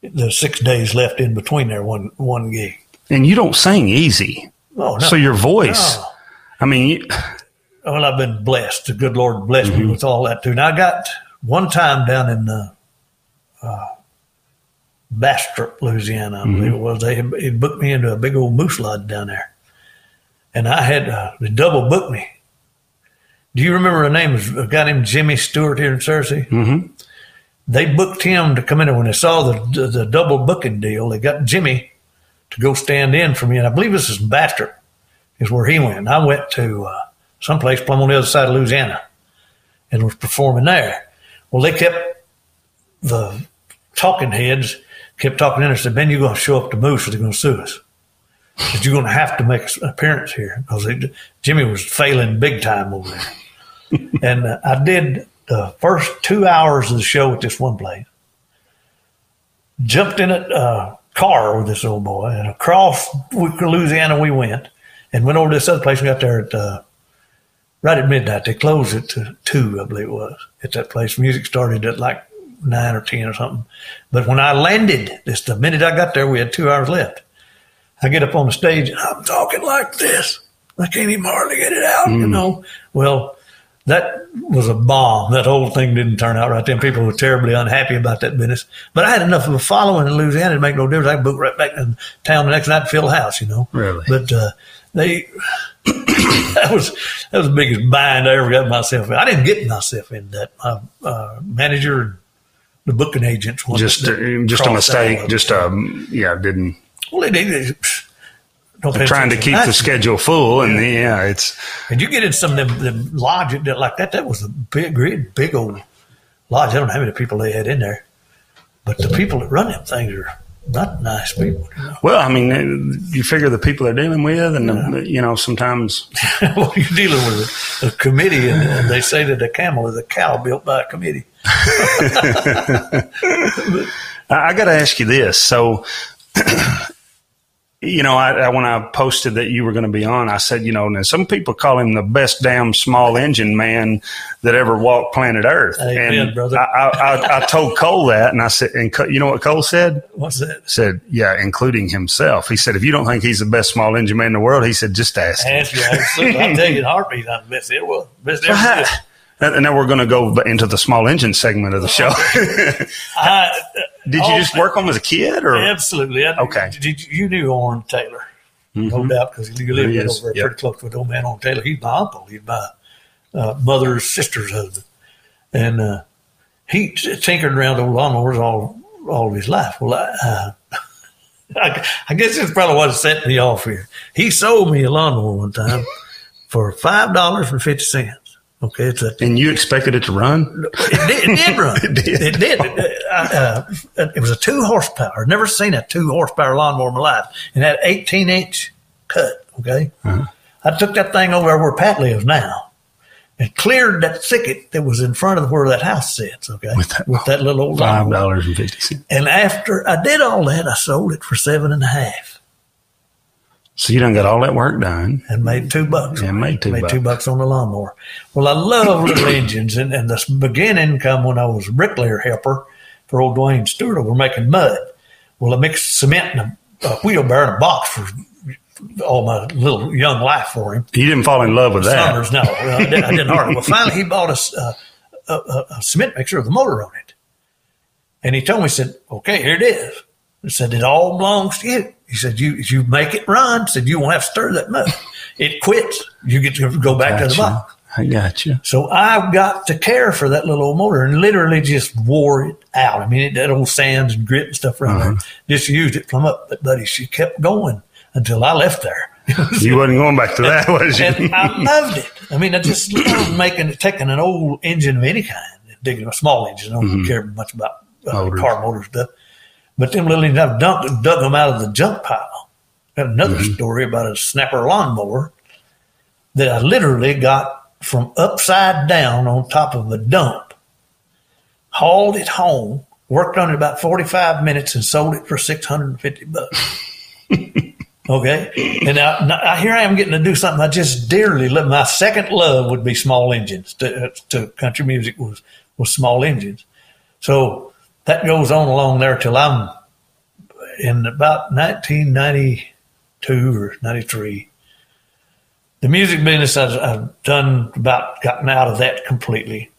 The six days left in between there, one one gig. And you don't sing easy. Oh no! So your voice, No. I mean, well, I've been blessed. The good Lord blessed me with all that too. Now I got one time down in uh, uh, Bastrop, Louisiana, I believe it was. They had, it booked me into a big old moose lodge down there, and I had uh, they double booked me. Do you remember a name? of A guy named Jimmy Stewart here in Searcy. Mhm. they booked him to come in. And when they saw the, the, the double booking deal, they got Jimmy to go stand in for me. And I believe this is Bastrop is where he went. And I went to uh, someplace plumb on the other side of Louisiana and was performing there. Well, they kept the talking heads kept talking in and said, Ben, you're going to show up to Moose or they're going to sue us. Said, you're going to have to make an appearance here because Jimmy was failing big time over there. *laughs* and uh, I did the first two hours of the show at this one place. Jumped in a uh, car with this old boy and across Louisiana we went and went over to this other place We got there at uh, right at midnight. They closed it to two, I believe it was, at that place. Music started at like nine or ten or something. But when I landed, just the minute I got there, we had two hours left. I get up on the stage and I'm talking like this. I can't even hardly get it out, mm. you know. Well, that was a bomb. That whole thing didn't turn out right then. People were terribly unhappy about that business. But I had enough of a following in Louisiana to make no difference. I could book right back in town the next night and fill the house, you know. Really? But uh, they *coughs* that was that was the biggest bind I ever got myself in. I didn't get myself in that. My uh, manager the booking agents just uh, just a mistake. Just um, yeah, didn't. Well, they, they, don't trying to keep the schedule full, and yeah. it's. And you get in some of them, them lodges like that. That was a big, big, big old lodge. I don't know how many people they had in there, but the people that run them things are not nice people. You know? Well, I mean, you figure the people they're dealing with, and yeah. the, you know, sometimes. *laughs* well, you're dealing with a, a committee, and, and, they say that a camel is a cow built by a committee. *laughs* I got to ask you this. So, *clears throat* you know, I, I, when I posted that you were going to be on, I said, you know, and some people call him the best damn small engine man that ever walked planet Earth. Amen, and brother. I, I, I, told Cole that, and I said, and you know what Cole said? What's that? Said, yeah, including himself. He said, if you don't think he's the best small engine man in the world, he said, just ask. Ask him. I'll tell you, in heartbeat, I'm the best. It was best *laughs* ever. And now we're going to go into the small engine segment of the show. I, *laughs* *laughs* did you just work on him as a kid, or absolutely? I, okay. Did you, knew Orrin Taylor, mm-hmm. no doubt, because you lived right over yep. pretty close with old man Orrin Taylor. He's my uncle. He's my uh, mother's sister's husband, and uh, he tinkered around old lawnmowers all all of his life. Well, I, uh, *laughs* I, I guess it's probably what set me off here. He sold me a lawnmower one time for five dollars and fifty cents. Okay, it's a, and you expected it to run? It did, it did run. *laughs* it did. It did. Uh, uh, it was a two horsepower. Never seen a two horsepower lawnmower in my life, and had eighteen inch cut. Okay, uh-huh. I took that thing over where Pat lives now, and cleared that thicket that was in front of where that house sits. Okay, with that, with that little old five dollars and fifty cents. And after I did all that, I sold it for seven and a half. So you done got all that work done and made two bucks. Yeah, made two made bucks. two bucks on the lawnmower. Well, I love little engines, and, and the beginning come when I was a bricklayer helper for old Dwayne Stewart. We're making mud. Well, I mixed cement in a, a wheelbarrow in a box for all my little young life for him. You didn't fall in love with that. Summers, no, I, didn't, I didn't hardly. *laughs* Well, finally, he bought a, a, a, a cement mixer with a motor on it, and he told me, he said, "Okay, here it is." He said, "It all belongs to you." He said, you, you make it run, said, you won't have to stir that mud. It quits. You get to go back gotcha. to the box. I got you. So I've got to care for that little old motor and literally just wore it out. I mean, it, that old sands and grit and stuff around uh-huh. there, just used it from up. But buddy, she kept going until I left there. *laughs* you wasn't going back to that, was you? And I loved it. I mean, I just *clears throat* loved making, taking an old engine of any kind, digging a small engine. I don't mm-hmm. care much about uh, car motor stuff but them little I've dumped, dug them out of the junk pile. Got another mm-hmm. story about a snapper lawnmower that I literally got from upside down on top of a dump, hauled it home, worked on it about 45 minutes and sold it for 650 bucks. *laughs* okay. And now, now, here I am getting to do something I just dearly love. My second love would be small engines to, to country music was, was small engines. So that goes on along there till I'm in about 1992 or 93. The music business, I've, I've done about gotten out of that completely.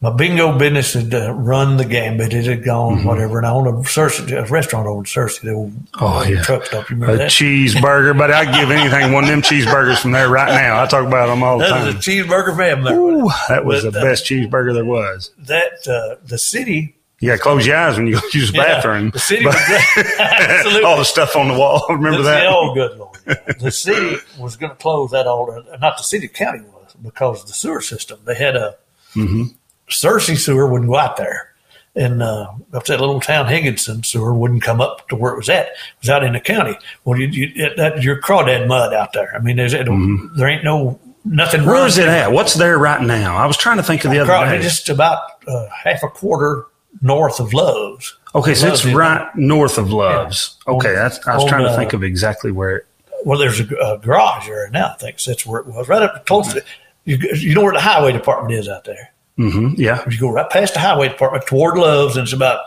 my bingo business had uh, run the gambit. It had gone, whatever. And I owned a, Searcy, a restaurant in Searcy, the old Mm-hmm. Oh, yeah. truck stop. You A that? cheeseburger, but I'd give anything one of them cheeseburgers from there right now. I talk about them all the That was a time. cheeseburger family. Ooh, that was But, the uh, best cheeseburger there was. That uh, the city You got to close your eyes when you go use the Yeah, bathroom. the city But- was *laughs* absolutely all the stuff on the wall. *laughs* Remember The- that? Oh, good lord! The city was going to close that all. Not the city, county was because of the sewer system. They had a Mm-hmm. Searcy sewer wouldn't go out there, and uh, up that little town Higginson sewer wouldn't come up to where it was at. It was out in the county. Well, you, you that your crawdad mud out there. I mean, there's there ain't no nothing. Mm-hmm. Where is it at? What's there right now? I was trying to think of the other Craw- day. Just about uh, half a quarter north of Lowe's. Okay, so it's Love's right north of Love's. Yeah. Okay, On- that's, I was on, trying to uh, think of exactly where. It, Well, there's a, a garage there now. I think that's where it was. Right up close to you. You know where the highway department is out there. Mm-hmm, yeah, You go right past the highway department toward Love's, and it's about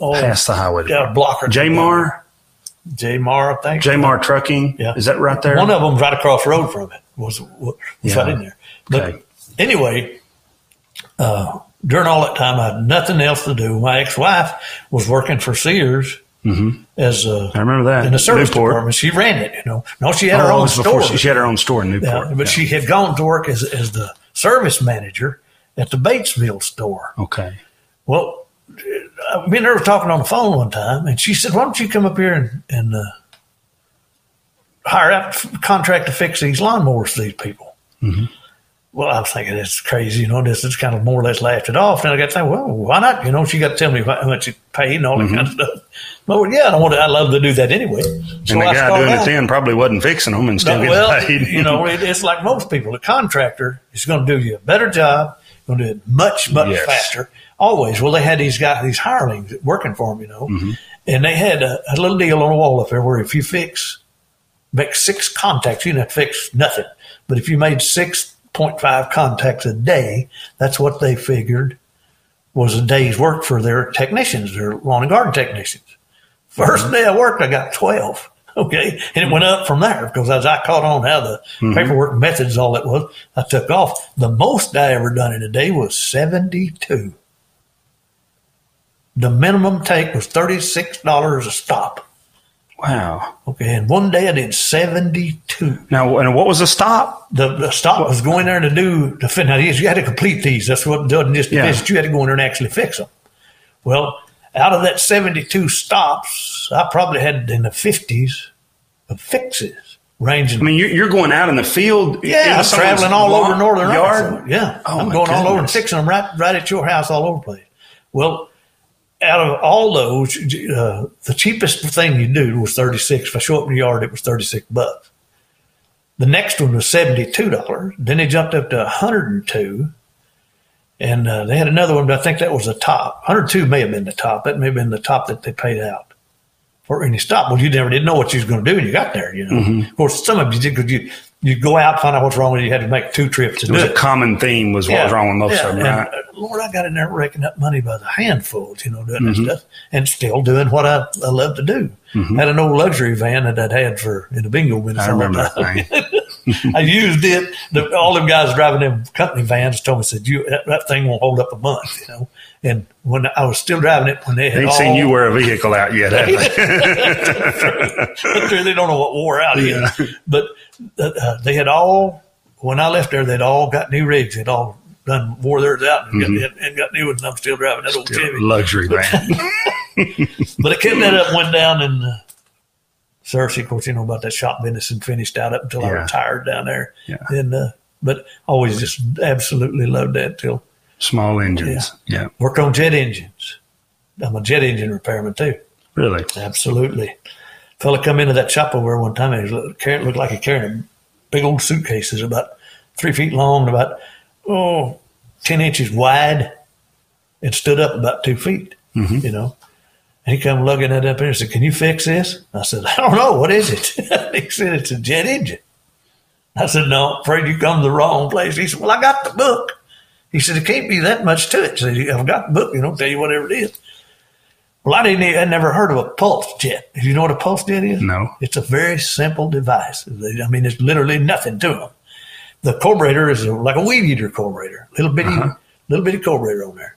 oh, past the highway. yeah, a block or Jmar, J Mar, I think. Jmar Trucking. Yeah. Is that right there? One of them's right across the road from it. Was was Yeah. right in there. But Okay. anyway, uh, during all that time, I had nothing else to do. My ex-wife was working for Sears as a I remember that. in the service Mm-hmm. Newport. department. She ran it. You know, no, she had her Oh, it own store. she, she had her own store in Yeah, Newport. but Yeah. she had gone to work as, as the service manager at the Batesville store. okay. Well, uh, me and her were talking on the phone one time, and she said, "Why don't you come up here and, and uh, hire out a contract to fix these lawnmowers for these people?" Well, I was thinking it's crazy, you know. This is kind of more or less laughed it off. And I got to think, well, why not? You know, she got to tell me how much it paid and all that kind of stuff. Well, yeah, I want. I love to do that anyway. So And the I guy doing it out- then probably wasn't fixing them and still no, getting well, paid. you know, it, it's like most people. The contractor is going to do you a better job, going to do it much, much Yes. faster. Always. Well, they had these guys, these hirelings working for them, you know, Mm-hmm. and they had a, a little deal on the wall up there where if you fix, make six contacts, you didn't have to fix nothing. But if you made 6.5 contacts a day, that's what they figured was a day's work for their technicians, their lawn and garden technicians. 1st mm-hmm. day I worked, I got 12. *laughs* Okay. And it went up from there because as I caught on how the mm-hmm. paperwork methods, all that was, I took off. The most I ever done in a day was 72. The minimum take was $36 a stop. Wow. Okay. And one day I did 72. Now, and what was the stop? The, the stop was going there to do the fit. Now, you had to complete these. That's what doesn't just Yeah. You had to go in there and actually fix them. Well, out of that 72 stops, I probably had in the 50s of fixes ranging. I mean, you're, you're going out in the field. yeah, I'm traveling all over northern yard. Arkansas. Yeah, Oh, I'm going all over and fixing them right, right at your house, all over the place. Well, out of all those, uh, the cheapest thing you do was 36. If I show up in the yard, it was 36 bucks. The next one was $72. Then they jumped up to 102. And uh, they had another one, but I think that was the top. 102 may have been the top. That may have been the top that they paid out for any stop. Well, you never did know what you was going to do when you got there, you know. Mm-hmm. Of course, some of you did because you, you go out, find out what's wrong with you. You had to make two trips to It do was it. a common theme was what was wrong with most Yeah, of them, and, right? uh, Lord, I got in there raking up money by the handfuls, you know, doing Mm-hmm. that stuff, and still doing what I, I love to do. Had an old luxury van that I'd had for in the bingo business. I remember that thing. *laughs* I used it. The, all them guys driving them company vans told me, said, "You that, that thing won't hold up a month," you know. And when I was still driving it, when they had all, seen you wear a vehicle out yet, have they? *laughs* They don't know what wore out yet. But uh, uh, they had all, when I left there, they'd all got new rigs. They'd all done wore theirs out and, got, and got new ones. And I'm still driving that old Chevy. Luxury van. But *laughs* I kept that up, went down and uh, Searcy. Of course, you know about that shop business and finished out up until I retired down there. Yeah. And, uh, but always just absolutely loved that till Small engines. Yeah. work on jet engines. I'm a jet engine repairman too. Really? Absolutely. Fella come into that shop over there one time and he looked, looked like he carried a big old suitcases about three feet long and about, oh, 10 inches wide and stood up about two feet, mm-hmm. you know. And he come lugging that up here and said, Can you fix this? I said, I don't know. What is it? *laughs* he said, It's a jet engine. I said, No, I'm afraid you come to the wrong place. He said, Well, I got the book. He said, It can't be that much to it. So I've got the book, you know, tell you whatever it is. Well, I didn't. I never heard of a pulse jet. Do you know what a pulse jet is? No. It's a very simple device. I mean, it's literally nothing to them. The carburetor is like a weed eater carburetor, little bitty, little bitty carburetor on there,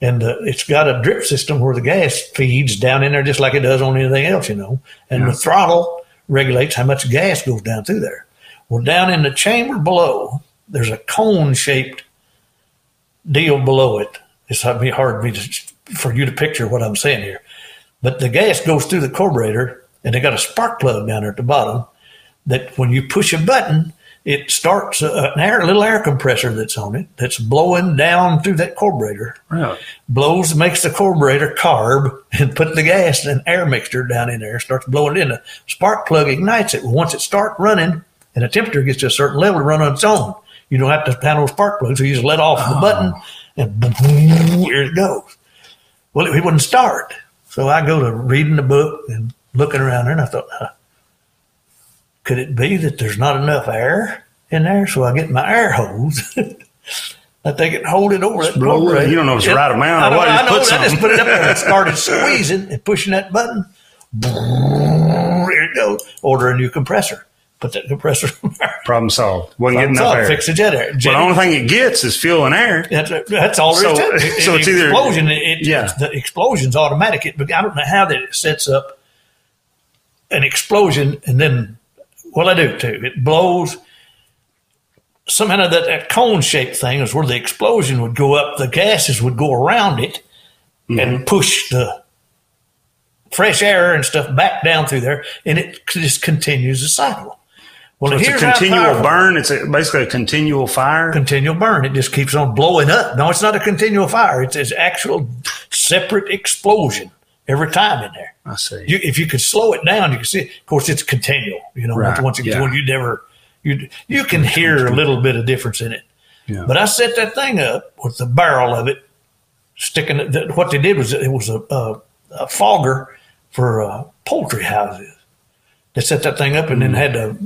and uh, it's got a drip system where the gas feeds down in there just like it does on anything else, you know. And Yeah. the throttle regulates how much gas goes down through there. Well, down in the chamber below, there's a cone shaped deal below it. It's hard hard for, me to, for you to picture what I'm saying here. But the gas goes through the carburetor, and they got a spark plug down there at the bottom that when you push a button, it starts a, an air, a little air compressor that's on it that's blowing down through that carburetor. Really? Blows, makes the carburetor carb, and put the gas and air mixture down in there. Starts blowing it in. The spark plug ignites it. Once it starts running, and the temperature gets to a certain level, to run on its own. You don't have to a spark plug, so you just let off the ah. button, and boom, here it goes. Well, it wouldn't start. So I go to reading the book and looking around there, and I thought, huh, could it be that there's not enough air in there? So I get my air hose. *laughs* I think it hold it over that blow it. You don't know if it's the right amount or I know, what, I just know. put I just put it up there and *laughs* started squeezing and pushing that button. Here it goes. Order a new compressor. Put that compressor on there. Problem solved. Wasn't getting So enough I air. Fix the jet air. Jet- the only thing it gets is fuel and air. that's, that's all there is So- to *laughs* it. so it's either- explosion. It, it- Yeah. the explosion's automatic. It, I don't know how that it sets up an explosion and then well, I do too. It blows. Somehow that, that cone shaped thing is where the explosion would go up. The gases would go around it Mm-hmm. and push the fresh air and stuff back down through there, and it just continues the cycle. Well, So it's a continual burn. It's a, basically a continual fire. continual burn. It just keeps on blowing up. No, it's not a continual fire. It's an actual separate explosion every time in there. I see. You, if you could slow it down, you can see. Of course, it's continual. You know, Right, once it gets yeah. you never you you can hear a little bit of difference in it. Yeah. But I set that thing up with the barrel of it sticking. it- What they did was it was a, a, a fogger for uh, poultry houses. They set that thing up and then had the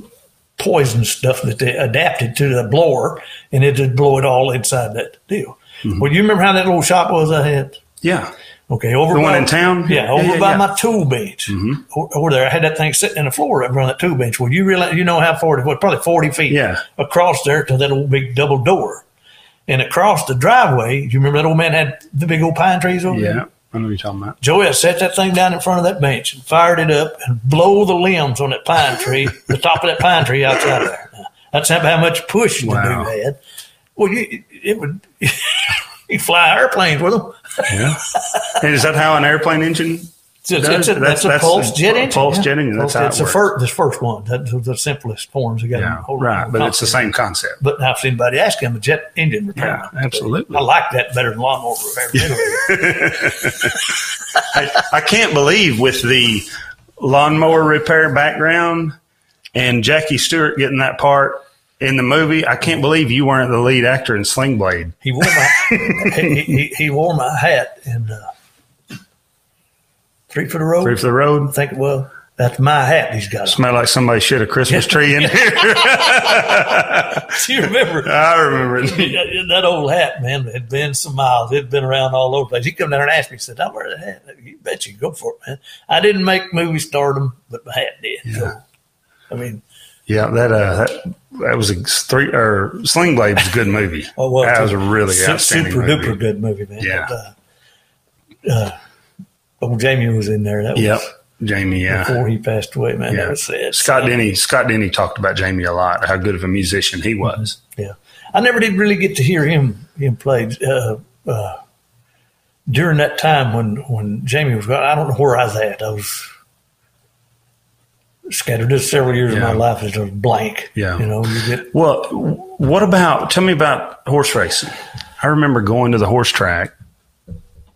poison stuff that they adapted to the blower, and it would blow it all inside that deal. Mm-hmm. Well, you remember how that little shop was I had? yeah. Okay, over The by, one in town? Yeah, Yeah, over yeah, by yeah. my tool bench. O- Over there, I had that thing sitting in the floor up around that tool bench. Well, you realize you know how far it was? Probably forty feet. Yeah. across there to that old big double door, and across the driveway. You remember that old man had the big old pine trees over there. I know you're talking about. Joey I set that thing down in front of that bench and fired it up and blow the limbs on that pine tree, *laughs* the top of that pine tree outside of there. Now, that's how much push the Wow. dude had. Well, you, it would. *laughs* you fly airplanes with them. Yeah. and is that how an airplane engine? It's, it's a, that's- that's, a pulse jet engine. pulse jet engine, that's how it it's the works. first, this first one. That's the simplest forms. You got Yeah. Right. But it's the same concept. But now, if anybody asks him, a jet engine repairman. Yeah, absolutely. I like that better than lawnmower repairman. *laughs* I, I can't believe with the lawnmower repair background and Jackie Stewart getting that part in the movie, I can't believe you weren't the lead actor in Sling Blade. He wore my *laughs* he, he, he wore my hat in uh, Three for the Road. Three for the road. I think well, that's my hat he's got. on. Smell like somebody shit a Christmas tree in here. *laughs* Do you remember *laughs* I remember. it. that that old hat, man? Had been some miles. It had been around all over the place. He come down there and asked me. He said, "I wear the hat." You bet you go for it, man. I didn't make movie stardom, but my hat did. So, I mean, Yeah, that uh, that, that was a three or Sling Blade was a good movie. Oh well, that was a really su- outstanding super movie. duper good movie, man. Yeah. But, uh, uh, old Jamie was in there. That was Yep, Jamie. Yeah, before he passed away, man. Yeah. That was sad. Scott Denny. Scott Denny talked about Jamie a lot. How good of a musician he was. Yeah, I never did really get to hear him him play uh, uh, during that time when when Jamie was gone. I don't know where I was at. I was scattered. Just several years Yeah. of my life is just blank. Yeah. you know, you get Well, what about? Tell me about horse racing. I remember going to the horse track,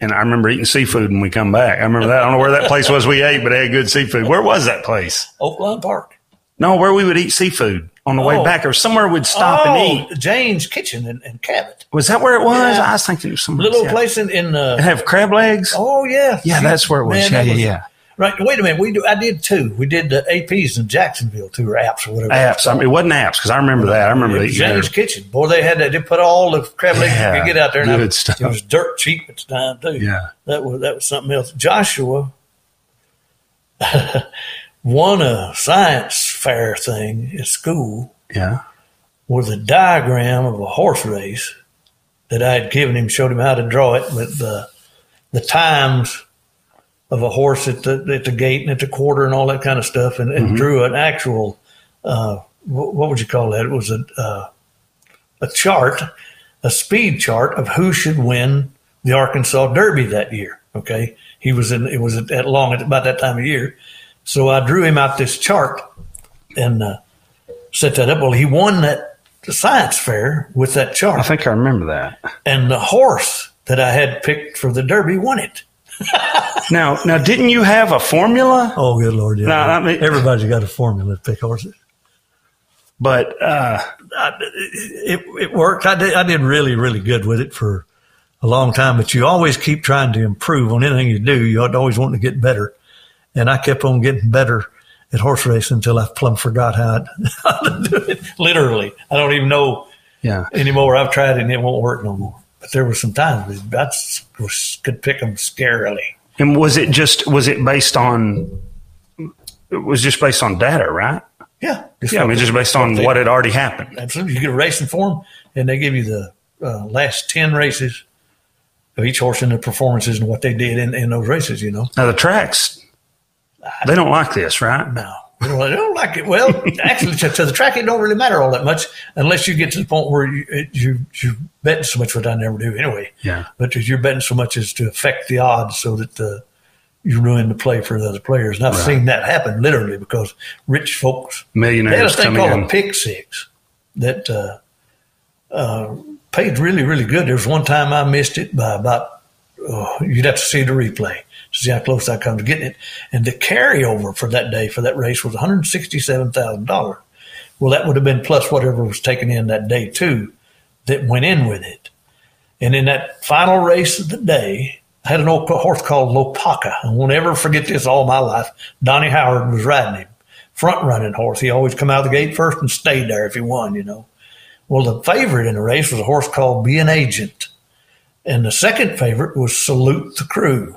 and I remember eating seafood when we come back. I remember that. I don't know where that place was we ate, but they had good seafood. Where was that place? Oaklawn Park. No, where we would eat seafood on the way Oh. back, or somewhere we'd stop oh, and eat. Jane's Kitchen in, in Cabot, Was that where it was? Yeah. I was thinking it was somewhere. little place in, in uh, It have crab legs. Oh yeah, yeah, that's where it was. Man, yeah, yeah, was- yeah. Right. Wait a minute. We do. I did two. We did the APs in Jacksonville, two or apps or whatever. Apps. I mean, it wasn't apps because I remember that. I remember It that. was you James Kitchen. Boy, they had that. They put all the crab legs Yeah, you could get out there. And good I- stuff. It was dirt cheap at the time too. Yeah. that was that was something else. Joshua *laughs* won a science fair thing at school Yeah. with a diagram of a horse race that I had given him, showed him how to draw it with the the times of a horse at the at the gate and at the quarter and all that kind of stuff, and, and Mm-hmm. drew an actual uh, what, would you call that? It was a uh, a chart, a speed chart of who should win the Arkansas Derby that year. Okay, he was in it was at long at about that time of year, so I drew him out this chart and uh, set that up. Well, he won that science fair with that chart I think I remember that. and the horse that I had picked for the Derby won it. Now, now, didn't you have a formula? Oh, good lord! Yeah, No, I mean- everybody's got a formula to pick horses. But uh, I, it it worked. I did I did really really good with it for a long time. But you always keep trying to improve on anything you do. You always want to get better, and I kept on getting better at horse racing until I plumb forgot how, *laughs* how to do it. Literally, I don't even know yeah, anymore. I've tried it and it won't work no more. There were some times that I could pick them scarily. and was it just was it based on? It was just based on data, right? Yeah, Yeah, I mean, just based on what had already happened. absolutely. You get a racing form, and they give you the uh, last ten races of each horse and the performances and what they did in, in those races. You know, Now the tracks, they don't like this, right? no, they don't, don't like it. Well, actually, to, to the track, it don't really matter all that much unless you get to the point where you it, you you betting so much, which I never do anyway. Yeah. but you're betting so much as to affect the odds so that uh, you ruin the play for the other players. And I've seen that happen literally because rich folks millionaires, They had a thing called in. a pick six that uh, uh, paid really, really good. There was one time I missed it by about, oh, you'd have to see the replay see how close I come to getting it. And the carryover for that day for that race was $167,000. Well, that would have been plus whatever was taken in that day too that went in with it. And in that final race of the day, I had an old horse called Lopaka. I won't ever forget this all my life. Donnie Howard was riding him, front running horse. He always come out of the gate first and stayed there if he won, you know. Well, the favorite in the race was a horse called Be an Agent. And the second favorite was Salute the Crew.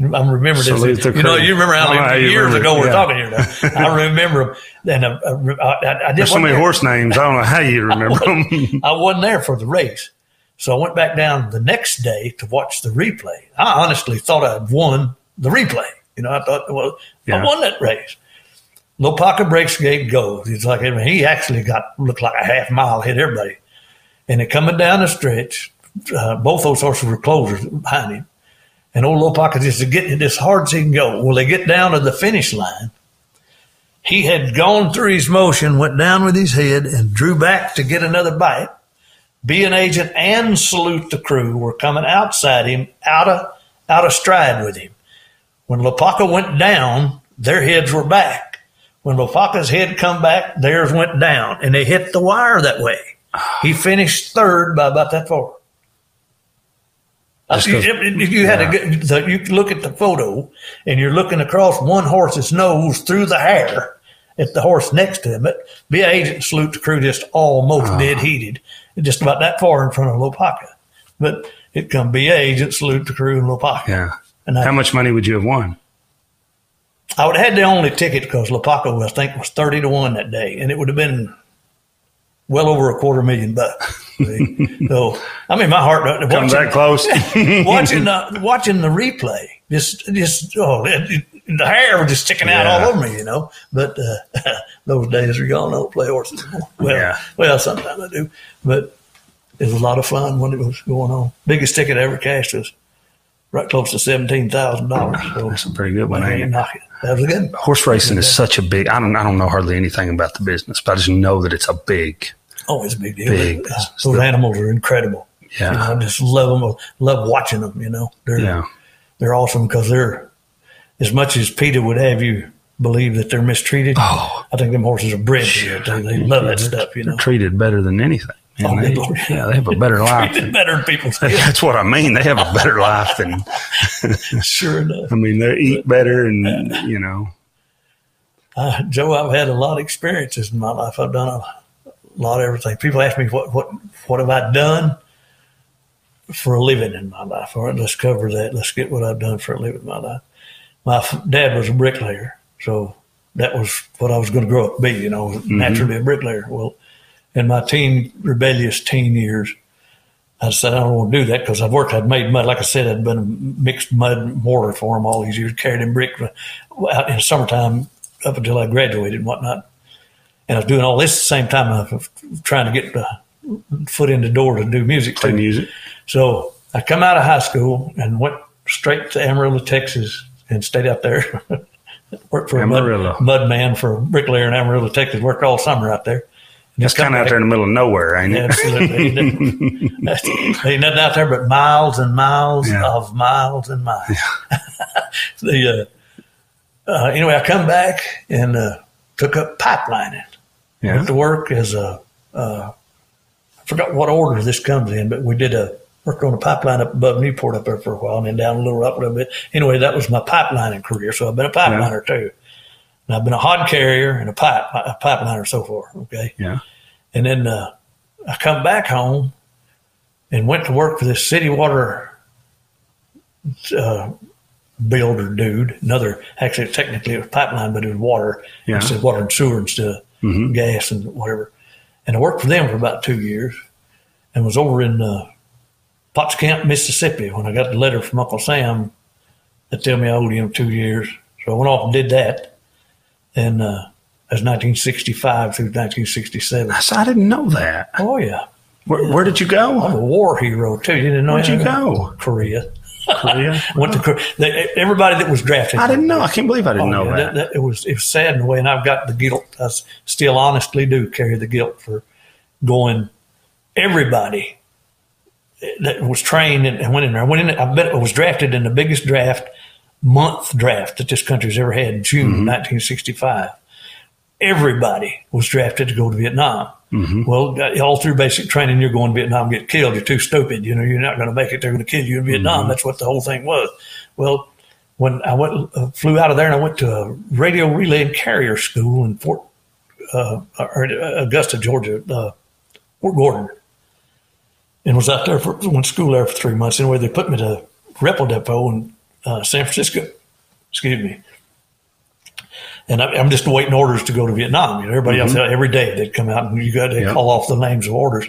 I'm remembering Salute this. You know, you remember how I many years remember ago we're yeah. talking here. Now. I remember them. And uh, I, I, I did There's so many there. horse names. I don't know how you remember *laughs* them. I wasn't there for the race. So I went back down the next day to watch the replay. I honestly thought I'd won the replay. You know, I thought, well, Yeah. I won that race. Lopaka breaks gate, goes. He's like, I mean, he actually got looked like a half mile, hit everybody. And they're coming down the stretch. Uh, both those horses were closers behind him. And old Lopaka just getting it as hard as he can go. Well, they get down to the finish line. He had gone through his motion, went down with his head, and drew back to get another bite be an agent and salute the crew were coming outside him, out of out of stride with him. When Lopaka went down, their heads were back. When Lopaka's head come back, theirs went down, and they hit the wire that way. He finished third by about that far. You, 'cause- you- you had yeah. get, the, you look at the photo, and you're looking across one horse's nose through the hair at the horse next to him. But be agent, salute the crew, just almost dead uh-huh. heated, just about that far in front of Lopaka. But it come be agent, salute the crew, and Lopaka. Yeah. And I, How much money would you have won? I would have had the only ticket because Lopaka, was, I think, was thirty to one that day, and it would have been well over a quarter million bucks. So, I mean, my heart uh, Comes that close? *laughs* watching the watching the replay, just just oh, it, it- the hair was just sticking out Yeah. all over me, you know. But uh, *laughs* those days are gone. I don't play horses anymore. Well, Yeah. well, sometimes I do, but it was a lot of fun when it was going on. Biggest ticket I ever cashed was right close to seventeen thousand dollars. So That's a pretty good one. I ain't knock it. That was good. Horse racing is such a big. I don't. I don't know hardly anything about the business, but I just know that it's a big. It's a big deal. Big Uh, those animals are incredible. Yeah. You know, I just love them. Love watching them. You know, they're Yeah. they're awesome because they're as much as PETA would have you believe that they're mistreated. Oh. I think them horses are bred to it. They, they love that stuff. You know, They're treated better than anything. Man, Oh, they- yeah, they have a better *laughs* life. than- better than people *laughs* that's what I mean. They have a better life than. *laughs* sure enough, I mean, they eat better, and you know. uh, Joe, I've had a lot of experiences in my life. I've done a lot of everything. People ask me what what what have I done for a living in my life. All right, let's cover that. Let's get what I've done for a living in my life. My f- dad was a bricklayer, so that was what I was going to grow up to be. You know, mm-hmm. naturally a bricklayer. Well, in my teen rebellious teen years, I said, I don't want to do that because I've worked, I'd made mud. Like I said, I'd been a mixed mud and mortar for them all these years, carried in brick uh, out in the summertime up until I graduated and whatnot. And I was doing all this at the same time. I was trying to get the foot in the door to do music. Play too. music. So I come out of high school and went straight to Amarillo, Texas, and stayed out there. *laughs* Worked for Amarillo. a mud, mud man for a bricklayer in Amarillo, Texas. Worked all summer out there. And That's kind of out there in the middle of nowhere, ain't it? Absolutely. *laughs* Ain't nothing, out there but miles and miles Yeah. of miles and miles. *laughs* the, uh, uh, anyway, I come back and uh, took up pipelining. Yeah. Went to work as a, uh, I forgot what order this comes in, but we did a, worked on a pipeline up above Newport up there for a while and then down a little up a little bit. Anyway, that was my pipelining career. So I've been a pipeliner too. And I've been a hod carrier and a pipe, a pipeliner so far. Okay. Yeah. And then uh, I come back home and went to work for this city water uh, builder dude. Another, actually, technically it was pipeline, but it was water. Yeah. It said water and sewer instead of Mhm. gas and whatever. And I worked for them for about two years and was over in uh, Potts Camp, Mississippi when I got the letter from Uncle Sam that tell me I owed him two years. So I went off and did that. And uh, that was 1965 through 1967. So I didn't know that. Oh yeah, Where, where did you go? I'm a war hero too. You didn't know Where'd you go? Korea. Korea. *laughs* Went to Korea. They, everybody that was drafted. I didn't know. I can't believe I didn't Oh, know yeah, that. that- It was it was sad in a way, and I've got the guilt. I still honestly do carry the guilt for going. Everybody that was trained and, went in there. I went in. I bet I was drafted in the biggest draft month draft that this country's ever had in June Mm-hmm. of 1965. Everybody was drafted to go to Vietnam. Mm-hmm. Well, uh, all through basic training, you're going to Vietnam, get killed. You're too stupid. You know, you're not going to make it. They're going to kill you in Vietnam. That's what the whole thing was. Well, when I went, uh, flew out of there and I went to a radio relay and carrier school in Fort, uh, or Augusta, Georgia, uh, Fort Gordon, and was out there for went to school there for three months. Anyway, they put me to Repo Depot in uh, San Francisco. Excuse me. And I, I'm just waiting orders to go to Vietnam. You know, everybody else every day they'd come out and you got to Yeah. call off the names of orders.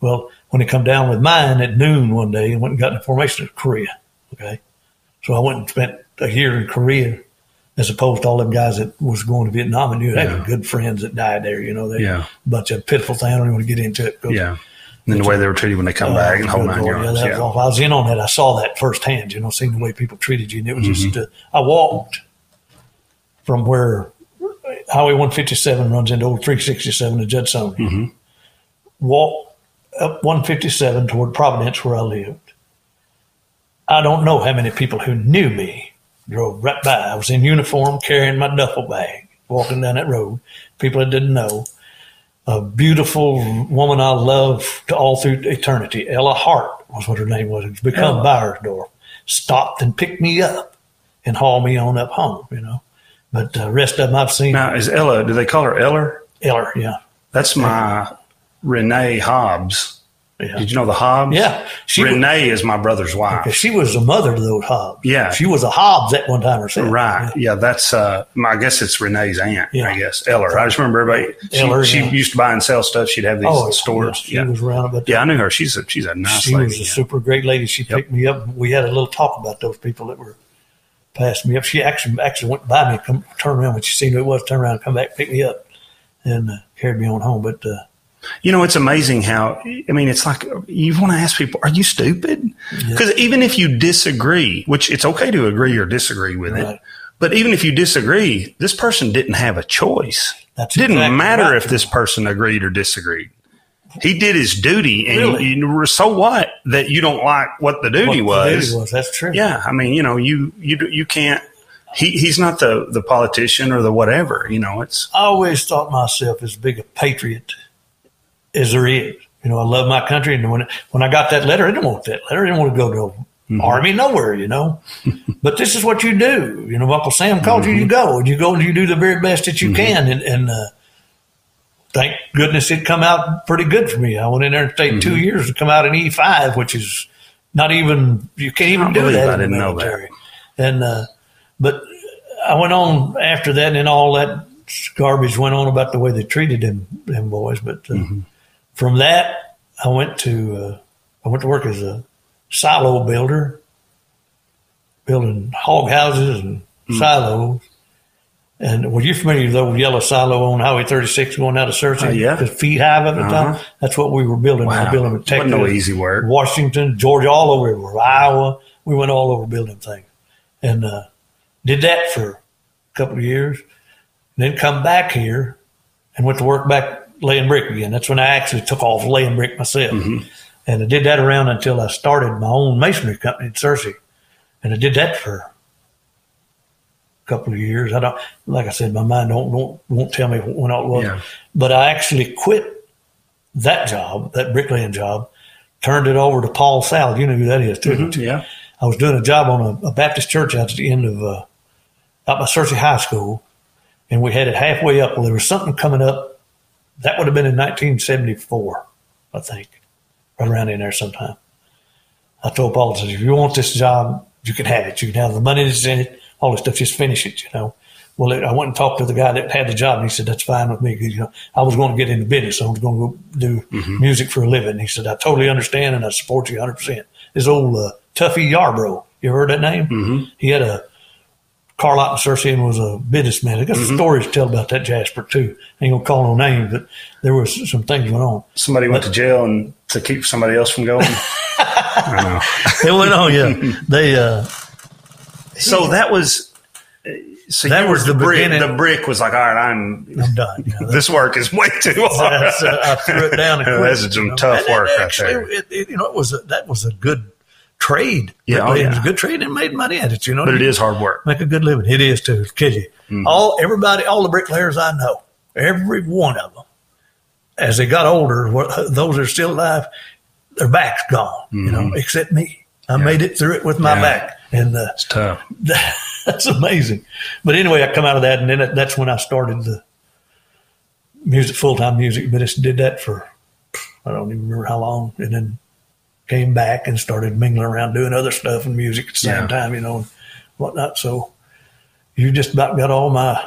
Well, when they come down with mine at noon one day, and went and got an formation to Korea. Okay, so I went and spent a year in Korea, as opposed to all them guys that was going to Vietnam and you had Yeah. good friends that died there. You know, they Yeah. a bunch of pitiful things. I don't even want to get into it. Yeah. And then the way they were treated when they come back and whole nine Lord, yards. Yeah, was Yeah. I was in on that. I saw that firsthand. You know, seeing the way people treated you, and it was just. Mm-hmm. Uh, I walked from where Highway 157 runs into old 367 to Judson. Mm-hmm. Walked up 157 toward Providence, where I lived. I don't know how many people who knew me drove right by. I was in uniform, carrying my duffel bag, walking down that road. People I didn't know a beautiful woman I love to all through eternity. Ella Hart was what her name was. It's become Ella. Byersdorf. Stopped and picked me up and hauled me on up home, you know. But the rest of them I've seen. Now, is Ella, do they call her Eller? Eller, yeah. That's my Renee Hobbs. Yeah. Did you know the Hobbs? Yeah. She was, Renee is my brother's wife. she was the mother to those Hobbs. Yeah. She was a Hobbs at one time herself. Right. Yeah, that's uh my, I guess it's Renee's aunt, Yeah. I guess. Eller. I just remember everybody she, Eller, she yeah. used to buy and sell stuff. She'd have these Oh, stores. Yeah, she Yeah. was around, but Yeah, I knew her. She's a she's a nice she lady. was a yeah. super great lady. She picked me up. We had a little talk about those people that were passing me up. She actually actually went by me, come turn around when she seen who it was, turn around, come back, pick me up, and uh, carried me on home. But uh, You know, it's amazing how, I mean, it's like you want to ask people, are you stupid? Because even if you disagree, which it's okay to agree or disagree with Right. it, but even if you disagree, this person didn't have a choice. That's it didn't exactly matter right. if this person agreed or disagreed. He did his duty, and Really? you, so what that you don't like what the duty what the was? duty was. That's true. Yeah, I mean, you know, you you you can't. He he's not the the politician or the whatever. You know, it's I always thought myself as big a patriot as there is. You know, I love my country, and when when I got that letter, I didn't want that letter. I didn't want to go to Mm-hmm. army nowhere. You know, *laughs* but this is what you do. You know, Uncle Sam called you, you Mm-hmm. go, and you go and you do the very best that you can, and and. Uh, Thank goodness it come out pretty good for me. I went in there and stayed two Mm-hmm. years to come out in E five, which is not even you can't even do that. I in the didn't know that. And uh, but I went on after that, and all that garbage went on about the way they treated them, them boys. But uh, Mm-hmm. from that, I went to uh, I went to work as a silo builder, building hog houses and Hmm. silos. And were you familiar with the old yellow silo on Highway 36 going out of Searcy? Uh, yeah. The feet high at the Uh-huh. time. That's what we were building. We were building in Texas, Wasn't no easy work. Washington, Georgia, all over. Iowa. We went all over building things. And uh, did that for a couple of years. Then come back here and went to work back laying brick again. That's when I actually took off laying brick myself. Mm-hmm. And I did that around until I started my own masonry company in Searcy. And I did that for couple of years. I don't, like I said, my mind don't, don't won't tell me when all it was. Yeah. But I actually quit that job, that bricklaying job, turned it over to Paul Salad. You know who that is too. you? Yeah. I was doing a job on a, a Baptist church out at the end of uh, out by Searcy High School, and we had it halfway up. Well, there was something coming up. That would have been in 1974, I think, right around in there sometime. I told Paul, I said, if you want this job, you can have it. You can have the money that's in it, all this stuff. Just finish it, you know. Well, I went and talked to the guy that had the job, and he said that's fine with me. You know, I was going to get into business. I was going to go do music for a living. He said I totally understand, and I support you 100. percent This old uh, Tuffy Yarbrough, you heard that name? Mm-hmm. He had a car lot in Searcy and was a businessman. I got some stories to tell about that Jasper too. I ain't gonna call no names, but there was some things went on. Somebody went to jail and to keep somebody else from going. *laughs* I know. It went on, yeah. *laughs* They uh, So that was. So That was the brick. beginning. The brick was like, all right, I'm. I'm done. You *laughs* know, This work is way too hard. that's, uh, I threw it down and Yeah, *laughs* that's some you know. tough And work it right actually, there. It, it, you know, it was a, that was a good trade. Yeah, oh, it was a good trade and made money at it. You know, but it is hard work. make a good living. It is too. Kid you. Mm-hmm. All everybody, all the bricklayers I know, every one of them, as they got older, those are still alive, their back's gone. You know, except me. I made it through it with my Mm-hmm. Yeah. back, and uh, It's tough. *laughs* that's amazing. But anyway, I come out of that, and then it, that's when I started the music, full time music But business. Did that for I don't even remember how long, and then came back and started mingling around doing other stuff and music at the same Yeah. time, you know, and whatnot. So you just about got all my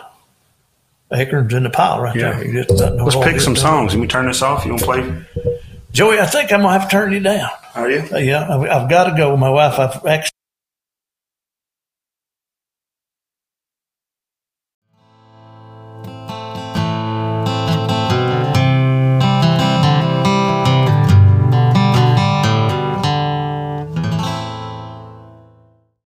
acorns in the pile right Yeah. there. You just know Let's pick some songs. Can we turn this off? You want to play? Joey, I think I'm gonna have to turn you down. Are you? Uh, Yeah, I've, I've got to go. My wife, I've actually.